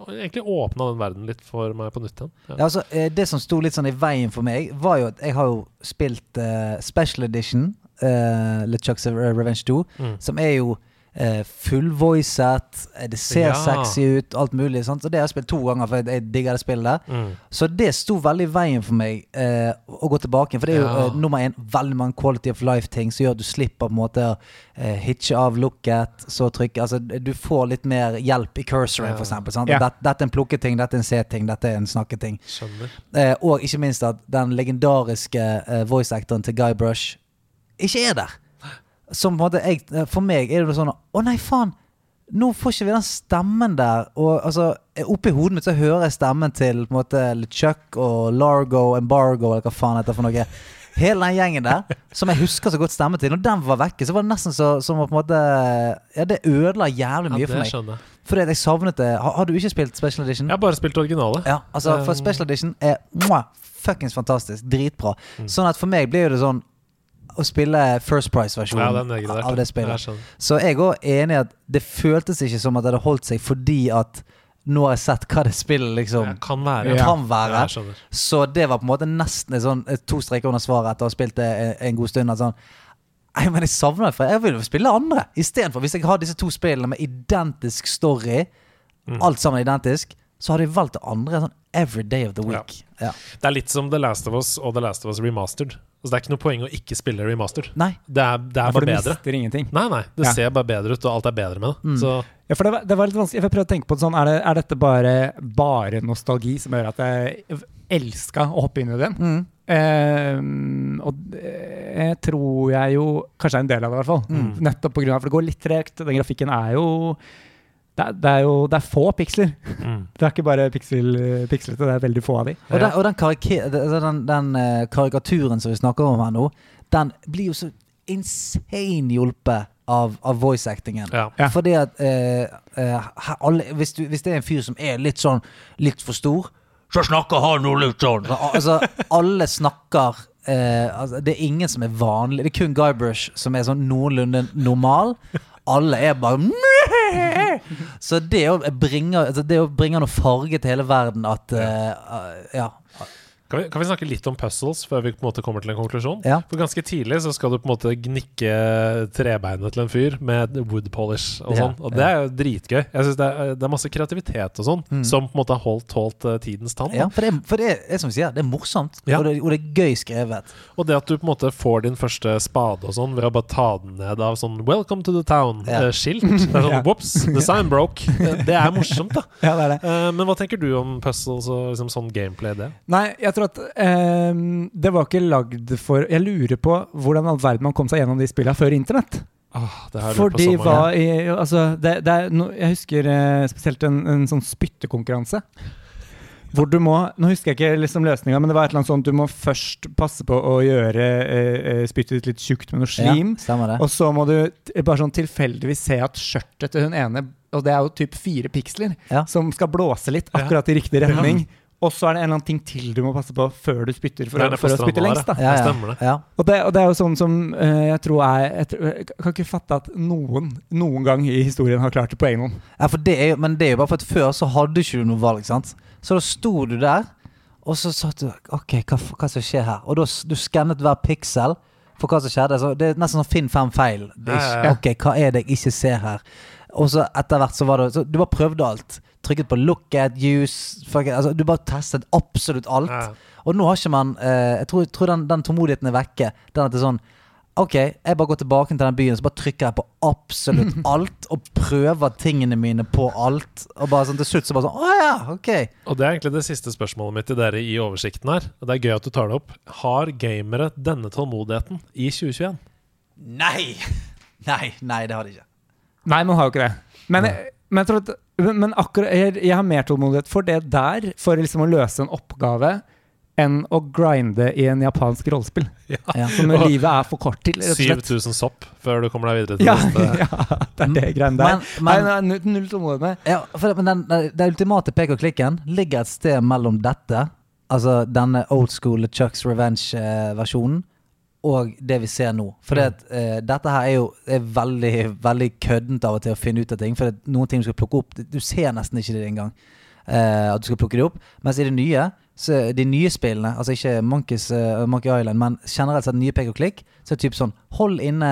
egentlig åpna den verden litt for meg på nytt igjen. Ja. Ja, altså, det som sto litt sånn i veien for meg, var jo at jeg har jo spilt uh, Special Edition, uh, LeChucks Revenge 2, Mm. som er jo uh, fullvoicet. eh, Det ser Ja. sexy ut, alt mulig. Sant? Så det har jeg spilt to ganger, for jeg, jeg digger det spillet. Mm. Så det sto veldig i veien for meg uh, å gå tilbake. For det er jo Ja. uh, nummer én veldig mange quality of life-ting som gjør at du slipper på en måte å uh, hitche av looket, så trykke Altså, du får litt mer hjelp i cursoren, Ja. for eksempel. Sant? Ja. Dette, dette er en plukketing, dette er en se-ting, dette er en snakketing. Eh, og ikke minst at den legendariske eh, voice-actoren til Guy Brush ikke er der. Som på en måte jeg, eh, For meg er det sånn Å, nei, faen! Nå får ikke vi den stemmen der. Og altså, Oppi hodet mitt så hører jeg stemmen til på en måte LeChuck og Largo, Embargo eller hva faen heter det for noe. Hele den gjengen der, som jeg husker så godt stemmen til. Når den var vekke, så var det nesten så, som på en måte Ja, det ødela jævlig Ja, mye for meg. skjønner. Fordi jeg savnet det. Har, har du ikke spilt Special Edition? Jeg har bare spilt originale. Ja, altså for Um, Special Edition er mwah, fuckings fantastisk. Dritbra. Mm. Sånn at for meg blir jo det sånn å spille First Price-versjonen den er av det spillet. Jeg Så jeg er òg enig i at det føltes ikke som at det hadde holdt seg fordi at nå har jeg sett hva det spillet liksom ja, kan være. Ja. kan være. Ja. Så det var på en måte nesten sånn, to streker under svaret etter å ha spilt det en, god stund. At sånn Nei, men jeg savner det, for jeg vil spille andre. Istedenfor, hvis jeg har disse to spillene med identisk story, Mm. alt sammen identisk, så hadde jeg valgt det andre sånn every day of the week. Ja. Det er litt som The Last of Us og The Last of Us Remastered. Altså, det er ikke noe poeng å ikke spille remastered. Nei. Det er, det er For bare du bedre. mister ingenting. Nei, nei. Det Ja. ser bare bedre ut, og alt er bedre med det. Mm. Så Ja, for det var, det var litt vanskelig. Jeg prøvde å tenke på det sånn, er, det, er dette bare, bare nostalgi som gjør at jeg elska å hoppe inn i den? Mm. Ehm, og det tror jeg jo kanskje er en del av det, i hvert fall. Mm. Nettopp av For det går litt tregt. Den grafikken er jo det er, det er jo det er få piksler. mm. Det er ikke bare piksel, pikslete, det er veldig få av de. Og den, og den, altså den, den eh, karikaturen som vi snakker om her nå, den blir jo så insane hjulpet av, av voice-actingen. Ja. Ja. Fordi at eh, eh, alle, hvis, du, hvis det er en fyr som er litt sånn litt for stor, så snakker han nå litt sånn. Altså, alle snakker eh, altså, Det er ingen som er vanlig. Det er kun Guybrush som er sånn noenlunde normal. Alle er bare Så det å bringe, altså, det å bringe noe farge til hele verden at eh, uh, Ja. Kan, vi, kan vi snakke litt om puzzles før vi på en måte kommer til en konklusjon? Ja. For ganske tidlig så skal du på en måte gnikke trebeinet til en fyr med wood polish og Ja, sånn. Og det er jo dritgøy. Jeg synes det, er, det er masse kreativitet og sånn Mm. som på en måte har holdt, holdt eh, tidens tann. Ja, for det, for det er som vi sier, det er morsomt, Ja. og, det, og det er gøy skrevet. Og det at du på en måte får din første spade og sånn ved å bare ta den ned av sånn 'Welcome to the town'-skilt. Ja. Det er sånn Ja. Whoops, the sign broke. Eh, Det er morsomt, da. Ja, det er det. Eh, Men hva tenker du om puzzles og liksom sånn gameplay, det? Nei, jeg tror at ehm, det var ikke lagd for Jeg lurer på hvordan all verden man kom seg gjennom de spillene før internett. Ah, det har jeg lurt For på de så mange var i Altså, det, det er no, Jeg husker eh, spesielt en, en sånn spyttekonkurranse. Hvor du må Nå husker jeg ikke liksom løsninga, men det var et eller annet sånt du må først passe på å gjøre eh, eh, spyttet ditt litt tjukt med noe slim. Ja. Og så må du bare sånn tilfeldigvis se at skjørtet til hun ene Og det er jo typ fire piksler Ja. som skal blåse litt akkurat i riktig retning. Og så er det en eller annen ting til du må passe på før du spytter for, å, for å spytte lengst. da Ja, ja. Det. Ja. og det, og det er jo sånn som uh, jeg tror er jeg, tror, jeg kan ikke fatte at noen noen gang i historien har klart det på egen hånd. Ja, for det er men det er jo bare for at før så hadde ikke du noe valg, sant? Så da sto du der, og så sa du OK, hva, hva som skjer her? Og da du skannet hver piksel for hva som skjedde. Så det er nesten sånn finn fem feil. Det er Ja, ja, ikke, ja. OK, hva er det jeg ikke ser her? Og så etter hvert så var det så Du bare prøvde alt. Trykket på look at, use fuck altså, Du bare testet absolutt alt. Ja. Og nå har ikke man eh, Jeg tror, tror den, den tålmodigheten er vekke. Den at det er sånn Ok, jeg bare går tilbake til den byen Så bare trykker jeg på absolutt alt Og prøver tingene mine på alt Og bare sånn til slutt så bare sånn Å ja, ok Og det er egentlig det siste spørsmålet mitt til dere i oversikten her. Og det er gøy at du tar det opp. Har gamere denne tålmodigheten i 2021? Nei Nei, nei, det har de ikke Nei, man har jo ikke det. Men, men, jeg tror at, men men akkurat jeg, jeg har mer tålmodighet for det der, for liksom å løse en oppgave, enn å grinde i en japansk rollespill. ja. Som livet er for kort til, rett og slett. 7000 sopp før du kommer deg videre til Ja, neste. ja, det er det greiene der. Men- men- Nei, null, tålmodighet med. Ja, for, men den, den, den ultimate pek og klikken Ligger et sted mellom dette Altså denne old school Chucks Revenge-versjonen Og det vi ser nå For det, eh, dette her er jo er veldig, veldig køddent av og til Å finne ut av ting For det, noen ting du skal plukke opp Du ser nesten ikke det engang Uh, at du skal plukke det opp. Mens i det nye, så de nye spillene, altså ikke Monkeys, uh, Monkey Island, men generelt sett nye pek og klikk, så er det typ sånn Hold inne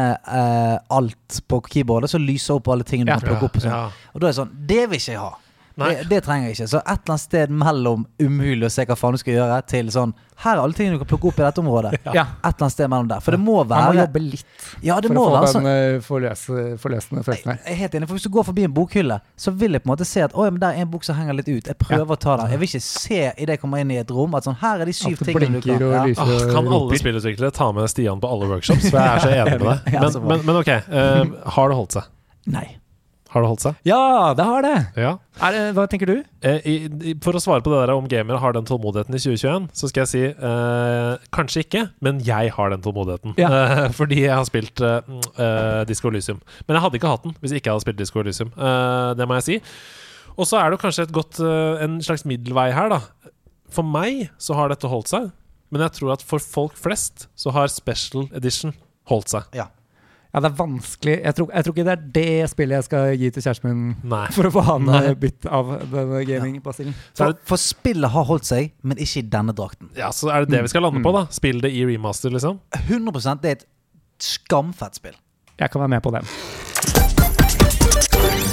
alt på keyboardet, så lyser opp alle tingene du Ja. kan plukke opp. Og sånn. Ja. Og da er det sånn Det vil ikke jeg ha. Nei. Det, det trenger jeg ikke. Så et eller annet sted mellom umulig å se hva faen du skal gjøre, til sånn Her er alle tingene du kan plukke opp i dette området. Ja. Et eller annet sted mellom der. For det må Man må være jobbe litt Ja, det for må å få være den sånn. eh, forløse, forløsende følelsen her. Jeg er helt enig, for Hvis du går forbi en bokhylle, så vil jeg på en måte se at Oi, men der er en bok som henger litt ut. Jeg prøver å ta den. Jeg vil ikke se idet jeg kommer inn i et rom at sånn Her er de syv tingene du kan og ja. og kan alle spillutviklere ta med Stian på alle workshops? For jeg er så enig med deg. Men, men, men ok, uh, har det holdt seg? Nei. Har det holdt seg? Ja, det har det! Ja. Er! Hva tenker du? Eh, i, for å svare på det der om gamere har den tålmodigheten i 2021, så skal jeg si eh, kanskje ikke, men jeg har den tålmodigheten. Ja. Eh, fordi jeg har spilt eh, Disco Elysium. Men jeg hadde ikke hatt den hvis jeg ikke hadde spilt Disco Elysium. Eh, det må jeg si. Og så er det kanskje et godt, eh, en slags middelvei her, da. For meg så har dette holdt seg, men jeg tror at for folk flest så har Special Edition holdt seg. Ja. Ja, det er vanskelig. Jeg tror, jeg tror ikke det er det spillet jeg skal gi til kjæresten min Nei. for å få han eh, bytt av denne gamingbasillen. Så er For, for spillet har holdt seg, men ikke i denne drakten. Ja, så er det det vi skal lande på, da. Spill det i remaster, liksom. 100 Det er et skamfett spill. Jeg kan være med på den.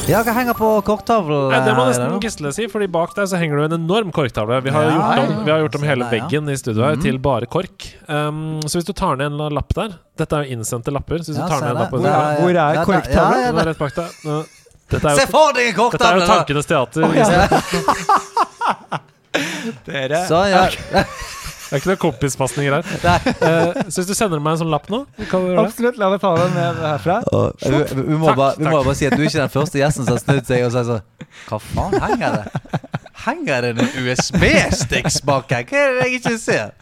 Ja, hva henger på korktavlen? Det må eh, nesten? Gisle si, Fordi bak der så henger det en enorm korktavle. Vi har, Ja, gjort, om, ja. vi har gjort om hele veggen i studio her mm. til bare kork. Um, så hvis du tar ned en lapp der Dette er jo innsendte lapper. Så hvis Ja, du tar ned en lapp Hvor er- hvor er Ja, korktavlen? ja, ja, Den er rett bak deg. Dette er Se for deg en dette er jo! Tankenes teater. Oh, ja. Dere Så, ja. Det er ikke noen kompispasninger her. Eh, så hvis du sender meg en sånn lapp nå, kan du? Absolutt. La meg ta den med herfra. Og vi, vi, vi, må Takk, bare, vi må takk. bare si at du er ikke den første gjesten som har snudd seg og sagt sånn Hva faen henger det? Henger det en USB-sticks bak her? Hva er det jeg ikke ser?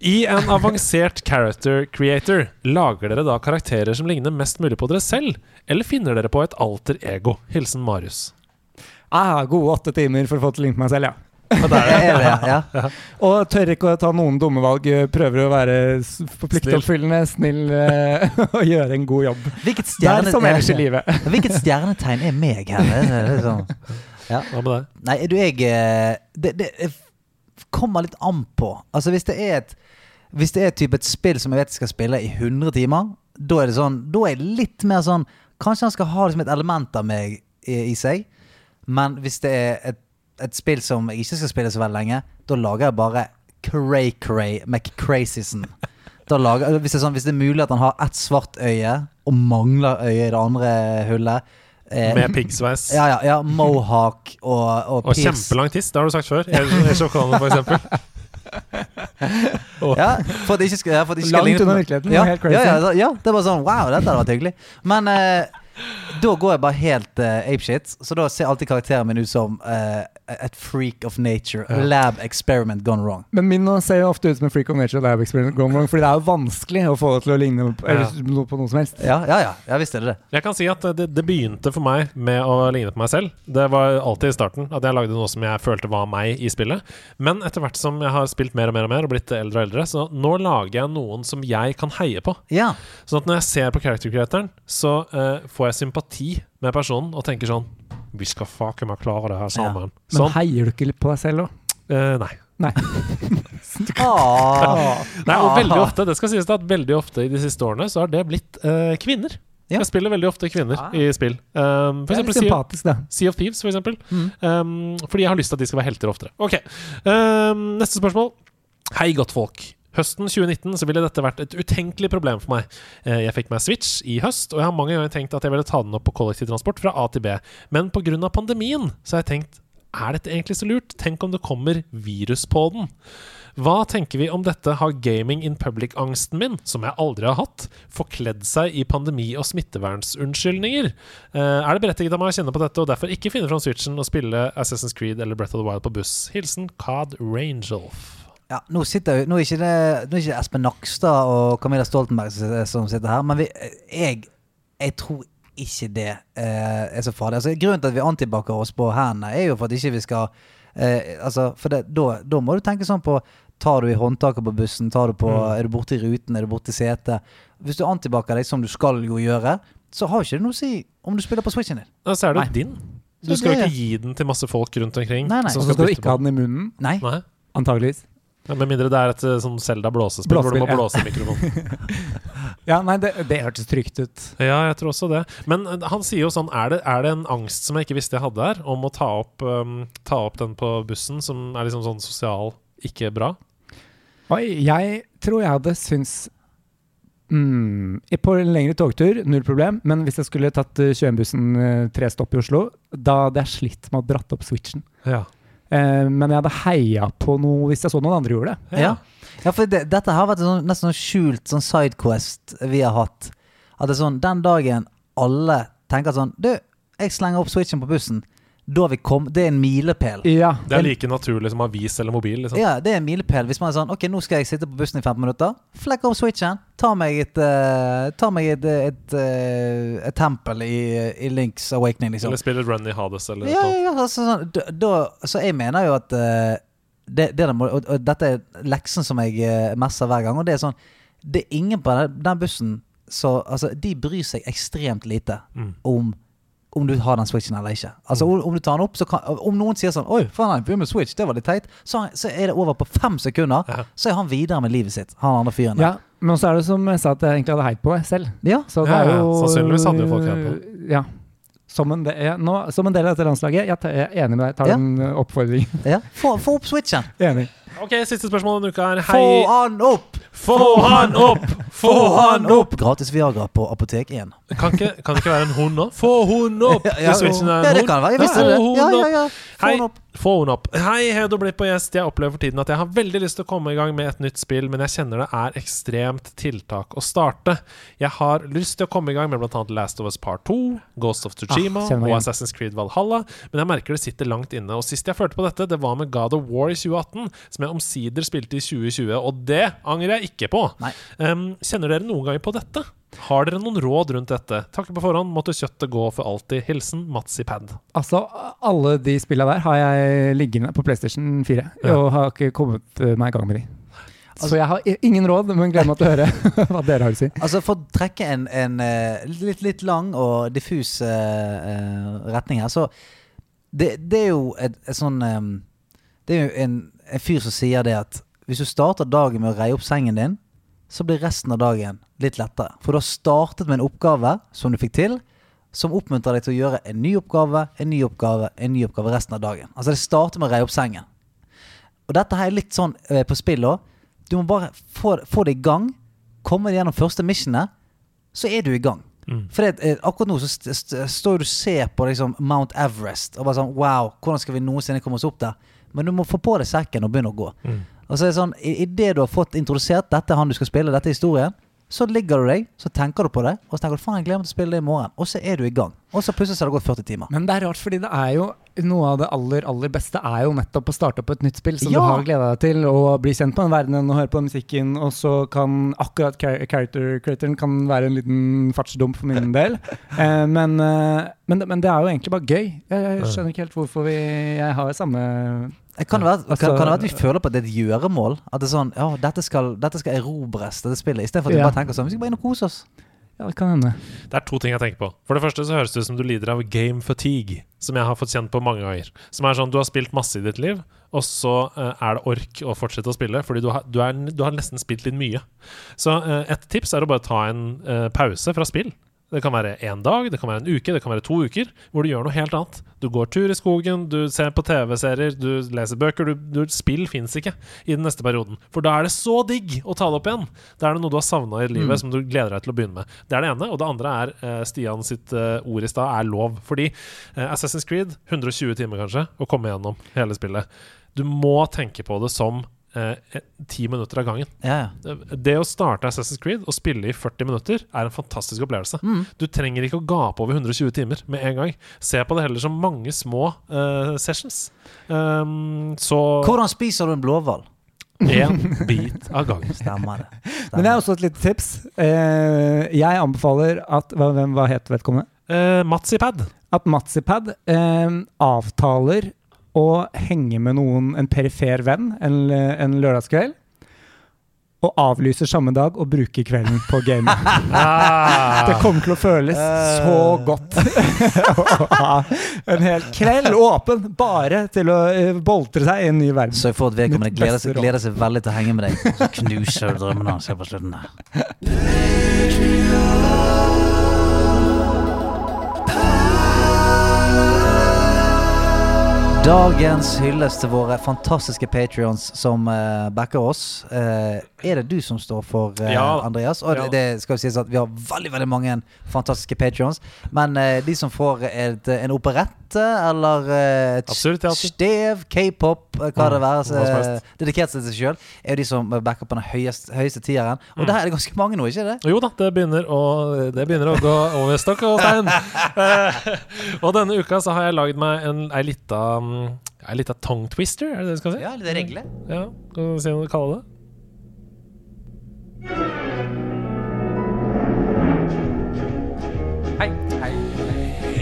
I en avansert character creator, lager dere da karakterer som ligner mest mulig på dere selv? Eller finner dere på et alter ego? Hilsen Marius. Jeg Ah, gode åtte timer for å få til å ligne meg selv, ja. Er det, ja? Og tør ikke å ta noen dumme valg. Prøver å være pliktoppfyllende, snill eh, og gjøre en god jobb. Hvilket, stjerne, som ellers i livet. hvilket stjernetegn er meg her? Det er sånn. Hva med deg? Nei, du, jeg eh, det, det kommer litt an på. Altså, hvis det er et Hvis det er type et spill som jeg vet jeg skal spille i 100 timer, da er det sånn Da er jeg litt mer sånn Kanskje han skal ha liksom et element av meg i, i seg, men hvis det er et, et spill som jeg ikke skal spille så veldig lenge, da lager jeg bare Cray-Cray McCrazyson. Lager, hvis, det er sånn, hvis det er mulig at han har ett svart øye og mangler øye i det andre hullet eh, Med piggsveis. ja, ja, ja. Mohawk og, og, Og kjempelang tiss, det har du sagt før. Sjokane, for eksempel. Ja, for at det ikke skal, ja, for at det ikke skal Langt unna virkeligheten, Ja, helt crazy. Ja, ja, ja, det var sånn Wow, dette hadde vært hyggelig. Men eh, da går jeg bare helt eh, apeshit. Så da ser alltid karakteren min ut som eh, et freak of nature. Ja. Lab experiment gone wrong. Men min ser jo ofte ut som en freak of nature lab experiment gone wrong, fordi det er jo vanskelig å få det til å ligne på, ja. noe på noe som helst. Ja, ja, ja. Jeg visst det det. Jeg kan si at det, det begynte for meg med å ligne på meg selv. Det var alltid i starten at jeg lagde noe som jeg følte var meg i spillet. Men etter hvert som jeg har spilt mer og mer og mer og blitt eldre og eldre, så nå lager jeg noen som jeg kan heie på. Ja. Sånn at når jeg ser på character creatoren, så uh, får jeg sympati med personen og tenker sånn Vi skal faken meg klare det her sammen. Men Sånn. heier du ikke litt på deg selv òg? Uh, nei. Nei. Ah. Nei, og veldig Ah. ofte, det skal sies at veldig ofte i de siste årene så har det blitt uh, kvinner. Ja. Jeg spiller veldig ofte kvinner Ah. i spill. Um, for Det er litt sea, da. sea of Thieves, for eksempel. Mm. Um, fordi jeg har lyst til at de skal være helter oftere. Ok, um, Neste spørsmål. Hei, godtfolk. Høsten 2019 så ville dette vært et utenkelig problem for meg. Eh, Jeg fikk meg Switch i høst, og jeg har mange ganger tenkt at jeg ville ta den opp på kollektivtransport fra A til B. Men pga. pandemien så har jeg tenkt er dette egentlig så lurt? Tenk om det kommer virus på den? Hva tenker vi om dette har gaming in public-angsten min, som jeg aldri har hatt, forkledd seg i pandemi- og smittevernsunnskyldninger? Eh, er det berettiget av meg å kjenne på dette og derfor ikke finne fram Switchen og spille Assassin's Creed eller Breath of the Wild på buss? Hilsen Cod Rangelf. Ja, nå, sitter, nå, er ikke det, nå er ikke det Espen Nakstad og Camilla Stoltenberg som sitter, her, men vi, jeg, jeg tror ikke det eh, er så farlig. Altså, grunnen til at vi antibacker oss på hendene, er jo for at ikke vi skal eh, altså, For det, da, da må du tenke sånn på Tar du i håndtaket på bussen? Tar du på, Mm. Er du borte i ruten? Er du borte i setet? Hvis du antibacker deg som du skal jo gjøre, så har ikke det noe å si om du spiller på switchen din. Ja, så er det Nei. din. Du skal jo ikke gi den til masse folk rundt omkring. Nei, nei. Og så skal du ikke ikke ha den i munnen, Nei. Nei. antageligvis. Ja, Med mindre det er et eh, sånn Selda blåsespill hvor du må ja. blåse i mikrofonen. Ja, nei, det, det hørtes trygt ut. Ja, jeg tror også det. Men eh, han sier jo sånn Er det, er det en angst som jeg ikke visste jeg hadde her, om å ta opp, um, ta opp den på bussen, som er liksom sånn sosial ikke bra? Oi, jeg tror jeg hadde syntes mm, På en lengre togtur, null problem. Men hvis jeg skulle tatt uh, 21-bussen uh, tre stopp i Oslo, da hadde jeg slitt med å dratt opp switchen. Ja. Eh, men jeg hadde heia på noe hvis jeg så noen andre gjorde det. Ja. Ja, for det, dette har vært en sånn, nesten sånn skjult sånn sidequest vi har hatt. At det er sånn, den dagen alle tenker sånn Du, jeg slenger opp switchen på bussen. Da har vi kom, Det er en milepæl. Ja, Det er like naturlig som avis eller mobil. Liksom. Ja, det er en milepæl. Hvis man er sånn Ok, nå skal jeg sitte på bussen i 15 minutter. Flekke opp switchen. Ta meg et uh, Ta meg et, et, et, et tempel i, i Links Awakening, liksom. Eller spille Run i Hades eller Ja, noe. ja, altså, sånn, da, da, så jeg mener jo at uh, det, det der må, og, og dette er leksen som jeg uh, messer hver gang. Og det er sånn Det er ingen på den, den bussen så Altså, de bryr seg ekstremt lite Mm. om om du har den switchen eller ikke. Altså om, om du tar den opp, så kan Om noen sier sånn Oi, faen, han begynner med switch, det var litt teit. Så, så er det over på fem sekunder. Ja. Så er han videre med livet sitt. Han andre fyren der. ja. Men så er det som jeg sa, at jeg egentlig hadde heit på selv. Ja. Så det Ja, er ja, jo sannsynligvis hadde jo folk heit på. Ja. Som en, del, nå, som en del av dette landslaget. Jeg, tar, jeg er enig med deg. Jeg Tar Ja. en uh, oppfordring. ja. Få, få opp switchen! enig. Ok, Siste spørsmål denne uka er Få han opp! få han opp! Få han opp! Gratis Viagra på Apotek 1. Kan ikke, kan ikke være en hund nå? Få hun opp! Ja, er ja, det kan være. Jeg visste det. Ja, ja, ja. Få Hei, han opp. Få hun opp. Hei, Hedo blitt på gjest. Jeg opplever for tiden at jeg har veldig lyst til å komme i gang med et nytt spill, men jeg kjenner det er ekstremt tiltak å starte. Jeg har lyst til å komme i gang med bl.a. Last of Us Part 2, Ghost of Tsushima Ah, og. Assassin's Creed Valhalla, men jeg merker det sitter langt inne. Og sist jeg følte på dette, det var med God of War i 2018, som jeg omsider spilte i 2020, og det angrer jeg ikke på. Um, kjenner dere noen gang på dette? Har dere noen råd rundt dette? Takk på forhånd. Måtte kjøttet gå for alltid. Hilsen Mats i pad. Altså, alle de spillene der har jeg liggende på PlayStation 4, Ja. og har ikke kommet eh, meg i gang med de. Så jeg har ingen råd, men gleder meg til å høre hva dere har å si. Altså For å trekke en, en eh, litt, litt lang og diffus eh, eh, retning her, så det, det er jo et, et sånn um, Det er jo en, en fyr som sier det at hvis du starter dagen med å reie opp sengen din, så blir resten av dagen litt lettere. For du har startet med en oppgave som du fikk til, som oppmuntrer deg til å gjøre en ny oppgave, en ny oppgave, en ny oppgave resten av dagen. Altså det starter med å reie opp sengen. Og dette her er litt sånn eh, på spill òg. Du må bare få, få det i gang. Komme deg gjennom første missionet, så er du i gang. Mm. For det, eh, akkurat nå så st st står du og ser på liksom Mount Everest og bare sånn Wow, hvordan skal vi noensinne komme oss opp der? Men du må få på deg sekken og begynne å gå. Mm. Og så er det sånn, det du har fått introdusert dette er han du skal spille, dette er historien, så ligger du deg, så tenker du på det, og så tenker du faen, jeg gleder meg til å spille det i morgen. Og så er du i gang. Og så plutselig har det gått 40 timer. Men det er rart, fordi det er jo noe av det aller aller beste er jo nettopp å starte opp et nytt spill som Ja. du har gleda deg til, og bli kjent på den verdenen og høre på musikken, og så kan akkurat character creatoren kan være en liten fartsdump for min del. Eh, men, eh, men, men det er jo egentlig bare gøy. Jeg, jeg skjønner ikke helt hvorfor vi Jeg har samme Kan det, være, kan, Altså- kan det være at vi føler på at det er et gjøremål? At det er sånn Ja, dette skal, dette skal erobres, dette spillet. Istedenfor at vi Ja. bare tenker sånn Vi skal bare inn og kose oss. Ja, det kan hende. Det er to ting jeg tenker på. For det første så høres det ut som du lider av game fatigue, som jeg har fått kjent på mange ganger. Som er sånn du har spilt masse i ditt liv, og så uh, er det ork å fortsette å spille, fordi du har, du er, du har nesten spilt litt mye. Så uh, et tips er å bare ta en uh, pause fra spill. Det kan være én dag, det kan være en uke, det kan være to uker, hvor du gjør noe helt annet. Du går tur i skogen, du ser på TV-serier, du leser bøker. Du, du, spill fins ikke i den neste perioden. For da er det så digg å ta det opp igjen. Da er det noe du har savna i livet som du gleder deg til å begynne med. Det er det ene. Og det andre er eh, Stian sitt eh, ord i stad er lov. Fordi eh, Assassin's Creed, 120 timer kanskje, å komme gjennom hele spillet. Du må tenke på det som ti minutter av gangen. Ja, ja. Det å starte Assassin's Creed og spille i 40 minutter er en fantastisk opplevelse. Mm. Du trenger ikke å gape over 120 timer med en gang. Se på det heller som mange små eh, sessions. Um, så Hvordan spiser du en blåhval? én bit av gangen. Stemmer det. Stemmer. Men det er også et lite tips. Uh, jeg anbefaler at hvem, hva het vedkommende? Uh, Matsipad. At Matsipad uh, avtaler å henge med noen, en perifer venn, en, en lørdagskveld. og avlyser samme dag og bruker kvelden på game. Ah. Det kommer til å føles så godt å ha en hel kveld åpen bare til å eh, boltre seg i en ny verden. Så jeg får at vedkommende gleder seg, gleder seg veldig til å henge med deg. Så knuser du drømmene hans på slutten der. Dagens hyllest til våre fantastiske patrions som uh, backer oss. Eh, er det du som står for, uh, Ja. Andreas? Og det, det skal jo sies at vi har veldig veldig mange fantastiske patrions. Men uh, de som får et, en operette eller uh, et stev, k-pop, eh, hva det Mm, være, eh, dedikert seg til seg sjøl, er jo de som backer på den høyeste, høyeste tieren. Og Mm. der er det ganske mange nå, ikke det? Jo da, det begynner å, det begynner å gå over stokk og stein. Eh, og denne uka så har jeg lagd meg en, ei lita mm, Ei lita tongue twister, er det det du skal si? Ja, litt regle. Ja, Kan du si hva du kaller det?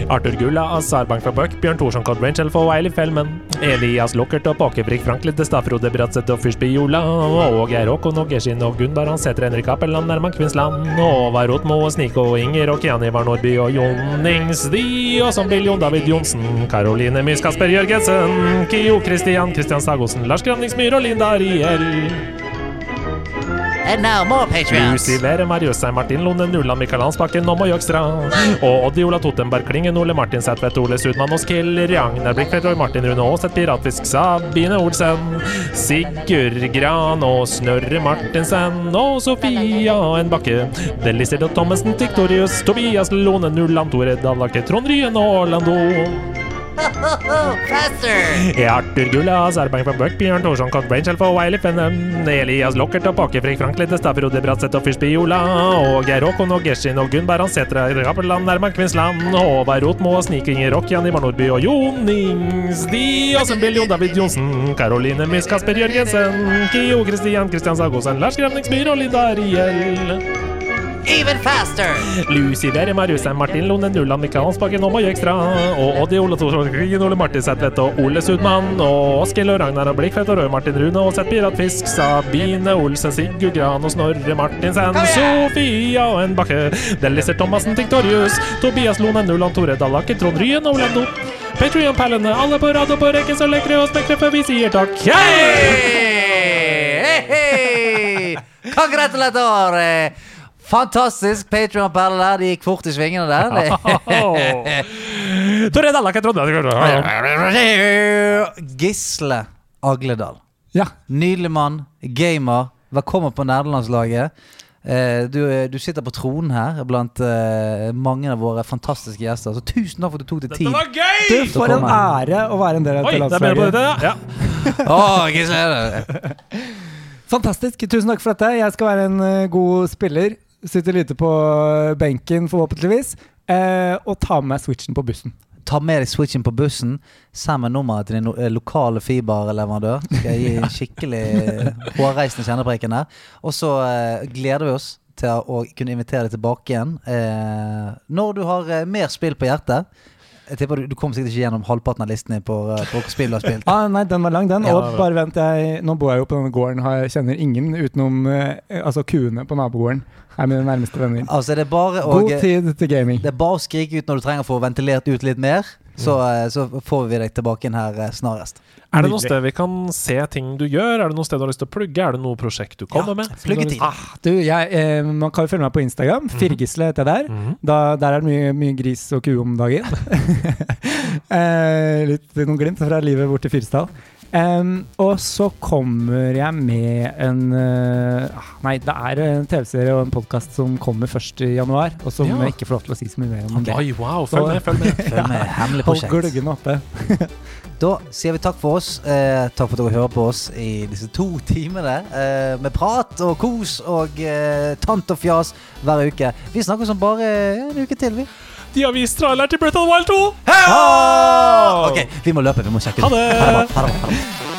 Arthur Gulla, Azar Bank fra Buck, Bjørn Thorsson, Cod Rangel for Wiley Fellman, Elias Lockert og Pokerfrik Frank Liddestad, Frode Bratseth og Fyrstby Jola, og Geir Håkon og Geshin og Gunnar Hansæter, Henrik Appelland, Herman Kvinnsland, Håvard Rotmo og Sniko og Inger og Kian Ivar Nordby og Jon Ingsdi, og som vil Jon David Johnsen, Karoline Mys, Kasper Jørgensen, Kio Kristian, Kristian Sagosen, Lars Granningsmyr og Linda Riel. And now more patrions. Lucy Lere, Marius Martin Lone, Nuland Mikael Hansbakken, Nomo Jøkstra. Og Oddi Ola Totenberg, Klingen, Ole Martin Sætvedt, Ole Sudmann og Ragnar Blikkfeldt, Roy Martin Rune Aas, et piratfisk, Sabine Olsen, Sigurd Gran og Snørre Martinsen og Sofia en Bakke. Delisir Thommessen, Tiktorius, Tobias Lone, Nuland Tore Dallake, Trond Ryen og Orlando. Jeg Arthur Gullas, Buck, Bjørn Thorsson, Cod Rangel for Wiley Fennem, Elias Lockert og Pakefrik, Frank Stavrode Bratseth og Fyrspiola, og Geir Håkon og Geshin og Gunn Baran Setra, Rappeland, Herman Kvinnsland, Håvard Rotmo, Snikinger, Rokkian, Ivar Nordby og Jon Ingsdi, Åsenbill, Jon David Johnsen, Karoline Miss, Kasper Jørgensen, Kio Kristian, Kristian Sagosen, Lars Grevningsmyr og Linda Riel. Even faster! Lucy Vere, Marius Martin Lone, Nulland, Mikael Hansbakken og Moje Ekstra. Og Oddi Ole Thorsen, Ole Martin Sætvedt og Ole Sudmann. Og Askild og Ragnar og Blikkfeldt og Røe Martin Rune og Sett Piratfisk. Sabine Olsen, Sigurd Gran og Snorre Martinsen. Sofia og en Bakke. Deliser Thomassen, Tiktorius. Tobias Lone, Nulland, Tore Dallake, Trond Ryen og Olando. Patrion-perlene, alle på rad og på rekke, så lekre og spekre før vi sier takk. Hey! Hey, hey! Congratulatore! Fantastisk Patreon-perle der. Det gikk fort i svingene der. Gisle Agledal. Ja. Nydelig mann, gamer. Velkommen på nerdelandslaget. Eh, du, du sitter på tronen her blant eh, mange av våre fantastiske gjester. Så tusen takk for at du tok deg tid. gøy! Du, for en ære å være en del av Oi, dette det er på landslaget. dette, ja. Gisle er. Fantastisk. Tusen takk for dette. Jeg skal være en eh, god spiller. Sitter lite på benken, forhåpentligvis. Eh, og ta med meg switchen på bussen. Ta med deg switchen på bussen. Send meg nummeret til din eh, lokale fiberleverandør. Skal jeg gi en skikkelig eh, hårreisende kjennepreken der. Og så eh, gleder vi oss til å kunne invitere deg tilbake igjen eh, når du har eh, mer spill på hjertet. Jeg tipper du, du kommer sikkert ikke gjennom halvparten av listene på, eh, på spill du har spilt. Ah, nei, den var lang, den. Og ja, bare vent, jeg, nå bor jeg jo på denne gården. Jeg kjenner ingen utenom eh, altså kuene på nabogården. Er mine nærmeste venner. Altså, å God tid til gaming. det er bare å skrike ut når du trenger å få ventilert ut litt mer. Så, eh, så får vi deg tilbake inn her eh, snarest. Er det noe sted vi kan se ting du gjør? Er det noe sted du har lyst til å plugge? Er det noe prosjekt du kommer med? Pluggetid. Ah, du, jeg, eh, man kan jo følge meg på Instagram. Firgisle heter jeg der. Mhm. Da, der er det mye, mye gris og ku om dagen. eh, litt noen glimt fra livet borte i Fyresdal. Em, og så kommer jeg med en ah, Nei, det er en TV-serie og en podkast som kommer først i januar, og som Ja. jeg ikke får lov til å si så mye mer om det. Oi, wow, følg med, følg med. Følg med. Hemmelig Hold gløggene oppe. Da sier vi takk for oss. Eh, takk for at dere hører på oss i disse to timene eh, med prat og kos og eh, tant og fjas hver uke. Vi snakkes om bare en uke til, vi. De har vist traileren til Breath of the Wild 2! Ok, vi må løpe. Vi må sjekke det! Ha det